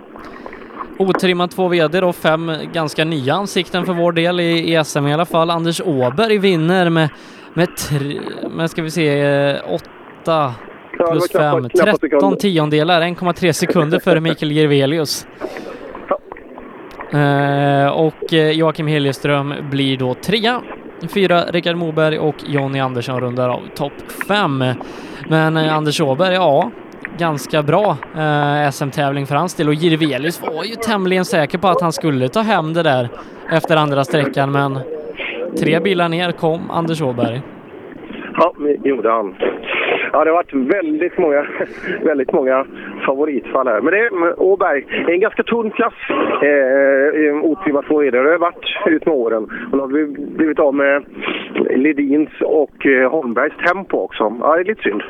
Otrimmat två VD och fem ganska nya ansikten för vår del i, i SM i alla fall. Anders Åberg vinner med, med, tre, med ska vi se, åtta plus knappa- fem, knappa 13 sekunder. tiondelar, 1,3 sekunder före Mikael Gervelius. Eh, och eh, Joakim Heljeström blir då trea. Fyra Rickard Moberg och Jonny Andersson rundar av topp fem. Men eh, Anders Åberg, ja, ganska bra eh, SM-tävling för hans del och Jirvelius var ju tämligen säker på att han skulle ta hem det där efter andra sträckan men tre bilar ner kom Anders Åberg. Ja, det gjorde han. Ja, det har varit väldigt många, väldigt många favoritfall här. Men det är Åberg, det är en ganska tunn klass. Eh, Otrimmat två är det. Det har varit ut med åren. Och nu har vi blivit av med Ledins och eh, Holmbergs tempo också. Ja, det är lite synd.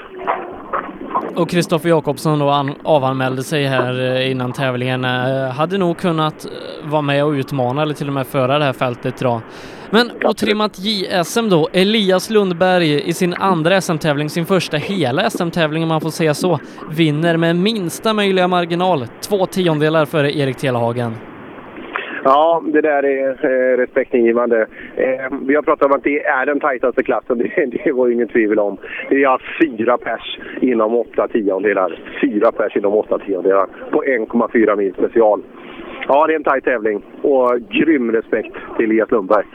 Och Kristoffer Jakobsson då an- avanmälde sig här eh, innan tävlingen. Eh, Hade nog kunnat eh, vara med och utmana eller till och med föra det här fältet idag. Men otrimmat JSM då, Elias Lundberg i sin andra SM-tävling, sin första hela SM-tävling om man får säga så, vinner med minsta möjliga marginal, två tiondelar före Erik Telehagen. Ja, det där är eh, respektingivande. Eh, vi har pratat om att det är den tajtaste klassen. Det, det var ju ingen tvivel om. Vi har alltså fyra pers inom åtta tiondelar. Fyra pers inom åtta tiondelar på 1,4 mil special. Ja, det är en tajt tävling och grym respekt till Elias Lundberg.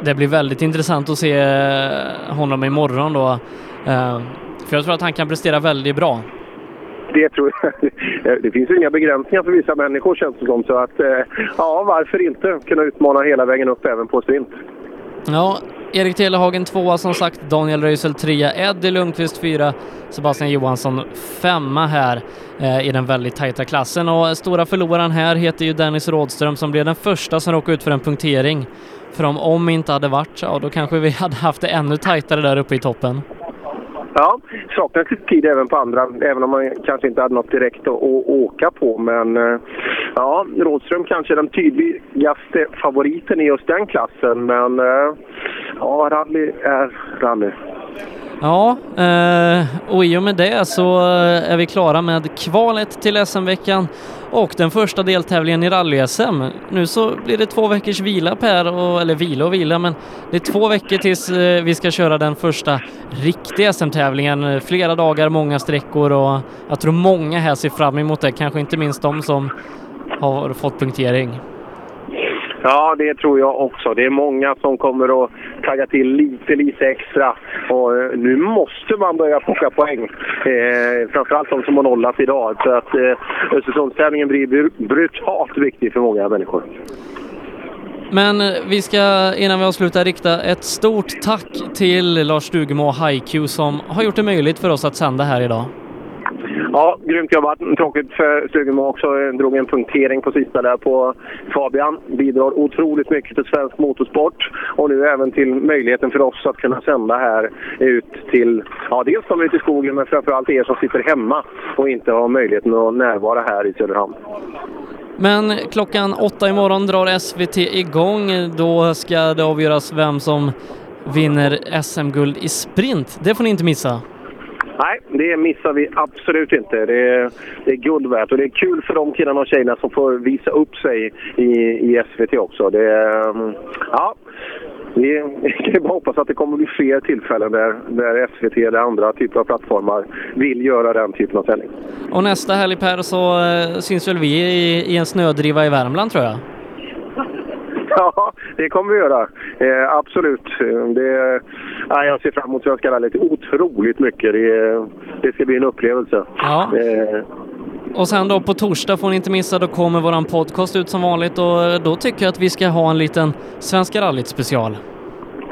Det blir väldigt intressant att se eh, honom imorgon då. Eh, För jag tror att han kan prestera väldigt bra. Det tror jag. Eh, det finns ju inga begränsningar för vissa människor känns det som. Så att, eh, ja, varför inte kunna utmana hela vägen upp även på sprint? Ja, Erik Telehagen tvåa som sagt, Daniel Röisel trea, Eddie Lundqvist fyra, Sebastian Johansson femma här eh, i den väldigt tajta klassen. Och stora förloraren här heter ju Dennis Rådström som blev den första som råkade ut för en punktering. För om om inte hade varit, ja då kanske vi hade haft det ännu tajtare där uppe i toppen. Ja, saknas lite tid även på andra, även om man kanske inte hade något direkt att, att åka på. Men eh, ja, Rådström kanske är den tydligaste favoriten i just den klassen. Men eh, ja, rally är rally. Ja, eh, och i och med det så är vi klara med kvalet till SM-veckan och den första deltävlingen i rally-SM. Nu så blir det två veckors vila Per, och, eller vila och vila, men det är två veckor tills eh, vi ska köra den första riktiga SM-tävlingen. Flera dagar, många sträckor och jag tror många här ser fram emot det, kanske inte minst de som har fått punktering. Ja, det tror jag också. Det är många som kommer att tagga till lite, lite extra. Och eh, nu måste man börja plocka poäng. Eh, framförallt de som har nollat idag. Så att eh, Östersundstävlingen blir br- brutalt viktig för många människor. Men eh, vi ska innan vi avslutar rikta ett stort tack till Lars Stugemo och HiQ som har gjort det möjligt för oss att sända här idag. Ja, grymt jobbat. Tråkigt för Stugemo också. Drog en punktering på sista där på Fabian. Bidrar otroligt mycket till svensk motorsport och nu även till möjligheten för oss att kunna sända här ut till, ja dels de ute i skogen men framförallt er som sitter hemma och inte har möjligheten att närvara här i Söderhamn. Men klockan åtta imorgon drar SVT igång. Då ska det avgöras vem som vinner SM-guld i sprint. Det får ni inte missa. Nej, det missar vi absolut inte. Det är, det är guld värt och det är kul för de killarna och tjejerna som får visa upp sig i, i SVT också. Det är, mm, ja, vi kan bara hoppas att det kommer bli fler tillfällen där, där SVT eller andra typer av plattformar vill göra den typen av sändning. Och nästa helg Per så eh, syns väl vi i, i en snödriva i Värmland tror jag. Ja, det kommer vi göra. Eh, absolut. Det, ja, jag ser fram emot Svenska rallyt otroligt mycket. Det, det ska bli en upplevelse. Ja. Eh, Och sen då på torsdag får ni inte missa, då kommer våran podcast ut som vanligt och eh, då tycker jag att vi ska ha en liten Svenska rallyt special.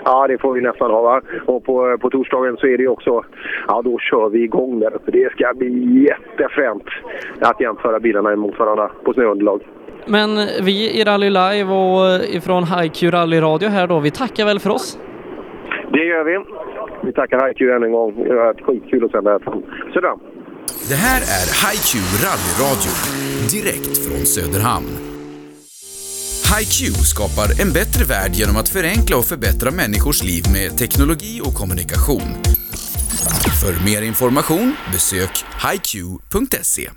Ja, det får vi nästan ha. Va? Och på, på torsdagen så är det också, ja då kör vi igång där uppe. Det ska bli jättefränt att jämföra bilarna mot varandra på snöunderlag. Men vi i Rally Live och ifrån HiQ Rally Radio här då, vi tackar väl för oss? Det gör vi. Vi tackar HiQ än en gång. Det har varit skitkul att sända här från Söderhamn. Det här är HiQ rallyradio, direkt från Söderhamn. HiQ skapar en bättre värld genom att förenkla och förbättra människors liv med teknologi och kommunikation. För mer information besök hiq.se.